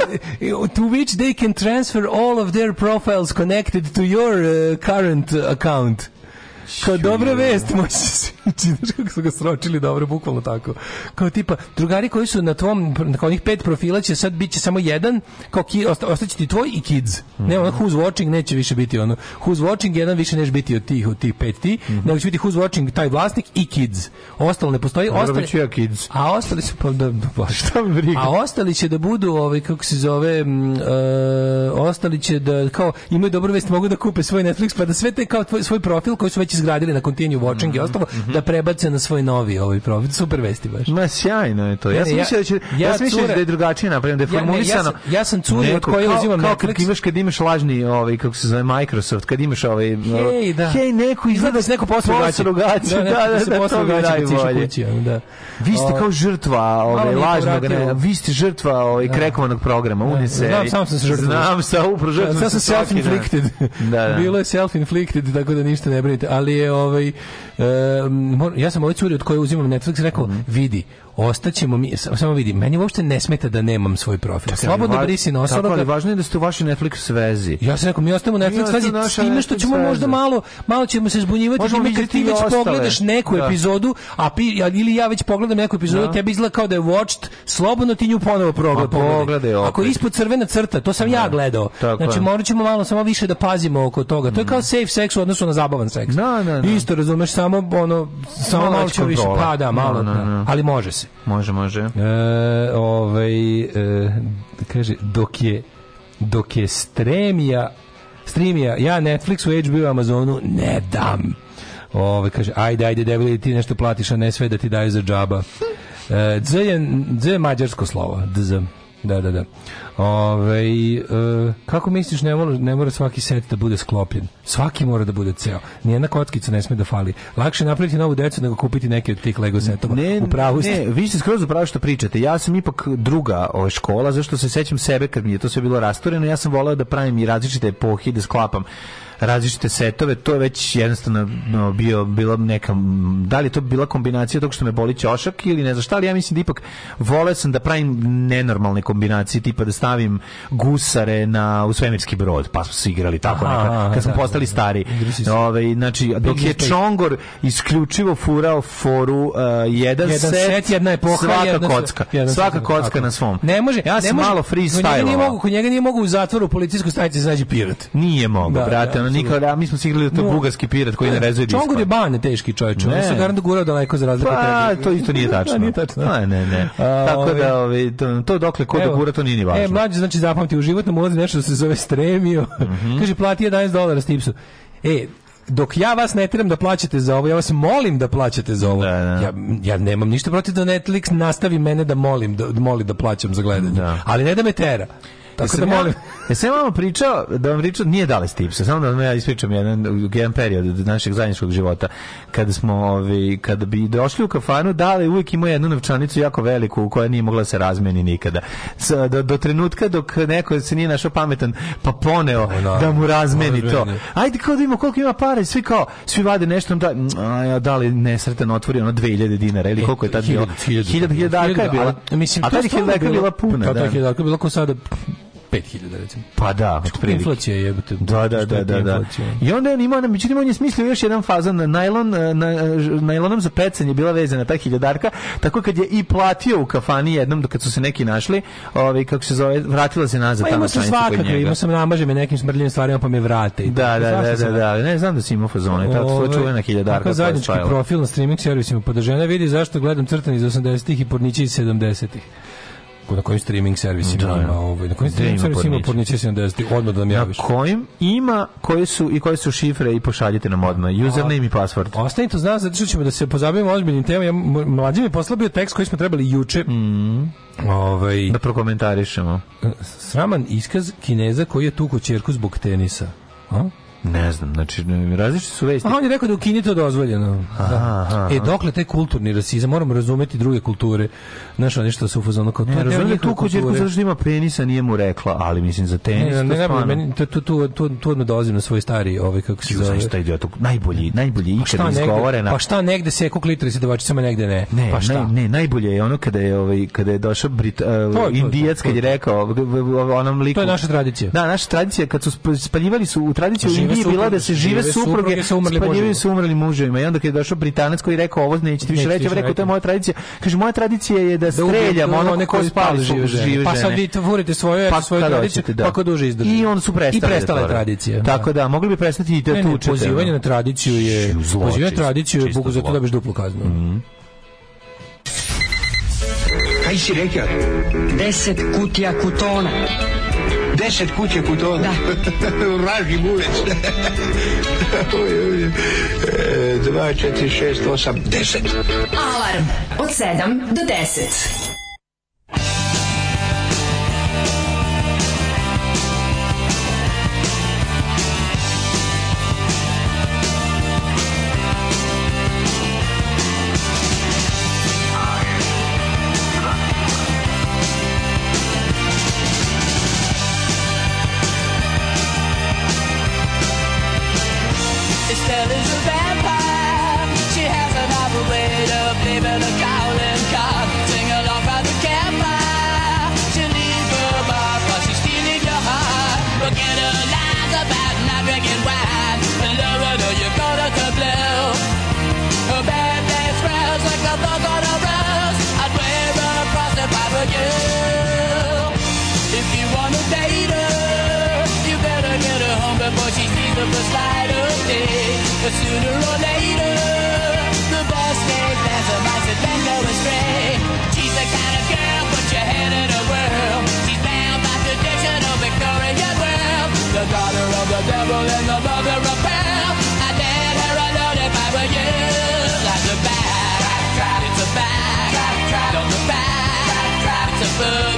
<laughs> to which they can transfer all of their profiles connected to your uh, current account. Kao dobra vest, <laughs> može da se znači, znaš kako su ga sročili dobro, bukvalno tako. Kao tipa, drugari koji su na tvom, na onih pet profila će sad biti samo jedan, kao ki, osta, ostaće ti tvoj i kids. Mm -hmm. Ne, ono who's watching neće više biti ono. Who's watching jedan više neće biti od tih, od tih pet ti, mm -hmm. nego će biti who's watching taj vlasnik i kids. Ostalo ne postoji. Ostali, Dobro, ostali, ja kids. A ostali su, pa, da, da pa, <laughs> šta briga. A ostali će da budu, ovaj, kako se zove, uh, ostali će da, kao, imaju dobru vest, mogu da kupe svoj Netflix, pa da sve te, kao tvoj, svoj profil koji su već izgradili na continue watching mm -hmm. i mhm, ostalo, mm -hmm da prebace na svoj novi ovaj profil. Super vesti baš. Ma sjajno je to. Ja sam mislio da će ja, ja sam mislio da, da je drugačije napravljeno, da je formulisano. Ja, ja, ja sam curi od koje uzimam kao, Netflix. Kad imaš kad imaš lažni ovaj kako se zove Microsoft, kad imaš ovaj Hej, ovaj- da. Hej, neko izgleda da se neko posle gaće. Da, da, da, da, da se posle gaće da. Vi ste kao žrtva ovaj lažnog, vi ste žrtva ovaj krekovanog programa Unise. Znam, sam sam se žrtva. Znam, sa upravo žrtva. Sad sam self-inflicted. Da, da. Bilo je self-inflicted, tako da ništa ne brinite, ali je ovaj um, ja sam ovoj curi od koje uzimam Netflix rekao, mhm. vidi, ostaćemo mi samo vidi meni uopšte ne smeta da nemam svoj profil Čekaj, slobodno va, brisi na ostalo ali važno je da ste u vašoj Netflix vezi ja sam rekao mi ostajemo Netflix mi vezi s što ćemo možda malo malo ćemo se zbunjivati Možemo time kad ti već ostale. pogledaš neku da. epizodu a pi, ili ja već pogledam neku epizodu da. tebi izgleda kao da je watched slobodno ti nju ponovo pa pogledaj ako je ispod crvena crta to sam da. ja gledao Tako znači moraćemo malo samo više da pazimo oko toga to je kao safe sex u odnosu na zabavan seks da, da, da. isto razumeš samo ono samo malo više pada malo ali može se se. Može, može. E, ovaj, e, kaže, dok je, dok je stremija, stremija, ja Netflix u HBO, Amazonu ne dam. Ove, ovaj, kaže, ajde, ajde, debeli, ti nešto platiš, a ne sve da ti daju za džaba. E, dz je, dz je mađarsko slovo, dz. Da, da, da. Ove, e, kako misliš, ne mora, ne mora svaki set da bude sklopljen? Svaki mora da bude ceo. Nijedna kockica ne sme da fali. Lakše napraviti novu decu nego kupiti neke od tih Lego setova. Ne, upravo ste... ne, vi ste skroz upravo što pričate. Ja sam ipak druga ove, škola, zašto se sećam sebe kad mi je to sve bilo rastureno. Ja sam volao da pravim i različite epohi, da sklapam različite setove, to je već jednostavno no, bio, bila neka, da li to bila kombinacija tog što me boli ćošak ili ne znam šta, ali ja mislim da ipak vole sam da pravim nenormalne kombinacije, tipa da stavim gusare na, u svemirski brod, pa smo se igrali tako aha, neka, kad smo da, da postali da, stari. Ove, ovaj, znači, dok je Čongor isključivo furao foru uh, jedan, jedan set, set, jedna epoha, svaka jedna kocka, jedan svaka kocka tako. na svom. Ne može, ja sam ne može, malo freestyle. Kod njega nije mogu u zatvoru u policijskoj stanici da zađe pirat. Nije mogu, da, brate, ono, nikada, mi smo se igrali da to no, bugarski pirat koji ne rezuje disko. Čongor je bane teški čovječ, ono se garant gurao daleko za razliku pa, to isto nije <laughs> da, tačno. nije tačno. Ne, ne, ne. A, Tako da, ovi, ovaj, ovaj, to, to dokle ko da gura, to nije ni važno. E, mlađe, znači, zapamti, u životnom ulazi nešto se zove stremio. Mm -hmm. <laughs> Kaže, plati 11 dolara s tipsu. E, dok ja vas ne trebam da plaćate za ovo, ja vas molim da plaćate za ovo. Da, da. Ja, ja nemam ništa protiv da Netflix nastavi mene da molim da, da moli da plaćam za gledanje. Da. Ali ne da me tera. Tako da molim. Jesam vam pričao, da vam pričao, nije dale tipsa, samo da vam ja ispričam jedan, jedan period našeg zajedničkog života, kada smo, ovi, kada bi došli u kafanu, dale uvijek imao jednu novčanicu jako veliku, koja nije mogla da se razmeni nikada. S, do, do, trenutka dok neko se nije našao pametan, pa poneo no, da. da mu razmeni to. Ajde, kao da ima koliko ima para, svi kao, svi vade nešto, da, mm, a, ja da dali nesretan otvori ono 2000 dinara, ili e, koliko je tad bilo? 1000 dinara je bila. Mislim, a tada je bila puna. Da, Tada je bila, ko sada 5000 recimo. Pa da, otprilike. Inflacija je jebote. Da, da, da, da, da. I onda on imao, međutim on je smislio još jedan fazan na najlon, eh, na, eh, najlonom za pecanje bila vezana ta hiljadarka, tako kad je i platio u kafani jednom kad su se neki našli, ovaj kako se zove, vratila se nazad pa, tamo čanica. Ima sam svakako, ima sam namaže me nekim smrdljivim stvarima pa me vrate. Da, da, da, da, da, ne znam da si imao fazone, ta to ovaj, čuvena hiljadarka. Kako zajednički profil na streaming servisima podržana pa da vidi zašto gledam crtani iz 80-ih i pornići iz 70-ih na kojim streaming servisima da, ima, ovaj, na kojim da streaming servisima ima porniće 70, odmah da nam javiš. Na kojim ima, koje su i koje su šifre i pošaljite nam odmah, username i password. Ostanite uz nas, zato što ćemo da se pozabavimo ozbiljnim temama. Ja, mlađi mi poslao bio tekst koji smo trebali juče. Mm. Ovaj, da prokomentarišemo. Sraman iskaz Kineza koji je tuko čerku zbog tenisa. A? Ne znam, znači različite su vesti. Aha, on je rekao da u Kini to dozvoljeno. Da. Aha, Aha. E, dokle taj kulturni rasizam, moramo razumeti druge kulture. Znaš, ono što se ufazano kao... Ne, to, razumijem da tu kućerku zato što ima penisa, nije mu rekla, ali mislim za tenis, ne, ne, to stvarno... Ne, tu, tu, tu, tu, tu odmah dolazim na svoj stari, ovaj, kako se Ju, zove... Šta idiot, najbolji, pa najbolji pa ikada izgovorena. Pa šta negde se kuklitri se dovači, samo negde ne. Ne, pa šta? ne, ne, najbolje je ono kada je, ovaj, kada je došao Brit, uh, da, indijac, kad je rekao onom liku... To je naša tradicija. Da, naša tradicija, kad su spaljivali su u tradiciju nije bila da se žive, supruge, supruge spaljivaju se umrli muževima. I onda kad je došao Britanac koji je rekao ovo nećete više reći, rekao to je moja tradicija. Kaže moja tradicija je da, da streljam ono neko spali žive žene. Pa sad vi tvorite svoje, pa svoju tradiciju, da. pa duže izdrži. I onda su prestali. I da prestala tradicija. Tako da, mogli bi prestati i da tuče. Pozivanje na tradiciju je pozivanje na tradiciju je bogu za to da biš duplu kaznu. Mhm. Kaj si rekao? Deset kutija kutona. 10 kuće putovao. Da. <laughs> U Raži Bulec. <laughs> Dva, četiri, šest, 8, 10. Alarm od 7 do 10. But sooner or later, the boss may blast the mice and let go astray. She's the kind of girl, put your head in a whirl. She's bound by tradition of Victorian world. The daughter of the devil and the mother of pearl. I let her alone if I were you. Like a bag, it's a bag, don't look back, it's a food.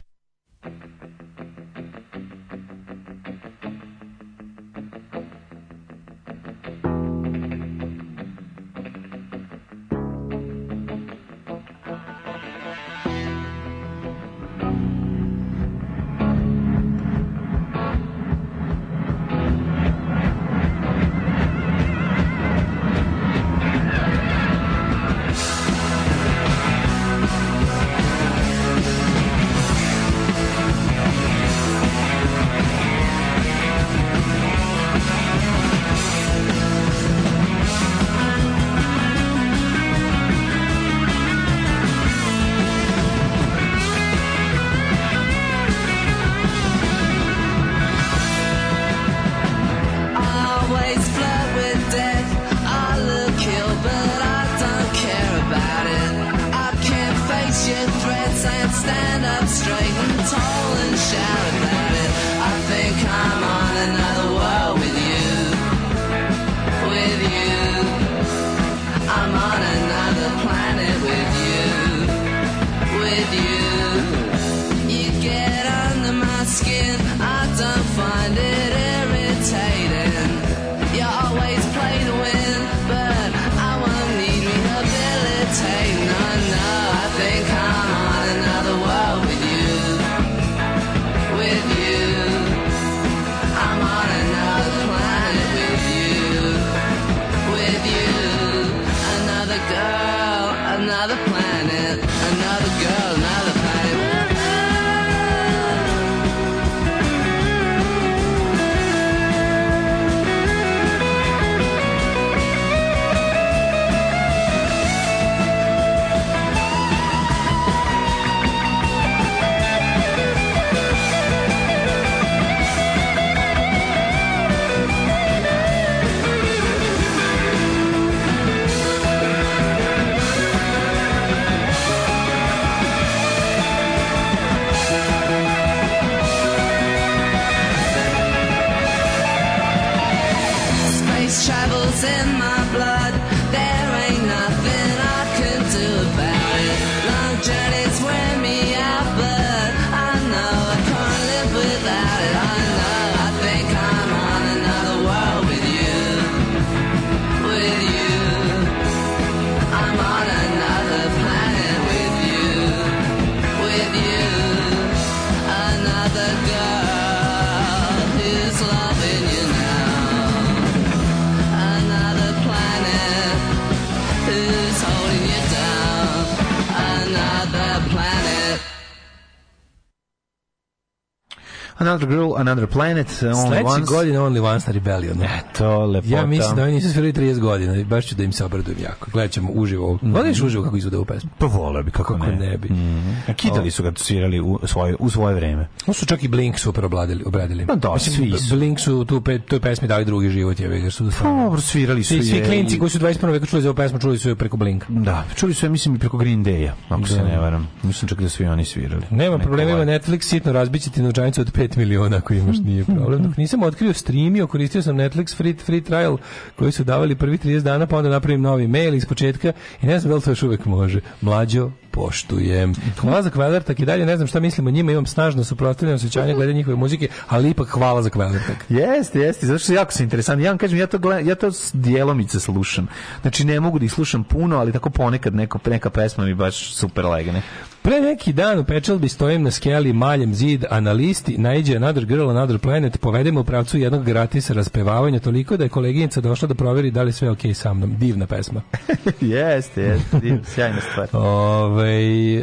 Girl, Another Planet, uh, Only Sledeće Once. godine Only Once na Rebellion. Eto, lepota. Ja mislim da oni nisu svirali 30 godina, baš ću da im se obradujem jako. Gledat ćemo uživo. Mm. Voliš uživo kako izvode ovu pesmu? Pa volio bi, kako, kako ne. ne bi. Mm. A kitali su ga svirali u svoje, u svoje vreme. Oni su čak i Blink super obradili. obradili. Ma pa da, svi su. Blink su tu pe, toj pesmi dali drugi život, je jer su da pa stvarno. Dobro, svirali su je. Svi klinci koji su 21. veka čuli za ovu pesmu, čuli su je preko Blinka. Da, čuli su je, mislim, i preko Green Day-a, ako da. se ne varam. Mislim čak da su i oni svirali. Nema problema, Netflix sitno razbiće ti novčanicu od 5 miliona miliona ako imaš, mm, nije mm, problem. Mm. Dok nisam otkrio streamio, koristio sam Netflix free, free trial koji su davali prvi 30 dana, pa onda napravim novi mail iz početka i ne znam da li to još uvek može. Mlađo, poštujem. Hvala za kvadratak i dalje ne znam šta mislim o njima, imam snažno suprotstavljeno osjećanje gledanje njihove muzike, ali ipak hvala za kvadratak. Jeste, jeste, zato što jako se interesantno. Ja vam kažem, ja to, gledam, ja to s djelomice slušam. Znači, ne mogu da ih slušam puno, ali tako ponekad neko, neka pesma mi baš super legne. Pre neki dan u Pečelbi stojim na skeli, maljem zid, a na listi najđe another girl, another planet, povedemo u pravcu jednog gratis raspevavanja, toliko da je koleginica došla da proveri da li sve ok sa mnom. Divna pesma. <laughs> jeste, jeste, divna, sjajna stvar. Ove,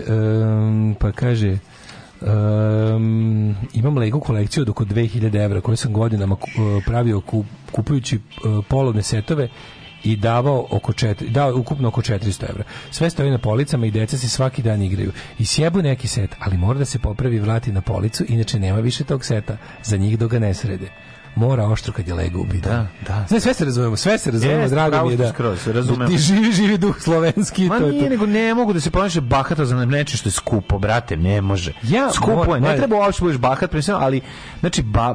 um, pa kaže... Um, imam Lego kolekciju od oko 2000 evra koju sam godinama eh, pravio kupujući eh, polovne setove i davao oko četiri, dao ukupno oko 400 evra. Sve stoji na policama i deca se svaki dan igraju. I sjebu neki set, ali mora da se popravi vlati na policu, inače nema više tog seta za njih do ga ne srede mora oštro kad je lego ubi. Da, da. Znači, sve se razumemo, sve se razumemo, Jest, drago mi je da. Skroz, da razumemo. Ti živi, živi duh slovenski, Ma, to nije, je to. nego ne mogu da se ponašaš bahato za neče što je skupo, brate, ne može. Ja, skupo mora, je, ne treba uopšte da budeš bahat, prvenstveno, ali znači ba,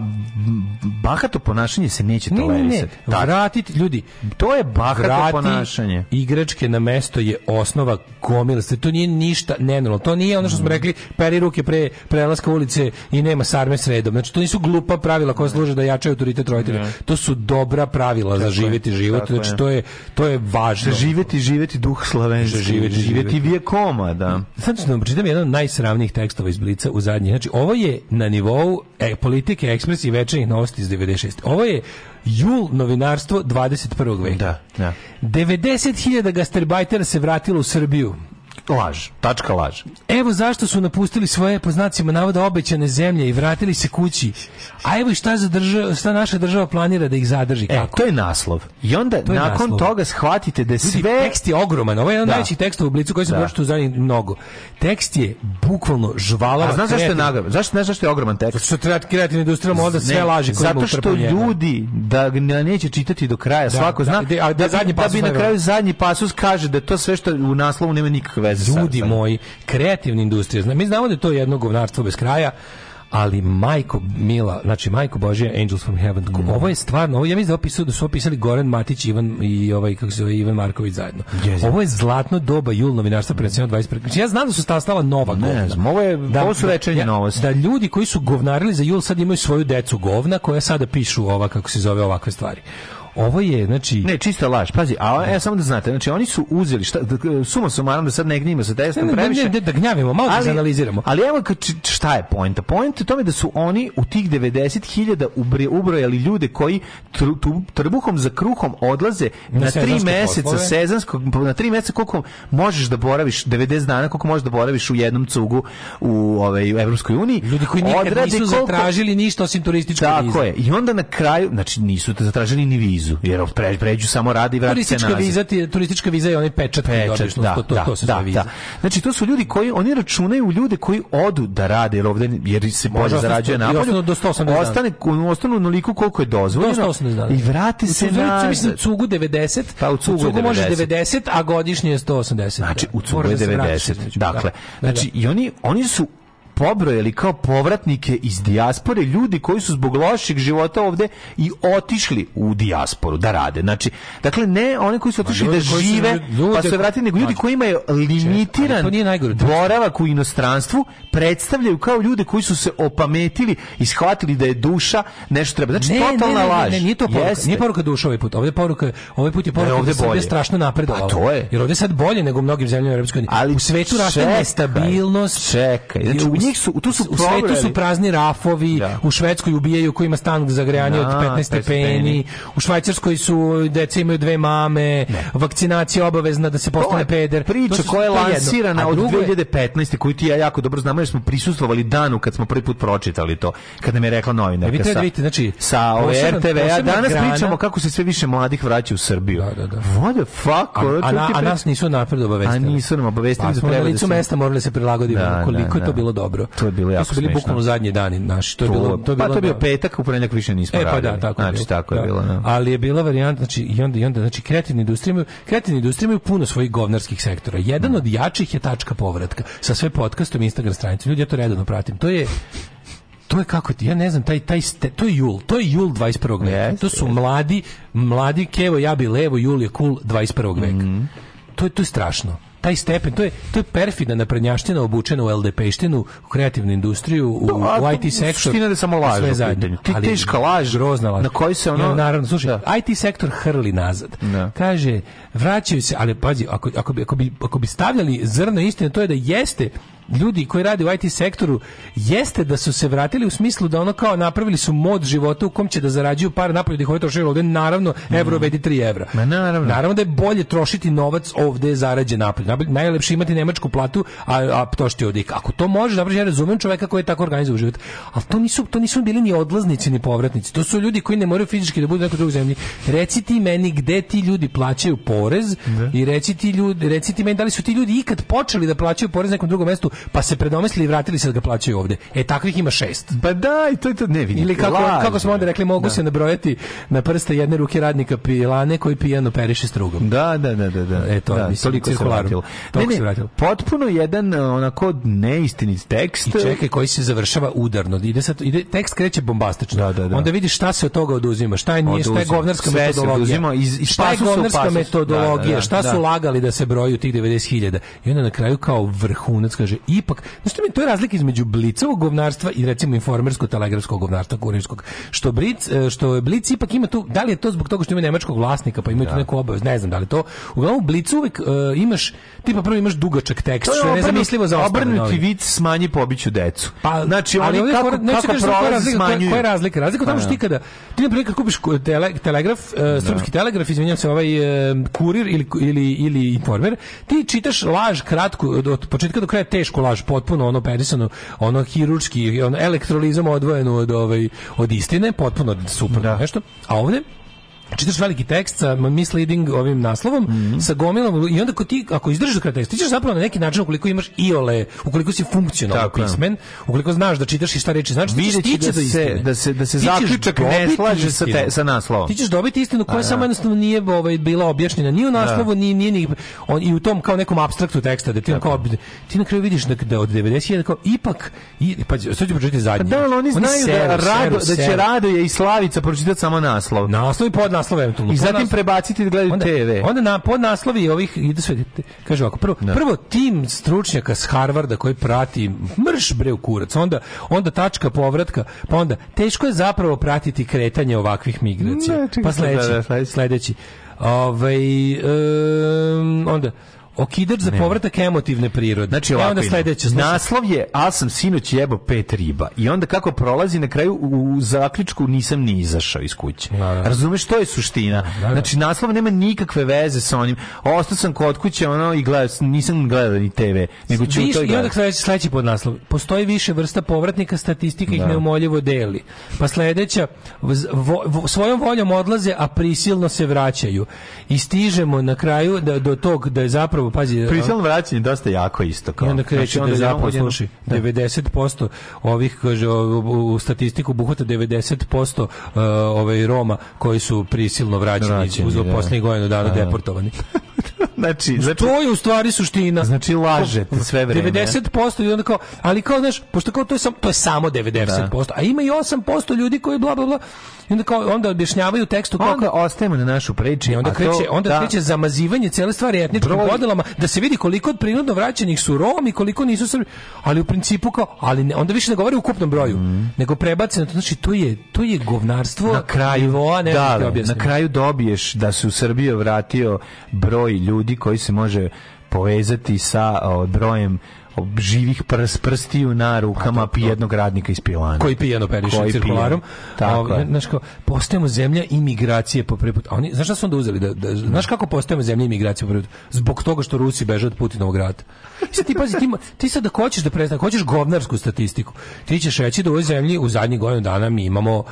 bahato ponašanje se neće tolerisati. Ne, ne, da. vratiti ljudi, to je bahato vrati ponašanje. Igračke na mesto je osnova gomila, to nije ništa nenormalno. To nije ono što smo mhm. rekli, peri ruke pre prelaska ulice i nema sarme sredom. Znači to nisu glupa pravila koja služe da ja jačaju autoritet roditelja. Ne. Da. To su dobra pravila za živeti život, znači to je to je važno. Za živeti, živeti duh slavenski, za živeti, živeti vijekoma, da. Sad ću da vam pročitam jedan od najsramnijih tekstova iz Blica u zadnji. Znači ovo je na nivou e, politike, ekspresi večernjih novosti iz 96. Ovo je jul novinarstvo 21. veka. Da, da. 90.000 gastarbajtera se vratilo u Srbiju laž, tačka laž. Evo zašto su napustili svoje po znacima navoda obećane zemlje i vratili se kući. A evo i šta, zadrža, šta naša država planira da ih zadrži. E, Kako? E, to je naslov. I onda nakon naslov. toga shvatite da sve... Ljudi, tekst je ogroman. Ovo je jedan da. najveći tekst u blicu koji sam da. pročito u zadnjih mnogo. Tekst je bukvalno žvala. A znaš zašto je, nagrav, zašto, ne, zašto je ogroman tekst? Zato što treba kreativna da industrija onda sve ne, laži Zato što ljudi da neće čitati do kraja, da, svako da, zna, da, da, da, da, bi da na kraju zadnji pasus kaže da to sve što u naslovu nema nikakve veze sa... Ljudi moji, kreativna industrija. Zna, mi znamo da je to jedno govnarstvo bez kraja, ali majko mila, znači majko Božja Angels from Heaven. Mm. Ovo je stvarno, ovo ja mislim da da su opisali Goran Matić, Ivan i ovaj kako se zove Ivan Marković zajedno. Yes. Ovo je zlatno doba jul novinarstva pred 20 znači preko. Ja znam da su ta stala nova govna. Ne znam, ovo je da, ovo su večernje da- novosti. Da ljudi koji su govnarili za jul sad imaju svoju decu govna koja sada pišu ova kako se zove ovakve stvari. Ovo je, znači... Ne, čista laž, pazi, a ja da. e, samo da znate, znači oni su uzeli, šta, da, suma sumaram da sad ne gnjimo sa testom previše. Ne, ne, da, da gnjavimo, malo da ali, da analiziramo. Ali evo šta je pojenta? Pojenta je tome da su oni u tih 90.000 ubrojali ljude koji tr, tr, trbuhom za kruhom odlaze na, na tri meseca sezonskog, na tri meseca koliko možeš da boraviš, 90 dana koliko možeš da boraviš u jednom cugu u, ovaj, u Evropskoj uniji. Ljudi koji nikad nisu koliko, zatražili ništa osim turističkog Tako je. I onda na kraju, znači nisu zatražili ni vizu vizu, jer pre, pređu samo radi i vrate se nazad. Viza, turistička viza je onaj pečat, pečat dobiš, da, to, da, to se da, viza. Da. Znači, to su ljudi koji, oni računaju ljude koji odu da rade, jer ovde, jer se bolje zarađuje na polju, do 180 ostane, ostanu onoliko koliko je dozvoljeno i vrati se na... Mislim, cugu 90, pa u cugu, cugu 90. može 90, a godišnje je 180. Znači, u da, cugu je 90. Da dakle, da, znači, i oni, oni su pobrojali kao povratnike iz dijaspore ljudi koji su zbog loših života ovde i otišli u dijasporu da rade. Znači, dakle, ne oni koji su otišli da ljudi, da žive, ljudi, pa se vratili, nego ljudi koji imaju limitiran boravak u inostranstvu, predstavljaju kao ljude koji su se opametili i shvatili da je duša nešto treba. Znači, ne, totalna ne, ne, laž. Ne, nije to poruka, Jeste. nije poruka duša ovaj put. Ovde poruka, ovaj put je poruka ovde da, da bolje. strašno napredovala. Pa to je. Jer ovde sad bolje nego u mnogim zemljama Europske unije. Ali u svetu raste nestabilnost. Čekaj, znači, njih su, tu su u svetu su prazni rafovi, da. u Švedskoj ubijaju koji ima stan za grejanje od 15 da, stepeni, u Švajcarskoj su deca imaju dve mame, ne. vakcinacija obavezna da se postane peder. Priča koja je lansirana od 2015. koju ti ja jako dobro znamo jer smo prisustvovali danu kad smo prvi put pročitali to, kad nam je rekla novinarka e, sa, da vidite, znači, sa RTV-a. Danas grana, pričamo kako se sve više mladih vraća u Srbiju. Da, da, da. What the fuck? A, a, na, a nas nisu napred obavestili. A nisu nam obavestili. Pa da smo na licu mesta morali se prilagoditi koliko je to bilo dobro dobro. To je bilo jako smešno. To su bili bukvalno zadnji dani naši. To je bilo to je bilo pa to je bio petak, u ponedeljak više nismo e, pa radili. da, tako znači, je bilo. tako je da. bilo, da. Ali je bila varijanta, znači i onda i onda znači kreativni industrija, kreativni industrije imaju puno svojih govnarskih sektora. Jedan mm. od jačih je tačka povratka sa sve podcastom, Instagram stranicom. Ljudi ja to redovno pratim. To je to je kako ti, ja ne znam, taj, taj ste, to je jul, to je jul 21. veka. Yes, to su yes. mladi, mladi kevo, ja bi levo, jul je cool 21. veka. Mm To je, to je strašno taj stepen, to je, to je perfidna naprednjaština obučena u LDP-štinu, u kreativnu industriju, u, da, to, u IT sektor. Suština da samo laž. Sve zajedno. Ti teška laž. Grozna laž. Na koji se ono... Ja, naravno, slušaj, da. IT sektor hrli nazad. Da. Kaže, vraćaju se, ali pazi, ako, ako, bi, ako, bi, ako bi stavljali zrno istine, to je da jeste ljudi koji rade u IT sektoru jeste da su se vratili u smislu da ono kao napravili su mod života u kom će da zarađuju par napolje da ih trošili ovde, naravno evro vedi 3 evra. Ma naravno. Naravno da je bolje trošiti novac ovde zarađen napolje. Najlepše imati nemačku platu, a, a to što je ovde. Ako to može, napraviti, ja razumijem čoveka koji je tako organizuje život. Ali to nisu, to nisu bili ni odlaznici, ni povratnici. To su ljudi koji ne moraju fizički da budu u nekoj drugoj zemlji. Reci ti meni gde ti ljudi plaćaju porez da. i reci ti, ljudi, reci ti meni da li su ti ljudi ikad počeli da plaćaju porez na nekom drugom mestu pa se predomislili i vratili se da ga plaćaju ovde. E takvih ima šest. Pa da, i to je to ne vidim. Ili kako, Lažno. kako smo onda rekli, mogu da. se nabrojati na prste jedne ruke radnika pilane koji pijano periše strugom. Da, da, da, da, da. E to, da, mislim, toliko se vratilo. Toliko ne, ne, se vratilo. Potpuno jedan e, onako neistinit tekst. I čekaj, koji se završava udarno. Ide sad, ide, tekst kreće bombastično. Da, da, da. Onda vidiš šta se od toga oduzima, šta je nije, oduzima. šta je govnarska Sve metodologija. Se iz, iz, šta je govnarska da, metodologija, da, da, da, šta su da. lagali da se broju tih 90.000. I onda na kraju kao vrhunac kaže ipak, znači mi to je razlika između blicovog govnarstva i recimo informerskog telegrafskog govnarstva kurirskog. Što Blic, e, što je Blic ipak ima tu, da li je to zbog toga što ima nemačkog vlasnika, pa ima da. tu neku obavezu, ne znam da li to. Uglavnom u Blicu uvek uh, imaš tipa prvo imaš dugačak tekst, što je nezamislivo za obrnuti vic smanji pobiću decu. Pa znači ali ovdje kako, kako, kako kažeš, koja da je razlika, koja, je razlika? Razlika u tome da. što ti kada ti na primer kad kupiš tele, telegraf, uh, srpski telegraf, izvinjavam se, ovaj uh, kurir ili ili ili informer, ti čitaš laž kratku od, od početka do kraja tešku kolaž potpuno ono perisano, ono hirurški, ono elektrolizam odvojeno od ovaj od istine, potpuno super da. nešto. A ovde čitaš veliki tekst sa misleading ovim naslovom, mm -hmm. sa gomilom i onda ko ti, ako izdržiš kraj tekst, ti ćeš zapravo na neki način, ukoliko imaš iole, ukoliko si funkcionalno Tako, pismen, ukoliko znaš da čitaš i šta reći, znači ti ćeš tići da, da Se, da se, da se zaključak ne slaže sa, te, sa naslovom. Ti ćeš dobiti istinu koja da. samo jednostavno nije ovaj, bila objašnjena ni u da. naslovu, ni, nije, ni, on, i u tom kao nekom apstraktu teksta, da ti, on kao, ti na kraju vidiš da, da od 90 kao, ipak, i, pa sad ću pročitati zadnje. Pa da, oni, znaju da, rado, da će rado je i Slavica pročitati samo naslov. Naslov i pod podnaslove eventualno. I zatim prebaciti da gledaju onda, TV. Onda na podnaslovi ovih ide da sve kaže ovako prvo ne. Da. prvo tim stručnjaka s Harvarda koji prati mrš bre u kurac. Onda onda tačka povratka, pa onda teško je zapravo pratiti kretanje ovakvih migracija. Ne, pa sledeći, da, da, sledeći. Da, ovaj um, onda Okidač za povratak emotivne prirode. Znači, ovako, onda sledeće, naslov je A sam sinoć jebo pet riba. I onda kako prolazi na kraju u zaključku nisam ni izašao iz kuće. Da, da. Razumeš što je suština? Da, da, da, znači naslov nema nikakve veze sa onim. Ostao sam kod kuće ono i gledao, nisam gledao ni TV, nego ću to i onda sledeći, sledeći pod naslov. Postoji više vrsta povratnika, statistika ih da. neumoljivo deli. Pa sledeća vo, vo, svojom voljom odlaze, a prisilno se vraćaju. I stižemo na kraju da, do tog da je zapravo prvo, pazi. Prisilno vraćanje dosta jako isto kao. I onda kreće, znači, onda da zapravo sluši. 90% da. ovih, kaže, u statistiku obuhvata 90% uh, e, ovaj Roma koji su prisilno vraćeni uz da. poslednjih godinu dana da. deportovani. <laughs> znači, znači, to je u stvari suština. Znači lažete sve vreme. 90% i onda kao, ali kao znaš, pošto kao to je samo to je samo 90%, da. a ima i 8% ljudi koji bla bla bla. I onda kao onda objašnjavaju tekstu kako onda ostajemo na našu priču, I onda kreće, onda da, kreće zamazivanje cele stvari etničkim podela formulama da se vidi koliko od prinudno vraćenih su Romi, koliko nisu Srbi. Ali u principu kao, ali ne, onda više ne govori u ukupnom broju, mm. nego prebace na to. Znači, to je, to je govnarstvo na kraju, nivoa, ne da, ne da, Na kraju dobiješ da se u Srbiju vratio broj ljudi koji se može povezati sa brojem živih prs, prstiju na rukama pa, jednog radnika iz Pilana. Koji pijano periše cirkularom. Tako ovaj, je. Znaš, kao, postajemo zemlja imigracije po preput. oni, znaš šta su onda uzeli? Da, da, znaš kako postajemo zemlja imigracije po preput? Zbog toga što Rusi beže od Putinovog rata. Sad ti pazi, ti, ti sad da hoćeš da prestane, hoćeš govnarsku statistiku, ti ćeš reći da u ovoj zemlji u zadnjih godinu dana mi imamo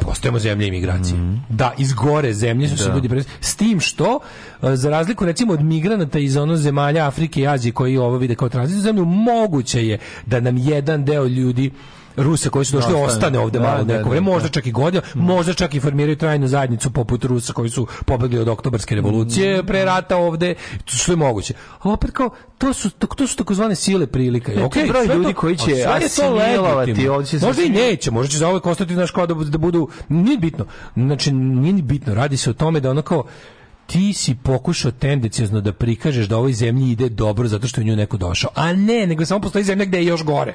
postajemo zemlje imigracije. Mm -hmm. Da, iz gore zemlje su da. se ljudi prez... S tim što, e, za razliku recimo od migranata iz ono zemalja Afrike i Azije koji ovo vide kao tranzitnu zemlju, moguće je da nam jedan deo ljudi Rusa koji su došli da, ostane da, ovde malo da, da, neko vreme, možda čak i godina, možda čak i formiraju trajnu zajednicu poput Rusa koji su pobegli od oktobarske revolucije mm. pre rata ovde, što je moguće. A opet kao to su to su takozvane sile prilika. Ne, okay, broj ljudi to, koji će asimilovati ovde će Možda i neće, možda će za ovaj ostati naš kao da, da budu nije bitno. Znači nije ni bitno, radi se o tome da onako ti si pokušao tendencijozno da prikažeš da ovoj zemlji ide dobro zato što je u nju neko došao. A ne, nego samo postoji zemlja gde je još gore.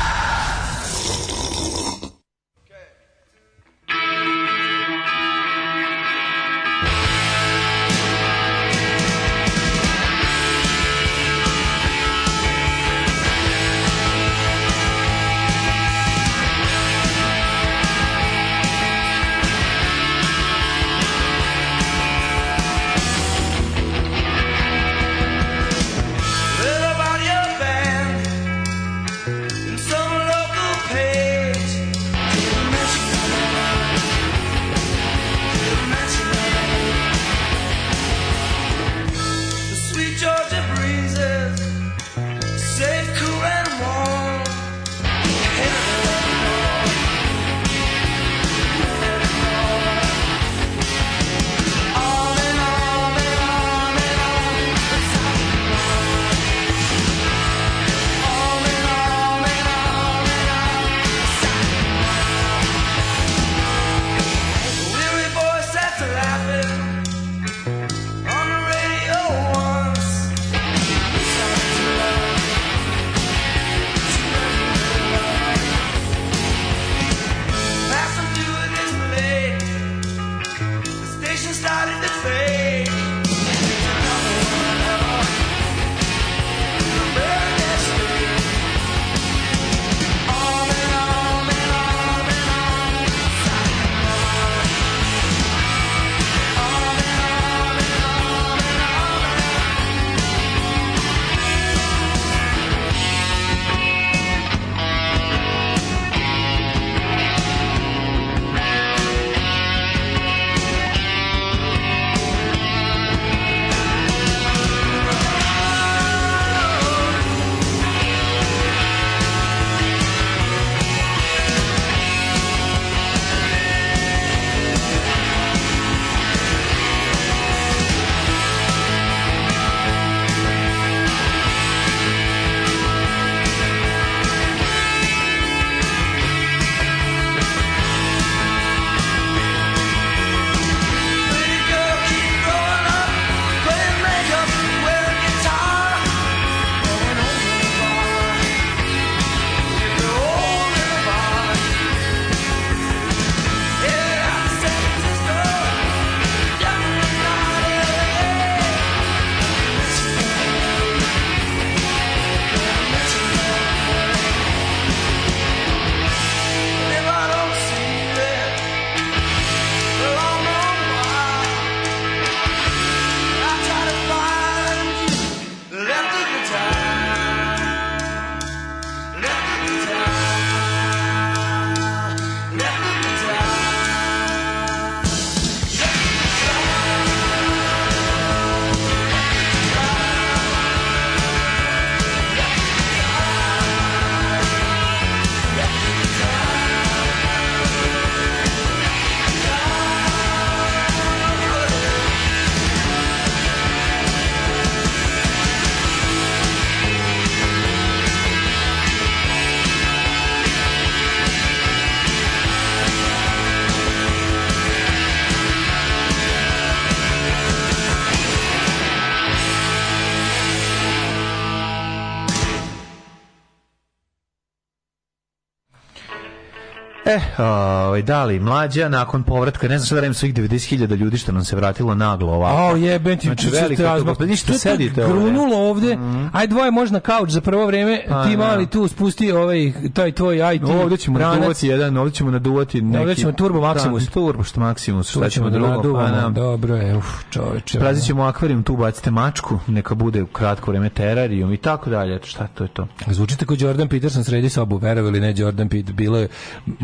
Eh, ovaj, da li, mlađa, nakon povratka, ne znam šta da radim svih 90.000 ljudi što nam se vratilo naglo ovako. Ao, jebem ti, znači, velika razmak. Ništa sedite ovdje. Grunulo ovde? mm. aj dvoje možda kauč za prvo vreme, A, pa, ti da. mali tu spusti ovaj, taj tvoj IT. Ovdje ćemo ranac. naduvati jedan, ovdje ćemo naduvati neki. Ovdje ćemo turbo da, maksimus. Da, turbo što maksimus, šta ćemo drugo. Pa naduvamo, pa, da. nam, dobro je, uf, čoveče. Prazit ćemo akvarijum, tu bacite mačku, neka bude u kratko vreme terarijum i tako dalje, šta to je to. Zvučite kao Jordan Peterson sredi sobu, verovali ne, Jordan Peterson, bilo je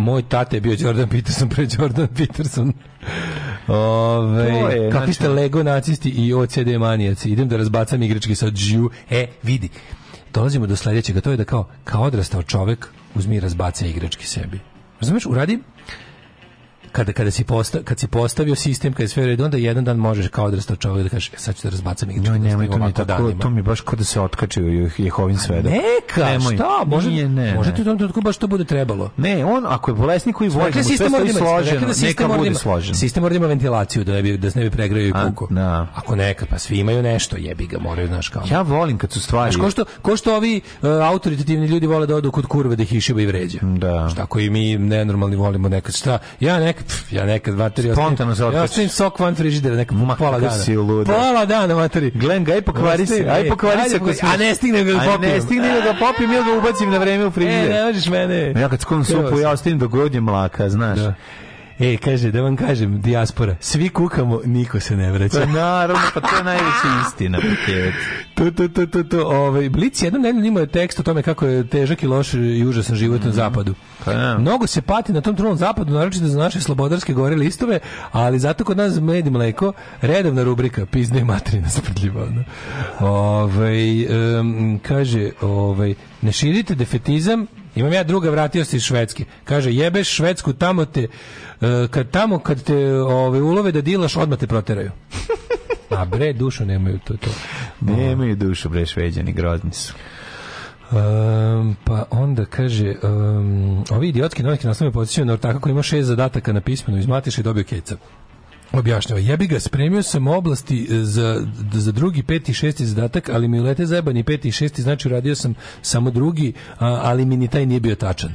moj tata je bio Jordan Peterson <laughs> pre Jordan Peterson. Ove, je, kakvi znači... ste Lego nacisti i OCD manijaci. Idem da razbacam igračke sa džiju. E, vidi, dolazimo do sljedećega. To je da kao, kao odrastao čovek uzmi i razbaca igračke sebi. Razumeš, uradi kada, kada si posta, kad si postavio sistem, kad je sve u redu, jedan dan možeš kao odrastao čovjek da kažeš, e, sad ću da razbacam igričku. Njoj, da nemoj, to mi, tako, to mi baš kada se otkačio je Jehovin pa svedok. Neka, nemoj. šta, može, Nije, ne, može ti u tom trenutku baš to bude trebalo. Ne, on, ako je bolesnik koji vojno, sve stoji složeno, da neka bude složeno. Sistem mora ima ventilaciju da ne bi, da se ne bi pregraju i kuko. Na. Da. Ako neka, pa svi imaju nešto, jebi ga, moraju, znaš kao. Ja volim kad su stvari. Znaš, ko što, ko što ovi uh, autoritativni ljudi vole da odu kod kurve da ih i vređa. Da. Šta, ako i mi nenormalni volimo nekad, šta, ja nekad pff, ja nekad materi spontano se otkači. Ja sam sok van frižidera neka Ma, pola dana. Si luda. Pola dana materi. Glen ga i pokvari se, aj pokvari se, a ne stigne ga popim. Da a ne stigne da popim, ja ga ubacim na vreme u frižider. E, ne možeš mene. Ja kad skon supu ja ostavim dok god mlaka, znaš. Da. E, kaže, da vam kažem, dijaspora, svi kukamo, niko se ne vraća. Pa naravno, pa to je najveća istina. to, to, to, to, to. Ovaj, Blic jednom nedeljom imao je tekst o tome kako je težak i loš i užasan život mm -hmm. na mhm. zapadu. Pa, ja. Da. Mnogo se pati na tom trulom zapadu, naročito za naše slobodarske gore listove, ali zato kod nas med i mleko, redovna rubrika, pizne i materina sprdljiva. Ovaj, um, kaže, ovaj, ne širite defetizam, imam ja druga, vratio se iz Švedske. Kaže, jebeš Švedsku, tamo te E, kad tamo kad te ove ulove da dilaš, odmah te proteraju. <laughs> A bre, dušu nemaju to. to. Nemaju dušu, bre, šveđani, grozni su. Um, pa onda kaže um, ovi idiotski novinski nastavno podsjećaju na ortaka koji ima šest zadataka na pismenu iz i dobio keca objašnjava, jebi ga, spremio sam oblasti e, za, za drugi, peti, šesti zadatak, ali mi ulete zajebani peti i šesti, znači uradio sam samo drugi, ali mi ni taj nije bio tačan.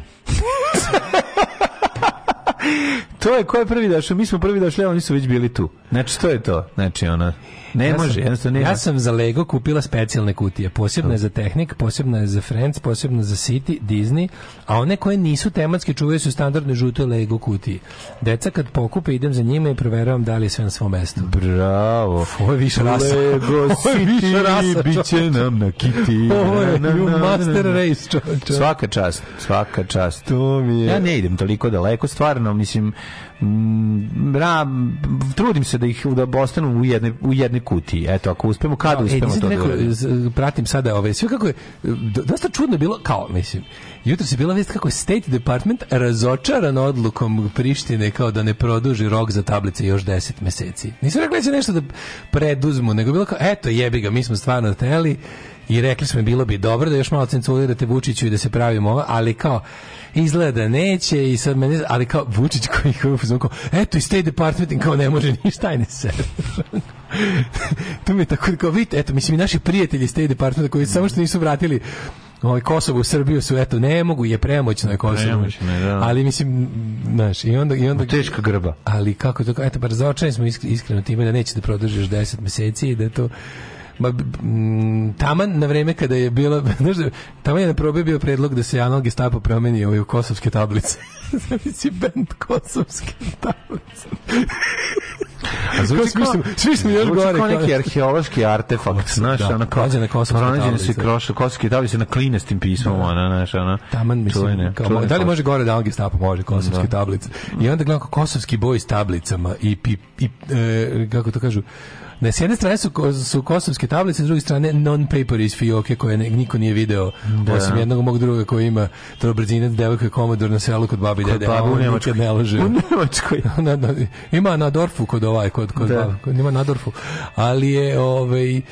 <laughs> to je ko je prvi došao, mi smo prvi došli, a oni su već bili tu. Znači to je to. Znači ona ne ja može, jednostavno nema. Ja sam za Lego kupila specijalne kutije, posebno je za Tehnik, posebno je za Friends, posebno za City, Disney, a one koje nisu tematske čuvaju su standardne žutoj Lego kutije. Deca kad pokupe idem za njima i proveravam da li je sve na svom mestu. Bravo. Ovo je više rasa. Lego <laughs> City biće nam na kiti. Ovo je master race. Svaka čast, svaka čast. To mi je. Ja ne idem toliko daleko, stvarno, mislim, Mm, ra, trudim se da ih da ostanu u jednoj u jednoj kutiji. Eto, ako uspemo, kad no, e, uspemo e, to. Neko, da pratim sada ove sve kako je dosta čudno bilo kao mislim. Jutro se bila vest kako je State Department razočaran odlukom Prištine kao da ne produži rok za tablice još 10 meseci. Nisu rekli da će nešto da preduzmu, nego bilo kao eto jebi ga, mi smo stvarno hteli i rekli smo bilo bi dobro da još malo cenzurirate Vučiću i da se pravimo ova, ali kao izgleda neće i sad mene, ali kao Vučić koji kao, kao eto i State Department kao ne može ništa, i ne se. <laughs> to mi je tako, kao vidite, eto, mislim i naši prijatelji State Departmenta koji samo što nisu vratili ovaj Kosovo u Srbiju su eto ne mogu je premoćno je Kosovo. Premoćno, da. Ali mislim znaš i onda i onda teška grba. Ali kako to eto bar zaočeni smo iskreno time da neće da produžiš 10 meseci i da to ma, taman na vreme kada je bilo, <laughs> znaš da, taman je na probi bio predlog da se analog gestapo promeni ovaj u kosovske tablice. <laughs> Zavisi band kosovske tablice. A zvuči kao, mislim, svi smo još gore. Kao neki arheološki artefakt, znaš, da, ono kao, pronađene pronađene su i kroše, kosovske tablice na klinestim pismom, da. ono, znaš, ono. Taman, mislim, čujene, kao, čujene da li može gore da Algi Stapo može, kosovske da. tablice. I onda gledam kao kosovski boj s tablicama i, i, i e, kako to kažu, da s jedne strane su, su kosovske tablice, s druge strane non-paper iz Fioke koje ne, niko nije video, da. osim jednog mog druga koji ima trobrzinac, devojka je komodor na selu kod babi kod dede. Kod babu u Nemačkoj. Ne U Nemačkoj. na, na, ima na Dorfu kod ovaj, kod, kod, da. Babu, ima na Dorfu. Ali je, ovaj, e,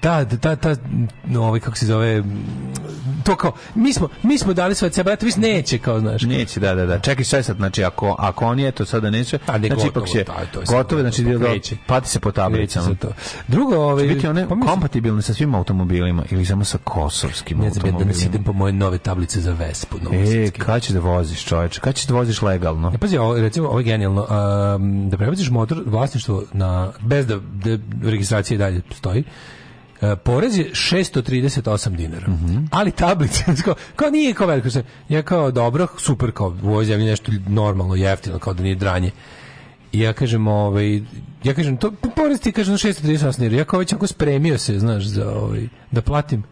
ta, ta, ta, no, ovaj, kako se zove, to kao, mi smo, mi smo dali sve od sebe, vi neće, kao, znaš. Kao. Neće, da, da, da. Čekaj, sve sad, znači, ako, ako on je, to sada neće, Ta, ne, znači, ipak će, taj, da, to je gotovo, znači, da, da pati se po tablicama. to. Drugo, ovaj, će biti one pa kompatibilne sa svim automobilima ili samo sa kosovskim ne znam, da automobilima. Ne znam, da idem po moje nove tablice za Vespu. E, kad ćeš da voziš, čoveče? Kad ćeš da voziš legalno? Ja, e, pazi, ovo, recimo, ovo je genijalno. Um, da prebaciš motor, vlasništvo na, bez da, da registracija dalje stoji, E, porez je 638 dinara. Mm -hmm. Ali tablice, <laughs> kao, kao nije kao veliko. Ja kao, dobro, super, kao u ovoj zemlji nešto normalno, jeftino, kao da nije dranje. I ja kažem, ovaj, ja kažem, to porez ti kažem 638 dinara. Ja kao već ako spremio se, znaš, za, ovaj, da platim.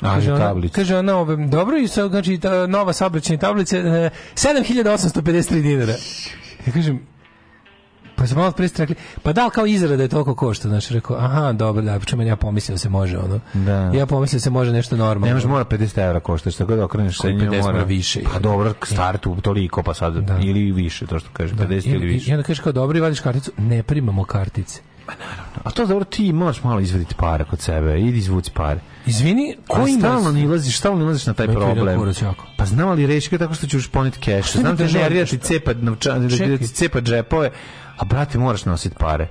A, kaže ona, kaže ona, ovaj, dobro, i sad, znači, ta, nova saobraćajna tablice, eh, 7853 dinara. Ja kažem, Kako se malo pre pa da, kao izrada je toliko košta, znači rekao, aha, dobro, da, čemu ja pomislio da se može ono. Da. Ja pomislio da se može nešto normalno. Nemaš mora 50 evra košta, što god da okreneš se njemu mora više. Pa dobro, start u toliko, pa sad da. ili više, to što kaže, da. 50 ili više. I onda kažeš kao dobro, i vadiš karticu, ne primamo kartice. Ma naravno. A to dobro, ti moraš malo izvaditi pare kod sebe, idi izvuci pare. Izvini, ko ima? Stalno ne ilaziš, stalno ne ilaziš na taj problem. Pa znam ali reši tako što ćeš poneti keš. Pa znam da ne nervira ti cepa, novčani, cepa džepove, A brate, moraš nositi pare.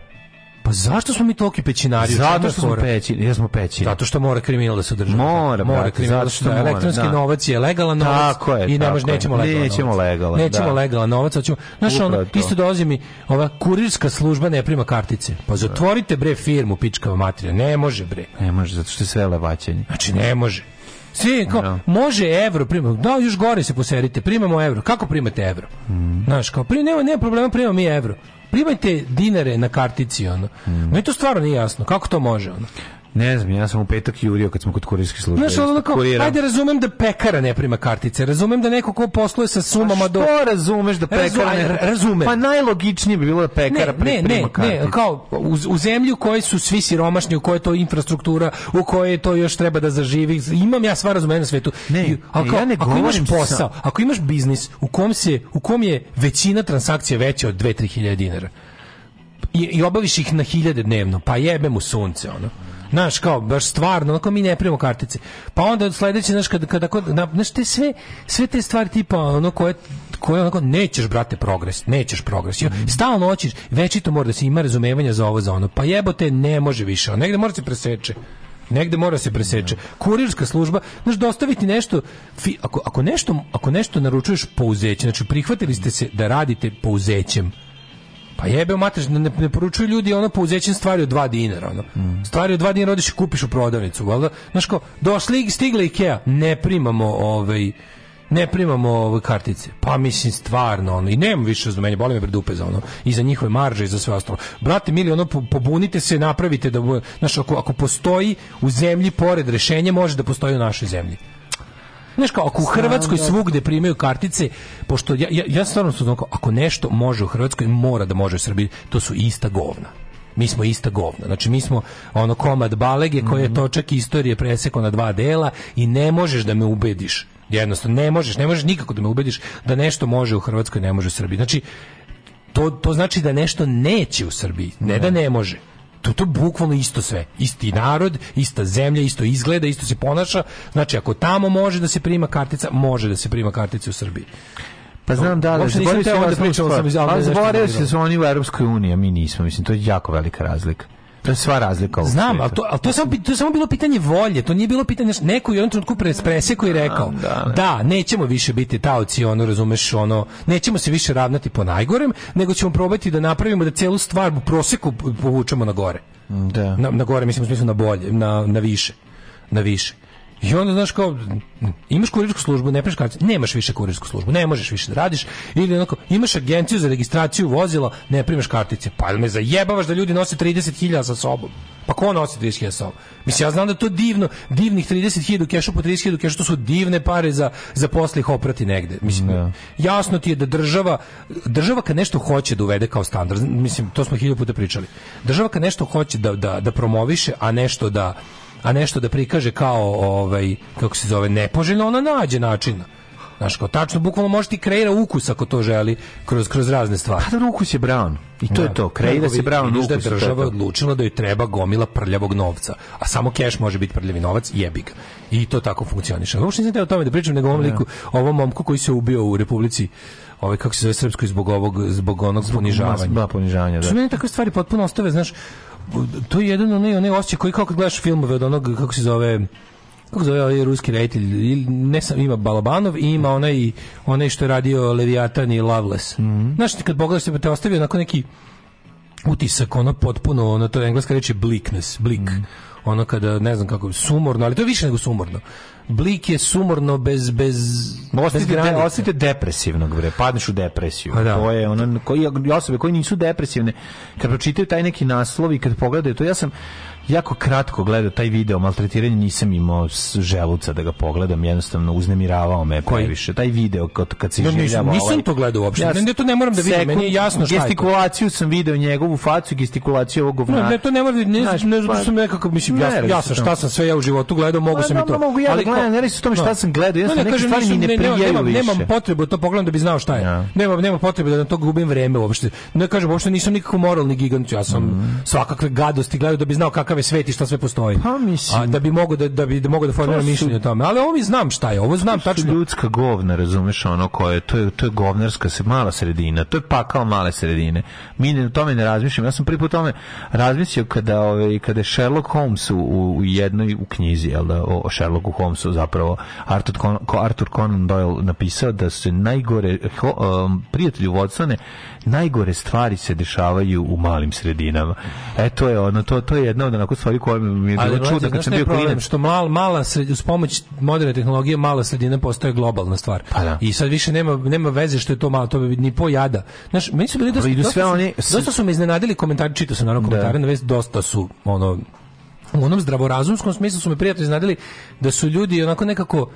Pa zašto smo mi toliki pećinari? Zato što smo pećini, jer smo pećini. Zato što mora kriminal da se održava. Mora, mora brate, kriminal da zato što da, mora, elektronski da. novac je legalan novac tako je, i ne može nećemo legalan. Nećemo legalan. Nećemo da. legalan novac, hoćemo. Znaš ono, isto dolazi mi ova kurirska služba ne prima kartice. Pa da. zatvorite bre firmu pičkava materija. Ne može bre. Ne može zato što je sve levaćenje. Znači ne može. Svi kao, no. može evro primamo. Da, još gore se poserite. Primamo evro. Kako primate evro? Mm. Znaš, kao, pri, nema, nema problema, primamo mi evro primajte dinare na kartici, ono. Mm. Meni to stvarno nije jasno. Kako to može, ono? Ne znam, ja sam u petak jurio kad smo kod kurirske službe. Znaš, onako, ajde, razumem da pekara ne prima kartice, razumem da neko ko posluje sa sumama do... što razumeš da pekara ne... Razumem. Pa najlogičnije bi bilo da pekara ne, ne, prima ne, kartice. Ne, kao, u, u zemlji u kojoj su svi siromašni, u kojoj to infrastruktura, u kojoj to još treba da zaživi, imam ja sva razumenja na svetu. Ne, ali kao, ja ne ako imaš posao, sam. ako imaš biznis u kom, se, u kom je većina transakcija veća od 2-3 hiljade dinara, i, i obaviš ih na hiljade dnevno, pa jebe mu sunce, ono Znaš, kao, baš stvarno, onako mi ne primamo kartice. Pa onda sledeće, znaš, kada, kada, kada, znaš, te sve, sve te stvari tipa, ono, koje, koje onako, nećeš, brate, progres, nećeš progres. Mm -hmm. Stalno hoćeš, večito mora da se ima razumevanja za ovo, za ono. Pa jebote, ne može više, negde mora da se preseče. Negde mora da se preseče. Da. Kurirska služba, znaš, dostaviti nešto, fi, ako, ako, nešto, ako nešto naručuješ pouzeće, znači prihvatili ste se da radite pouzećem, Pa jebe u mater, ne, ne poručuju ljudi ono po uzećem stvari od 2 dinara, ono. Mm. Stvari od 2 dinara odeš i kupiš u prodavnicu, valjda. Znaš kao, došli stigla IKEA, ne primamo ovaj ne primamo ove ovaj, kartice. Pa mislim stvarno ono i nemam više razumenja, boli me predupe za ono i za njihove marže i za sve ostalo. Brate mili, ono pobunite se, napravite da znaš ako, ako postoji u zemlji pored rešenja, može da postoji u našoj zemlji. Znaš kao, ako u Hrvatskoj da. svugde primaju kartice, pošto ja, ja, ja stvarno sam znao, ako nešto može u Hrvatskoj, mora da može u Srbiji, to su ista govna mi smo ista govna. Znači mi smo ono komad balege koji je mhm. točak istorije presekao na dva dela i ne možeš da me ubediš. Jednostavno ne možeš, ne možeš nikako da me ubediš da nešto može u Hrvatskoj, ne može u Srbiji. Znači to, to znači da nešto neće u Srbiji, ne, ne. Da, da ne može to to bukvalno isto sve. Isti narod, ista zemlja, isto izgleda, isto se ponaša. Znači ako tamo može da se prima kartica, može da se prima kartica u Srbiji. Pa znam da, da, zaboravio se da pričamo da sam, ali zaboravio se da su oni u Europskoj uniji, a mi nismo, mislim, to je jako velika razlika sva razlika. Znam, ali to, ali to, je samo, to je samo bilo pitanje volje, to nije bilo pitanje, neko je u jednom trenutku presprese i rekao, da, da, da, nećemo više biti taoci, ono, razumeš, ono, nećemo se više ravnati po najgorem, nego ćemo probati da napravimo da celu stvar u proseku povučemo na gore. Da. Na, na gore, mislim, u smislu na bolje, na, na više na više. I onda, znaš, kao, imaš kurirsku službu, ne preš kartice, nemaš više kurirsku službu, ne možeš više da radiš, ili onako, imaš agenciju za registraciju vozila, ne primaš kartice. Pa ili me zajebavaš da ljudi nose 30.000 sa sobom? Pa ko nosi 30.000 sa sobom? Mislim, ja znam da to divno, divnih 30.000 u kešu po 30.000 u kešu, to su divne pare za, za poslih oprati negde. Mislim, ne. Da. jasno ti je da država, država kad nešto hoće da uvede kao standard, mislim, to smo puta pričali, država kad nešto hoće da, da, da promoviše, a nešto da a nešto da prikaže kao ovaj kako se zove nepoželjno, ona nađe način. Znaš, kao tačno, bukvalno može ti kreira ukus ako to želi, kroz, kroz razne stvari. Pa da ukus je brown. I to da. da. je to, kreira se brown ukus. Da država je odlučila da joj treba gomila prljavog novca, a samo cash može biti prljavi novac, jebi ga i to tako funkcioniše. Uopšte nisam o tome da pričam, nego ovom da. liku, ovom momku koji se ubio u Republici ovaj kako se zove srpsko, zbog ovog zbog onog zbog ponižavanja. Da, ponižavanja, da. Su meni takve stvari potpuno ostave, znaš, to je jedan onaj onaj osjećaj koji kako kad gledaš filmove od onog kako se zove kako zove ovaj ruski reditelj, ne sam, ima Balabanov i ima onaj, onaj što je radio Leviatan i Loveless. Mm -hmm. Znaš, kad pogledaš se, te ostavi onako neki utisak, ono potpuno, ono to je engleska reč je bleakness, bleak. Mm -hmm ono kada, ne znam kako, sumorno, ali to je više nego sumorno. Blik je sumorno bez bez osjetite, bez osjetite depresivnog bre, padneš u depresiju. Pa da. To je ono koji osobe koji nisu depresivne kad pročitaju taj neki naslov i kad pogledaju to ja sam jako kratko gledao taj video maltretiranje, nisam imao želuca da ga pogledam, jednostavno uznemiravao me Koji? previše. Taj video kad, kad se no, življava... Nisam, ovaj, to gledao uopšte, ja, ne, to ne moram da vidim, meni je jasno šta je Gestikulaciju sam video njegovu facu, gestikulaciju ovog govna. No, ne, to ne moram, da ne, Znaš, ne, ne, pa, sam nekako, mislim, jasno, jasno, jasno šta sam sve ja u životu gledao, mogu pa sam i to. Mogu ja da gledam, ne reći o tome šta da. sam gledao, jednostavno neke stvari mi ne prijaju više. Nemam potrebu, da to pogledam da bi znao šta je. Nemam, nemam potrebe da na to gubim vreme uopšte. Ne kažem, uopšte nisam nikako moralni gigant, ja sam mhm. svakakve gadosti gledao da bi znao kakav kakav je svet i šta sve postoji. Pa mislim. A da bi mogao da da bi da mogu da formiram mišljenje o tome. Ali ovo mi znam šta je, ovo znam to tačno. Ljudska govna, razumeš, ono koje to je to je govnarska se mala sredina, to je pakao male sredine. Mi o tome ne razmišljamo. Ja sam prvi tome razmislio kada ove ovaj, kada je Sherlock Holmes u, u jednoj u knjizi, al da, o, Sherlocku Holmesu zapravo Arthur Con, Arthur Conan Doyle napisao da se najgore um, prijatelju Watsone najgore stvari se dešavaju u malim sredinama. E to je ono to to je jedno od onako stvari koje mi je bilo čuda kad sam bio klinac. Što mal, mala sred, uz pomoć moderne tehnologije mala sredina postaje globalna stvar. Pa da. I sad više nema, nema veze što je to malo, to bi ni jada. Znaš, meni su bili dosta, dosta, sve oni... dosta su me iznenadili komentari, čitao sam naravno da. komentare na vez, dosta su ono u onom zdravorazumskom smislu su me prijatno iznadili da su ljudi onako nekako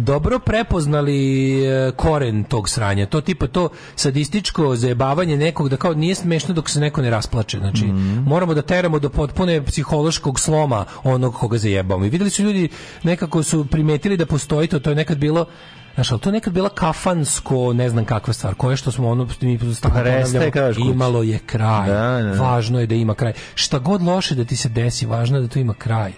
dobro prepoznali e, koren tog sranja. To tipa to sadističko zajebavanje nekog da kao nije smešno dok se neko ne rasplače. Znači, mm -hmm. moramo da teramo do potpune psihološkog sloma onog koga zajebamo. I videli su ljudi, nekako su primetili da postoji to, to je nekad bilo Znaš, ali to je nekad bila kafansko, ne znam kakva stvar, koje što smo ono, mi stalno imalo je kraj, da, da. važno je da ima kraj. Šta god loše da ti se desi, važno je da to ima kraj.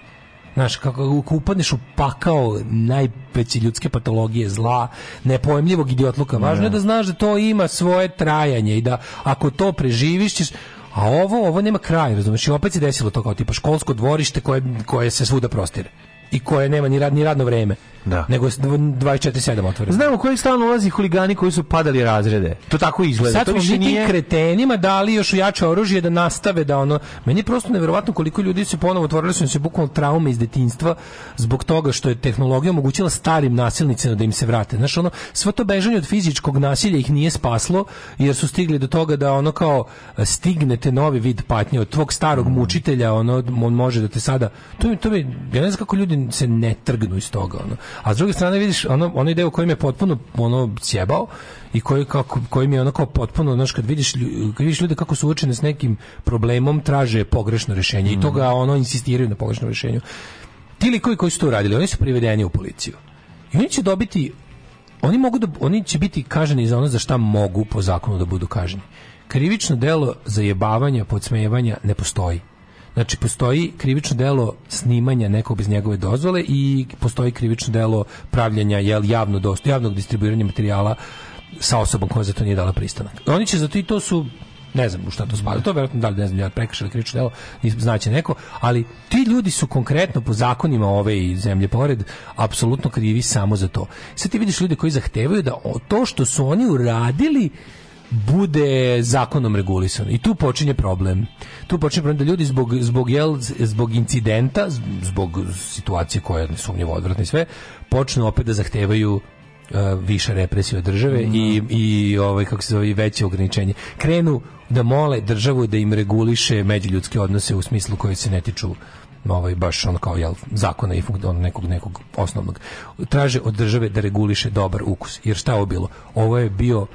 Znaš, kako upadneš u pakao najveće ljudske patologije zla, nepojemljivog idiotluka. Važno je da. da znaš da to ima svoje trajanje i da ako to preživiš ćeš a ovo, ovo nema kraja, razumiješ? I opet se desilo to kao tipa školsko dvorište koje, koje se svuda prostire i koje nema ni, radni radno vreme. Da. Nego 24/7 otvoreno. Znamo koji stan ulazi huligani koji su padali razrede. To tako izgleda. Sad to više nije kretenima dali još jače oružje da nastave da ono meni je prosto neverovatno koliko ljudi se ponovo otvorili su im se bukvalno traume iz detinjstva zbog toga što je tehnologija omogućila starim nasilnicima da im se vrate. Znaš ono sve to bežanje od fizičkog nasilja ih nije spaslo jer su stigli do toga da ono kao stignete novi vid patnje od tvog starog mm. mučitelja, ono on može da te sada to mi to mi ja ne znam kako ljudi se ne trgnu iz toga. Ono. A s druge strane vidiš ono, onaj deo kojim je potpuno ono, cjebao i koji, kako, koji mi je onako potpuno, znaš, kad vidiš, kad vidiš ljude kako su učene s nekim problemom, traže pogrešno rešenje mm. i mhm. toga ono insistiraju na pogrešnom rešenju Ti likovi koji su to uradili, oni su privedeni u policiju. I oni će dobiti oni mogu da, oni će biti kažnjeni za ono za šta mogu po zakonu da budu kažnjeni. Krivično delo za zajebavanja, podsmejevanja ne postoji. Znači, postoji krivično delo snimanja nekog bez njegove dozvole i postoji krivično delo pravljenja jel, javno dost, javnog distribuiranja materijala sa osobom koja za to nije dala pristanak. Oni će zato i to su ne znam u šta to spada, to je vjerojatno da li ne znam, ja prekršaj krivično delo, znaće neko, ali ti ljudi su konkretno po zakonima ove i zemlje pored apsolutno krivi samo za to. Sad ti vidiš ljude koji zahtevaju da to što su oni uradili bude zakonom regulisan. I tu počinje problem. Tu počinje problem da ljudi zbog, zbog, jel, zbog incidenta, zbog situacije koja je sumnjivo odvratna i sve, počnu opet da zahtevaju Uh, više represije od države mm. i, i ovaj, kako se zove, veće ograničenje. Krenu da mole državu da im reguliše međuljudske odnose u smislu koji se ne tiču ovaj baš on kao jel zakona i on nekog nekog osnovnog traže od države da reguliše dobar ukus jer šta je bilo ovo je bio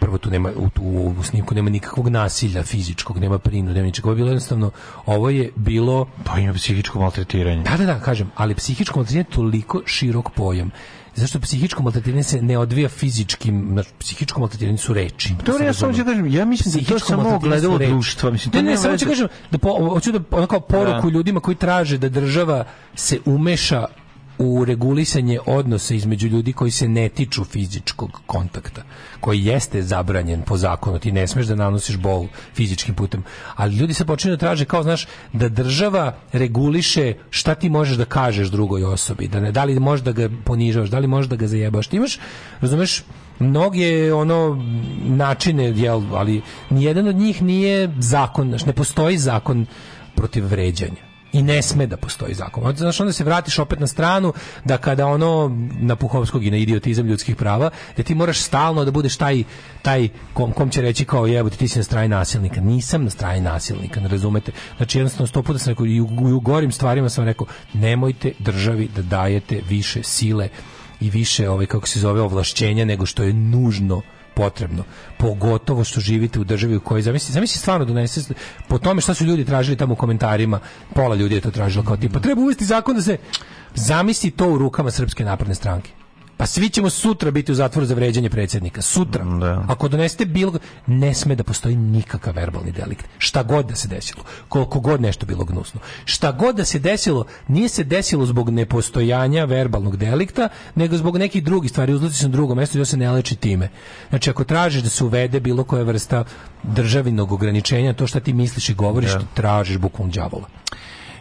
prvo tu nema u tu u snimku nema nikakvog nasilja fizičkog, nema prinu, nema ničega. Ovo je bilo jednostavno ovo je bilo pa ima psihičko maltretiranje. Da, da, da, kažem, ali psihičko maltretiranje je toliko širok pojam zašto psihičko maltretiranje se ne odvija fizičkim, znači psihičko maltretiranje su reči. To pa ja samo ću kažem, ja mislim da to samo ogledalo društva, mislim to ne, ne, samo ću kažem da po, hoću da onako poruku da. ljudima koji traže da država se umeša u regulisanje odnosa između ljudi koji se ne tiču fizičkog kontakta, koji jeste zabranjen po zakonu, ti ne smeš da nanosiš bol fizičkim putem, ali ljudi se počinju da traže kao, znaš, da država reguliše šta ti možeš da kažeš drugoj osobi, da, ne, da li možeš da ga ponižavaš, da li možeš da ga zajebaš, ti imaš, razumeš, mnoge ono načine jel ali nijedan od njih nije zakon znači ne postoji zakon protiv vređanja i ne sme da postoji zakon. Onda, znaš, onda se vratiš opet na stranu da kada ono na Puhovskog i na idiotizam ljudskih prava, da ti moraš stalno da budeš taj, taj kom, kom će reći kao jebote ti si na strani nasilnika. Nisam na strani nasilnika, ne razumete. Znači jednostavno sto puta sam rekao i u, u gorim stvarima sam rekao nemojte državi da dajete više sile i više ove ovaj, kako se zove ovlašćenja nego što je nužno potrebno. Pogotovo što živite u državi u kojoj zamisli, zamisli stvarno donese da po tome šta su ljudi tražili tamo u komentarima, pola ljudi je to tražilo kao tipa treba uvesti zakon da se zamisli to u rukama srpske napredne stranke Pa svi ćemo sutra biti u zatvoru za vređanje predsjednika. Sutra. Da. Ako donesete bilo... Ne sme da postoji nikakav verbalni delikt. Šta god da se desilo. Koliko god nešto bilo gnusno. Šta god da se desilo, nije se desilo zbog nepostojanja verbalnog delikta, nego zbog nekih drugih stvari. Uzluci se na drugo mesto i on se ne leči time. Znači, ako tražiš da se uvede bilo koja vrsta državinog ograničenja, to šta ti misliš i govoriš, da. tražiš bukvom đavola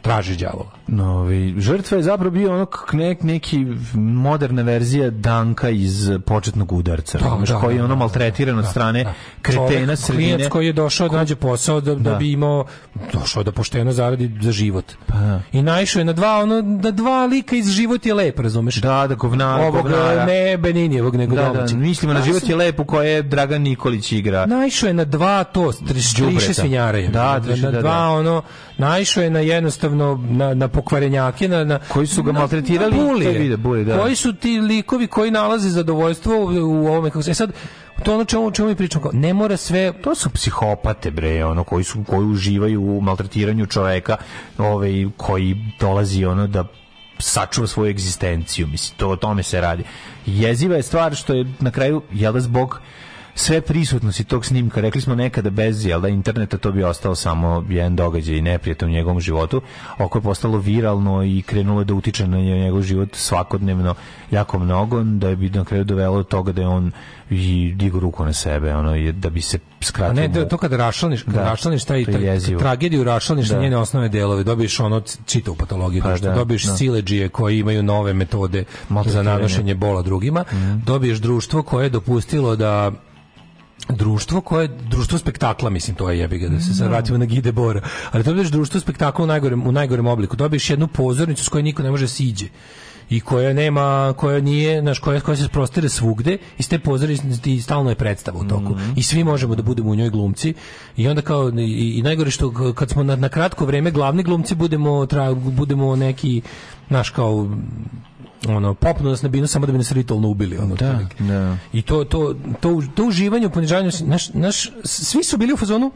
traži đavola. Novi žrtva je zapravo bio ono nek, neki moderna verzija Danka iz početnog udarca, da, da, da koji je da, ono da, da, maltretiran od strane kretena sredine. Klijec koji je došao da nađe posao da, da. bi imao došao da pošteno zaradi za život. Pa, I naišao je na dva ono da dva lika iz život je lep, razumeš? Da, da govnara, ovog, govnara. E, ne ovog nego da, domaći. Da, mislimo na život je lep u koje je Dragan Nikolić igra. Naišao je na dva to, tri, tri svinjare. Da, da, na dva ono, naišao je na jednostavno jednostavno na, na pokvarenjake, na, na koji su ga maltretirali, na bulije. Vide, bulije, da. koji su ti likovi koji nalaze zadovoljstvo u, u ovome kako se e sad to ono čemu čemu mi pričam kao, ne mora sve to su psihopate bre ono koji su koji uživaju u maltretiranju čoveka ovaj koji dolazi ono da sačuva svoju egzistenciju mislim to o tome se radi jeziva je stvar što je na kraju jel da zbog sve prisutnosti tog snimka, rekli smo nekada bez jel, da interneta to bi ostao samo jedan događaj i neprijeta u njegovom životu, oko je postalo viralno i krenulo da utiče na njegov život svakodnevno jako mnogo, da je bi na kraju dovelo do toga da je on i digu ruku na sebe, ono, je, da bi se skratilo. A ne, da, to kada rašalniš, kada da, rašalniš taj tra, tragediju rašalniš da. na njene osnove delove, dobiješ ono čitavu patologiju, pa, da, da, dobiješ da. sileđije koji imaju nove metode za nanošenje bola drugima, mm. dobiješ društvo koje je dopustilo da društvo koje društvo spektakla mislim to je jebi ga da se sad da. vratimo na Gide Bora ali to je društvo spektakla u najgorem u najgorem obliku dobiješ jednu pozornicu s kojom niko ne može da siđe i koja nema, koja nije, naš koja, koja se prostire svugde i ste pozornici stalno je predstava u toku. Mm -hmm. I svi možemo da budemo u njoj glumci. I onda kao, i, i najgore što kad smo na, na kratko vreme glavni glumci budemo, tra, budemo neki, naš kao ono popnu nas na binu samo da bi nas ritualno ubili ono da, da. i to to to to uživanje u ponižavanju naš, naš svi su bili u fazonu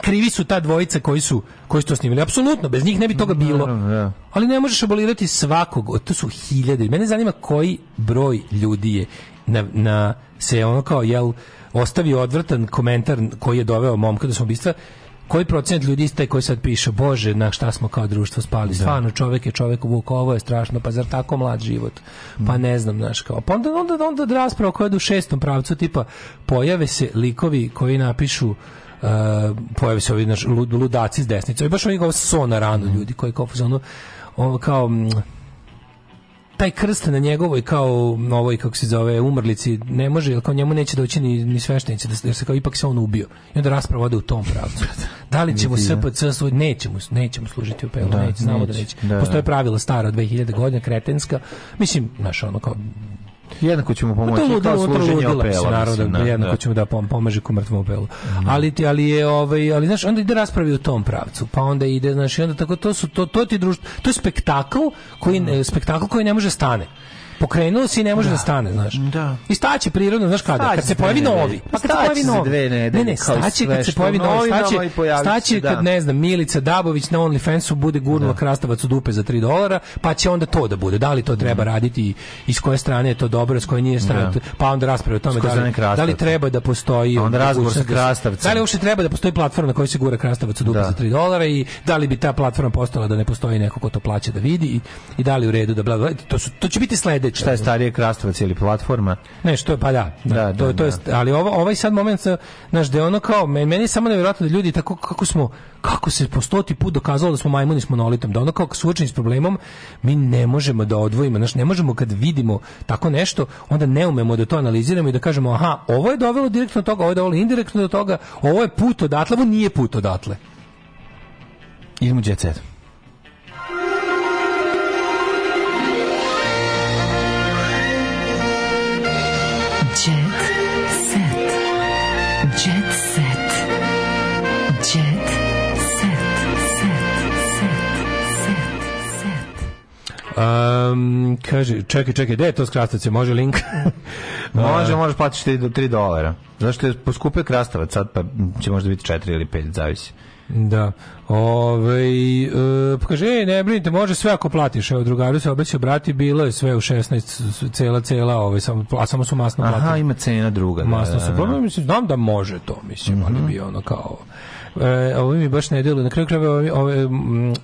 krivi su ta dvojica koji su koji su to snimili. Apsolutno, bez njih ne bi toga bilo. da, da. Ali ne možeš abolirati svakog, to su hiljade. Mene zanima koji broj ljudi je na, na se ono kao jel ostavi odvrtan komentar koji je doveo momka da smo ubistva koji procent ljudi ste koji sad piše bože na šta smo kao društvo spali da. stvarno čovjek je čovjek u ovo je strašno pa zar tako mlad život pa mm. ne znam znaš kao pa onda onda onda rasprava koja je u šestom pravcu tipa pojave se likovi koji napišu uh, pojave se ovi naš, ludaci s desnicom i baš oni kao so na rano mm. ljudi koji kao ono, kao mm, taj krst na njegovoj kao novoj kako se zove umrlici ne može jer kao njemu neće doći ni ni sveštenici da jer da se kao ipak se on ubio i onda rasprava ode u tom pravcu <laughs> da li ćemo da. SPC svoj nećemo nećemo služiti u pelu da, neće, da neće. da neće da, postoje pravila stara od 2000 godina kretenska mislim naš ono kao Jednako ćemo pa pomoći to kao služenje opela. Naravno, da, jednako da. ćemo da pomaže ku mrtvom opelu. Mm. Ali, ti, ali je, ovaj, ali, znaš, onda ide raspravi u tom pravcu, pa onda ide, znaš, onda tako, to su, to, to ti društvo, to je spektakl koji, mm. spektakl koji ne može stane pokrenulo se i ne može da, da stane, znaš. Da. I staće prirodno, znaš kada, kad se pojavi novi. Pa kad se pojavi novi. Dve ne, ne, ne, staće kad se pojavi novi, staće, staće da. kad ne znam, Milica Dabović na OnlyFansu bude gurnula da. krastavac u dupe za 3 dolara, pa će onda to da bude. Da li to treba da. raditi i s koje strane je to dobro, s koje nije strane, da. pa onda rasprave o tome da li, da li treba da postoji pa onda razgovor sa da krastavcem. Da li uopšte treba da postoji platforma na kojoj se gura krastavac u dupe za 3 dolara i da li bi ta platforma postala da ne postoji neko ko to plaća da vidi i, i da li u redu da bla, to su to će biti sledeće vidjeti šta je starije Krastavac ili platforma. Ne, što je pa da. da, da to, da, to je, da. ali ovo, ovaj sad moment znaš da ono kao meni je samo nevjerojatno da ljudi tako kako smo kako se po stoti put dokazalo da smo majmuni s monolitom, da ono kao suočeni s problemom mi ne možemo da odvojimo, znaš, ne možemo kad vidimo tako nešto, onda ne umemo da to analiziramo i da kažemo aha, ovo je dovelo direktno do toga, ovo je dovelo indirektno do toga, ovo je put odatle, ovo nije put odatle. Idemo jet set. Um, kaže, čekaj, čekaj, gde je to s krastavcem? Može link? <laughs> može, <laughs> možeš platiš 3 dolara. Zašto je poskupio krastavac sad, pa će možda biti 4 ili 5, zavisi. Da. Ove, e, pa kaže, ne brinite, može sve ako platiš. Evo, drugaru se obećao brati, bilo je sve u 16, cela, cela, ove, ovaj, samo, a samo su masno platili. Aha, ima cena druga. Da, masno da, da, da, mislim, znam da može to, mislim, mm -hmm. ali mhm. bi ono kao... E, ovo mi baš ne djeluje. Na kraju krajeva ove, ove m,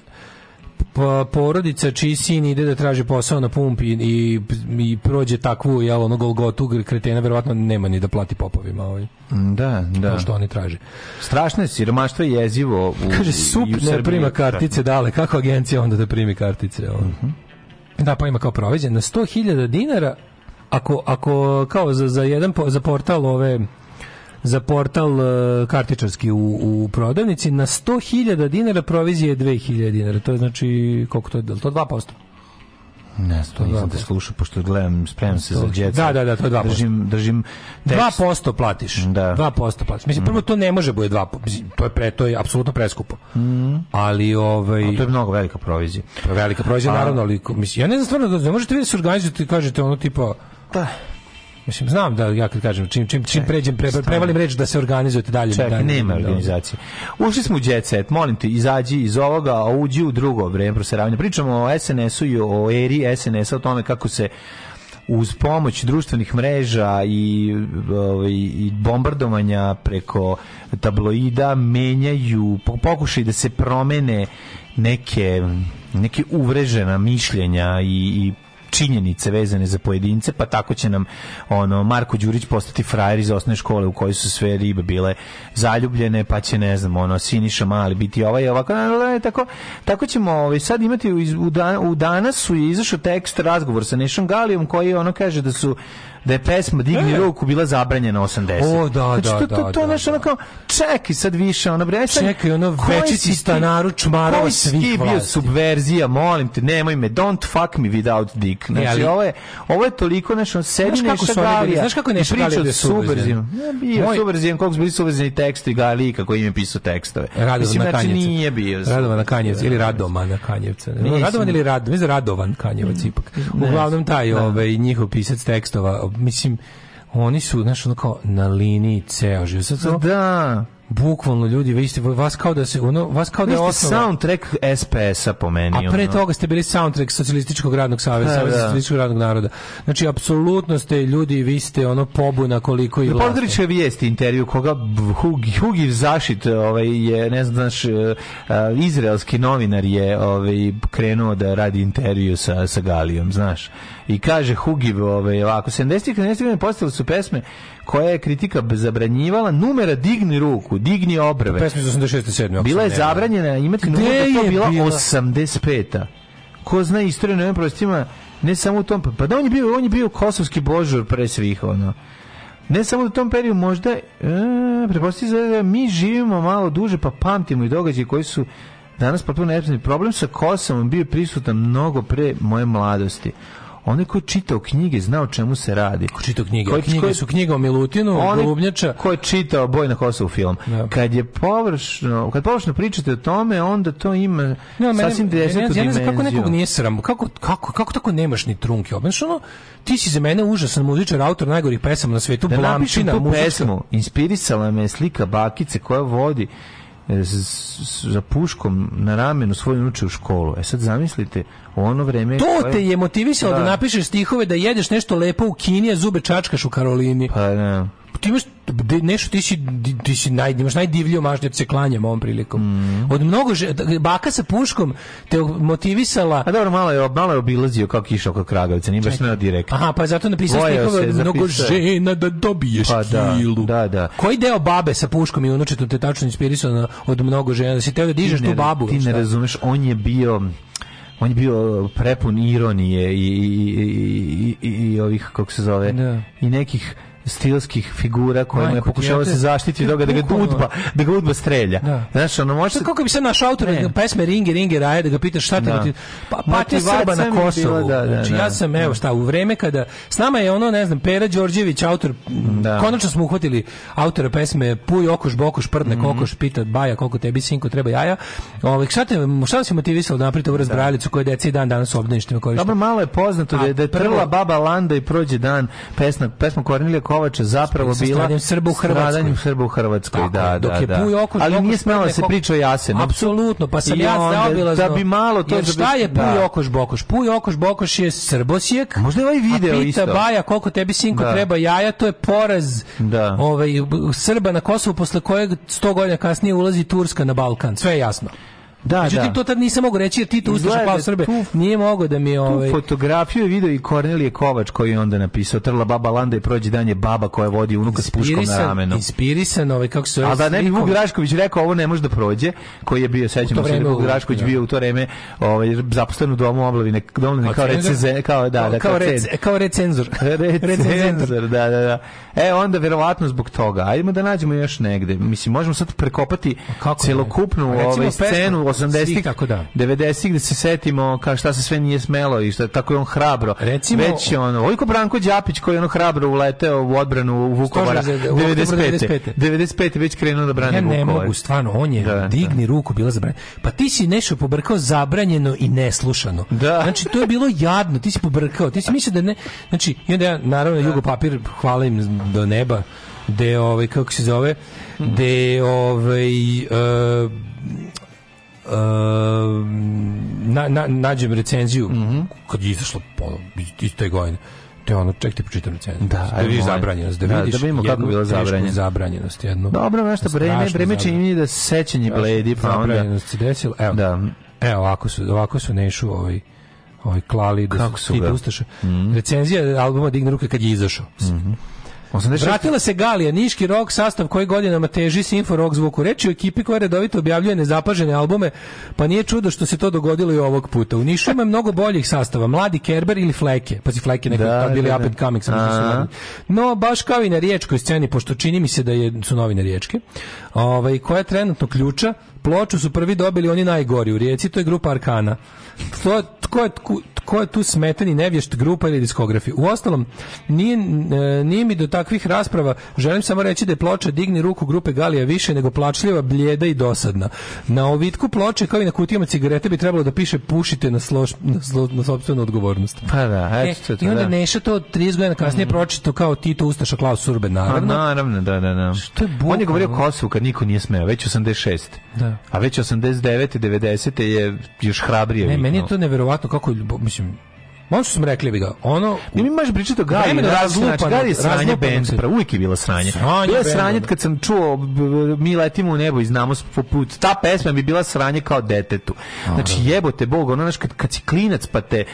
pa, porodica čiji sin ide da traži posao na pumpi i, i prođe takvu jel, ono golgotu kretena, verovatno nema ni da plati popovima. Ovaj. Mm, da, da. To što oni traže. Strašno je siromaštvo jezivo. U, <laughs> Kaže, sup ne prima kartice dale. Kako agencija onda da primi kartice? Ovaj? Uh mhm. -huh. Da, pa ima kao proveđen. Na 100.000 dinara ako, ako kao za, za jedan po, za portal ove za portal e, kartičarski u, u prodavnici na 100.000 dinara provizije je 2.000 dinara. To je znači koliko to je? To 2%. Ne, to nisam te slušao, pošto gledam, spremam se za djeca. Da, da, da, to je 2%. Držim, držim tekst. 2% platiš. Da. 2% platiš. Mislim, mhm. prvo to ne može da bude 2%. To je, pre, to je apsolutno preskupo. Mm. Ali, ovaj... A to je mnogo velika provizija. velika provizija, A... naravno, ali, mislim, ja ne znam stvarno, ne možete vi da se organizujete i kažete ono tipa... Da Mislim, znam da ja kad kažem, čim, čim, čim pređem, pre, prevalim reč da se organizujete dalje. Čekaj, dalje, nema organizacije. Ušli smo u jet set, molim te, izađi iz ovoga, a uđi u drugo vreme proseravanja. Pričamo o SNS-u i o eri SNS-a, o tome kako se uz pomoć društvenih mreža i, ovaj, i bombardovanja preko tabloida menjaju, pokušaj da se promene neke neke uvrežena mišljenja i, i činjenice vezane za pojedince, pa tako će nam ono Marko Đurić postati frajer iz osnovne škole u kojoj su sve ribe bile zaljubljene, pa će ne znam, ono Siniša Mali biti ovaj ovako, tako tako ćemo ovaj sad imati u, u, dan, u danas su izašao tekst razgovor sa Nešom Galijom koji ono kaže da su da je pesma Digni e. ruku bila zabranjena 80. O, da, da znači, da, to, to, to, to nešto ono kao, čekaj sad više, ono bre, sad, čekaj, ono večici stanaru čmarova svih vlasti. bio subverzija, molim te, nemoj me, don't fuck me without dick. E, znači, ali, ovo, je, ovo je toliko, nešto, sedi nešto galija. Znaš kako je nešto galija bio subverzijan? Ne, bio Moj... subverzijan, koliko su bili subverzijan teksti galiji, kako im je pisao tekstove. Radovan na znači, Kanjevcu. nije bio. Radovan na Kanjevcu, ili Radoman na Kanjevcu. Radovan ili Radovan, mislim Radovan Kanjevac mm. ipak. Uglavnom taj, ovaj, njihov pisac tekstova mislim, oni su, znaš, ono kao na liniji ceo život. Sad, to, da. Bukvalno ljudi, vi ste vas kao da se ono vas kao da je osnova. soundtrack SPS-a po meni. A pre ono. toga ste bili soundtrack socijalističkog radnog saveza, da, socijalističkog radnog naroda. Znači apsolutno ste ljudi, vi ste ono pobuna koliko i da, vlasti. Reporterička vijest intervju koga Hugi zašit, ovaj je ne znam znaš e, e, izraelski novinar je ovaj krenuo da radi intervju sa sa Galijom, znaš i kaže Hugib, ovaj, ovako, 70. ih 70. godine postavili su pesme koje je kritika zabranjivala numera digni ruku, digni obrve. Pesme iz 86. 7. Bila je zabranjena imati numer da to bila, bila? 85. Ko zna istoriju na ovim prostima, ne samo u tom, pa da on je bio, on je bio kosovski božur pre svih, ono. Ne samo u tom periodu, možda, e, preposti da mi živimo malo duže, pa pamtimo i događaje koji su danas potpuno neprezni. Problem sa Kosovom bio prisutan mnogo pre moje mladosti onaj ko je čitao knjige zna o čemu se radi. Ko čitao knjige? Koje knjige ko su knjiga o Milutinu, Golubnjača? Ko je čitao Boj na Kosovu film. Da. Kad je površno, kad površno pričate o tome, onda to ima no, sasvim desetu ja, dimenziju. Ja ne znam kako nekog nije sram, kako, kako, kako tako nemaš ni trunke. Obenš ono, ti si za mene užasan muzičar, autor najgorih pesama na svetu, da blamčina, pesmu, inspirisala me slika bakice koja vodi E, za puškom na ramenu svoju uče u školu. E sad zamislite u ono vreme... To koje... te je motivisalo da. da napišeš stihove da jedeš nešto lepo u Kini, a zube čačkaš u Karolini. Pa ne ti imaš nešto ti si ti si naj imaš najdivlju mažnju se klanjam ovom prilikom. Mm. Od mnogo že, baka sa puškom te motivisala. A dobro malo je malo je obilazio kao kiša kod Kragovca, nije baš na direkt. Aha, pa zato napisao stihove mnogo žena da dobiješ pa, da, kilu. Da, da, da. Koji deo babe sa puškom i unučetom te tačno inspirisao od mnogo žena da si teo da dižeš ne, tu babu. Ti ne šta? razumeš, on je bio on je bio prepun ironije i, i, i, i, i ovih, kako se zove, da. i nekih stilskih figura kojima je pokušavao da se zaštititi toga da ga udba, da ga udba strelja. Da. Znaš, ono može Kako bi se naš autor ne. pesme Ringe, Ringe, Raje, da ga pitaš šta te da. ti... Pa, pa ti Srba na Kosovu. Bila, da, da, znači, da, ja sam, evo da. šta, u vreme kada... S nama je ono, ne znam, Pera Đorđević, autor... Da. Konačno smo uhvatili autora pesme Puj, okoš, bokoš, prdne, mm -hmm. kokoš, pita Baja, koliko tebi sinko treba jaja. Ove, ovaj, šta, te, šta si motivisalo da napravite ovu razbrajalicu koja deci dan danas obdaništima koriste? Dobro, malo je poznato da je, da je trla baba Landa i prođe dan pesma, pesma Kornilija Kovača zapravo bila Srba u Hrvatskoj. Srba u Hrvatskoj, da, da, dok da, je da. Oko, Ali nije smela da se priča o Jasenovcu. Apsolutno, pa sam ja zaobilazno. Da bi malo to... Jer da šta je Puj da. Okoš Bokoš? Puj Okoš Bokoš je Srbosijek. Možda je ovaj video isto. A pita Baja koliko tebi sinko treba jaja, to je poraz da. ovaj, Srba na Kosovu posle kojeg 100 godina kasnije ulazi Turska na Balkan. Sve je jasno. Da, Međutim, da. to tad nisam mogu reći jer ti Tito Ustaša pao Srbe. Tu, nije mogao da mi... Ovaj... fotografiju je video i Kornelije Kovač koji je onda napisao Trla baba landa i prođe dan je baba koja vodi unuka s puškom na ramenu. Inspirisan, ovaj, kako se... A da ne bi Vuk Drašković rekao ovo ne može da prođe, koji je bio, sećamo se da Vuk Drašković bio u to vreme ovaj, zaposlen u domu oblavine, domovine kao recenzor. Kao, da, da, kao, rec, kao recenzor. <laughs> recenzor, da, da, da. E, onda verovatno zbog toga. Ajdemo da nađemo još negde. Mislim, možemo sad prekopati celokupnu pa ovaj, scenu 80-ih, da. 90-ih da se setimo ka šta se sve nije smelo i šta tako je on hrabro. Recimo, već je on Vojko Branko Đapić koji je ono hrabro uleteo u odbranu u Vukovara 95. 95. već krenuo da brani Ja ne mogu stvarno, on je da, da. digni da. ruku bila zabranjena. Pa ti si nešto pobrkao zabranjeno i neslušano. Da. Znači to je bilo jadno, ti si pobrkao, ti si mislio da ne. Znači, i onda ja naravno da. Jugo papir hvala do neba gde ovaj kako se zove gde ovaj uh, Ehm, na, na, nađem recenziju mm -hmm. kad je izašlo ono, iz te godine te ono, ček ti pročitam recenziju. Da, da vidiš zabranjenost, da, da, da vidiš da, da vidimo kako bila zabranjenost. zabranjenost Jednu, Dobro, nešto vreme, vreme čini da sećanje bledi, pa onda zabranjenost se desila. Evo. Da. Evo, ovako su, ovako su nešu ovaj ovaj klali da Kako su, su ti ustaše. Mm -hmm. Recenzija albuma Digne ruke kad je izašao. Mm -hmm. 86... Vratila se Galija, niški rock sastav koji godinama teži simfo rock zvuku. Reči je ekipi koja redovito objavljuje nezapažene albume, pa nije čudo što se to dogodilo i ovog puta. U Nišu ima mnogo boljih sastava, mladi Kerber ili Fleke, pa si Fleke nekog da, bili da, up and coming, sam No, baš kao i na riječkoj sceni, pošto čini mi se da je, su novine riječke, ovaj, koja je trenutno ključa, ploču su prvi dobili oni najgori u rijeci, to je grupa Arkana. To, tko je, ko je tu smetan i nevješt grupa ili diskografi. U ostalom, nije, e, nije mi do takvih rasprava, želim samo reći da je ploča Digni ruku grupe Galija više nego plačljiva, bljeda i dosadna. Na ovitku ploče, kao i na kutijama cigarete, bi trebalo da piše pušite na, slož, na, slo, na sobstvenu odgovornost. Pa da, e, to, I onda da. Neša to 30 godina kasnije mm. pročito kao Tito Ustaša Klaus Surben, naravno. A, pa naravno, da, da, da. Što je bukvalno? On je govorio Kosovu kad niko nije smeo, već 86. Da. A već 89. 90. je još hrabrije. Ne, meni je to neverovatno kako mislim, ono što smo rekli bi ga, ono... Ne mi možeš pričati o Gari, razlupan, znači, Gari je sranje band, pra, uvijek je bilo sranje. bilo je sranje da. kad sam čuo Mi letimo u nebo i znamo se po put. ta pesma bi bila sranje kao detetu. Znači jebote Bog, ono znači kad, kad si klinac pa te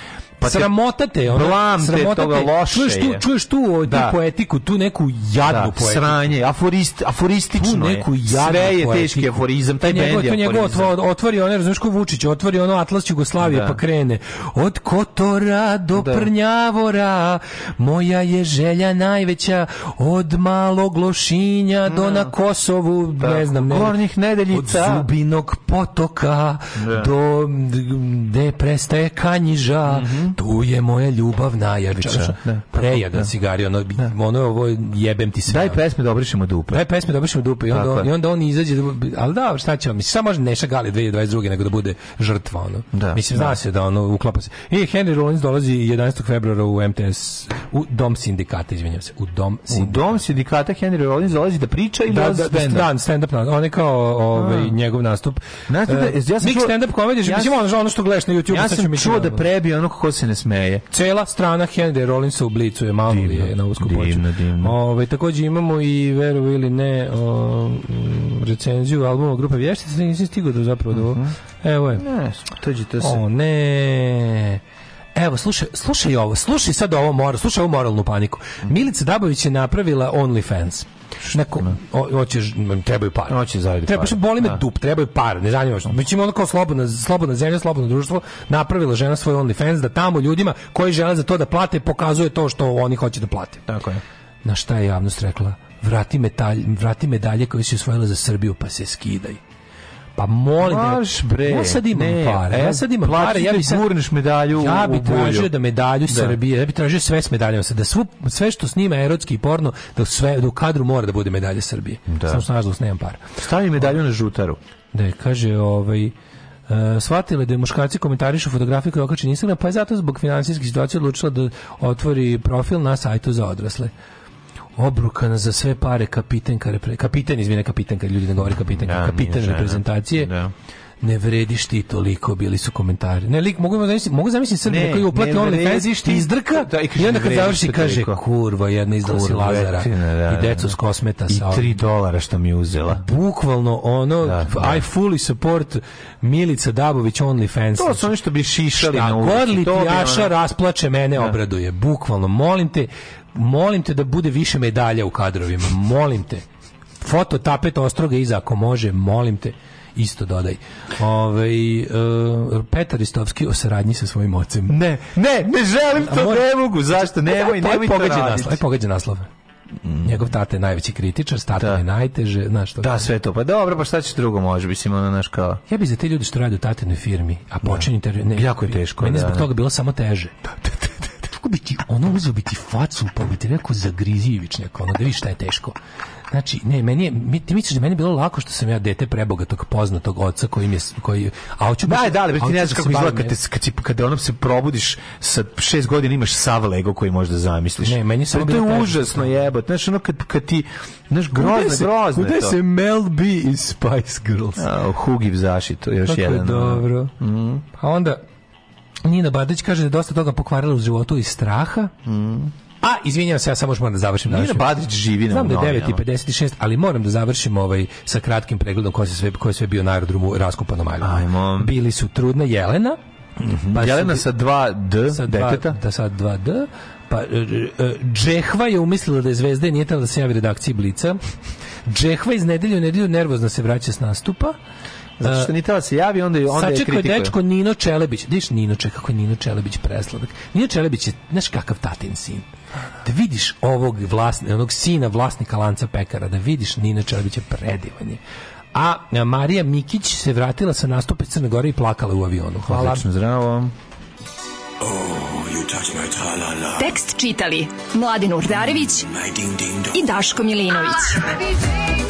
Pa sramota te, ona, blam sramota te, toga loše čuješ tu, čuješ tu, o, da. tu da. poetiku, tu neku jadnu da, poetiku. Sranje, aforist, aforistično tu neku jadnu Sve je poetiku. teški aforizam, taj njegov, bend je njegov aforizam. otvori ono, razumiješ ko Vučić, otvori ono Atlas Jugoslavije da. pa krene. Od Kotora do da. Prnjavora, moja je želja najveća, od malog Lošinja da. do na Kosovu, ne znam, ne, Gornjih nedeljica. Od Zubinog potoka do gde prestaje Kanjiža, mm -hmm Mhm. Tu je moja ljubav najjača. Da. Prejadna cigari, ono, da. ono ovo jebem ti se. Daj pesme da obrišemo dupe. Daj pesme da dupe i onda, on, i onda on izađe, da- ali da, šta ćemo, mislim, samo može Neša Gali 2022. nego da bude žrtva, ono. Da, mislim, zna da. se da ono uklapa se. I e, Henry Rollins dolazi 11. februara u MTS, u Dom sindikata, izvinjam se, u Dom sindikata. U Dom sindikata Henry Rollins dolazi da priča i da, da, stand-up. Da, stand-up, on je kao ovaj, njegov nastup. Znate da, e, ja sam Big stand-up komedija, mislim, ono što gledaš na YouTube. Ja sam čuo da prebije ono kako se ne smeje. Cela strana Henry Rollinsa u Blicu je malo divno, je na usku divno, divno. Ove, ovaj, također imamo i veru ili ne o, mm, recenziju albuma grupe Vještica, nisam stigao da zapravo do... Uh mhm. -huh. Evo je. Ne, to se. O ne... Evo, slušaj, slušaj ovo, slušaj sad ovo, mora, slušaj ovu moralnu paniku. Milica Dabović je napravila OnlyFans. Neko, hoćeš, trebaju pare Hoće zaradi Treba, par. boli me da. dup, trebaju pare ne zanima što. mićimo ćemo ono kao slobodna, slobodna zemlja, slobodno društvo, napravila žena svoj OnlyFans da tamo ljudima koji žele za to da plate pokazuje to što oni hoće da plate. Tako je. Na šta je javnost rekla? Vrati, medalje, vrati medalje koje si osvojila za Srbiju pa se skidaj. Pa molim Maš, bre. Ja sad imam ne, pare. Ja e, sad imam Plači pare. Ja da bi sad, gurneš medalju Ja bi tražio da medalju da. Srbije, ja bi tražio sve s medaljama. Da svu, sve što snima erotski i porno, da, sve, da u kadru mora da bude medalja Srbije. Da. Samo što nažalost nemam para. Stavi medalju na žutaru. Da, kaže, ovaj, Uh, e, shvatila da je muškarci komentarišu fotografiju koju je okačena Instagram, pa je zato zbog financijske situacije odlučila da otvori profil na sajtu za odrasle obrukan za sve pare kapitenka, repre, kapiten, izvine kapitenka, ljudi ne govore kapitenka, da, kapiten reprezentacije. Da ne vrediš ti toliko, bili su komentari. Ne, lik, mogu, zamisliti, mogu zamisliti sad koji uplati only fans, ti izdrka da, i, i, onda kad završi kaže, toliko. kurva, jedna izdala si Lazara ne, da, i da, da. decu s kosmeta. I sa, tri dolara što mi uzela. Bukvalno ono, da, da. I fully support Milica Dabović only fans. To su oni što bi šišali Šta na ulici. god li pijaša ono... rasplače, mene da. obraduje. Bukvalno, molim te, molim te da bude više medalja u kadrovima, molim te. Foto tapet ostroga iza, ako može, molim te isto dodaj. Ovaj uh, Petar Istovski o saradnji sa svojim ocem. Ne, ne, ne želim to, moj, ne mogu. Zašto? Nemoj, nemoj to pogađa naslov. Aj pogađa naslov. Mm. Njegov tata je najveći kritičar, tata da. je najteže, znaš što. Da, sve to. Pa dobro, pa šta će drugo može, mislim ono naš kao. Ja bi za te ljude što rade u tatinoj firmi, a počinju da. ne, jako je teško. Meni da, zbog toga bilo samo teže. Da, da, kako bi ti, ono uzeo bi ti facu, pa bi ti rekao zagrizivić neko, ono da vidiš šta je teško. Znači, ne, meni je, mi, ti misliš da meni je bilo lako što sam ja dete prebogatog poznatog oca kojim je, koji, a hoću baš... Da, da, ali ti ne znaš kako izgleda kad, kad, si, kad onom se probudiš sa šest godina imaš sav Lego koji možda zamisliš. Ne, meni samo bilo... To je užasno jebot, znaš, ono kad, kad ti, znaš, grozno, se, grozno je to. se Mel B iz Spice Girls? A, Hugiv zašito, još Tako Je dobro. Mm. A onda, Nina Badać kaže da dosta toga pokvarila u životu iz straha. Mm. A, izvinjavam se, ja samo još moram da završim. Nina Badrić živi na Znam da je 9.56, ali moram da završim ovaj, sa kratkim pregledom ko je sve, ko sve bio na aerodromu raskopanom Ajmo. Bili su trudna Jelena, Mm -hmm. Jelena su, sa 2D sa dva, Da, sa 2D. Pa, e, Džehva je umislila da je zvezda i nije tamo da se javi redakciji Blica. Džehva iz nedelju u nedelju nervozno se vraća s nastupa. Zato što ni to se javi, onda, onda je kritikuje. Sačekao dečko Nino Čelebić. Vidiš Nino, kako je Nino Čelebić presladak. Nino Čelebić je, znaš kakav tatin sin. Da vidiš ovog vlasnika, onog sina vlasnika lanca pekara, da vidiš Nino Čelebić je predivanje a Marija Mikić se vratila sa nastupa Crne Gore i plakala u avionu. Hvala. Odlično, zdravo. Oh, Tekst čitali Mladin Urdarević i Daško Milinović. Ah,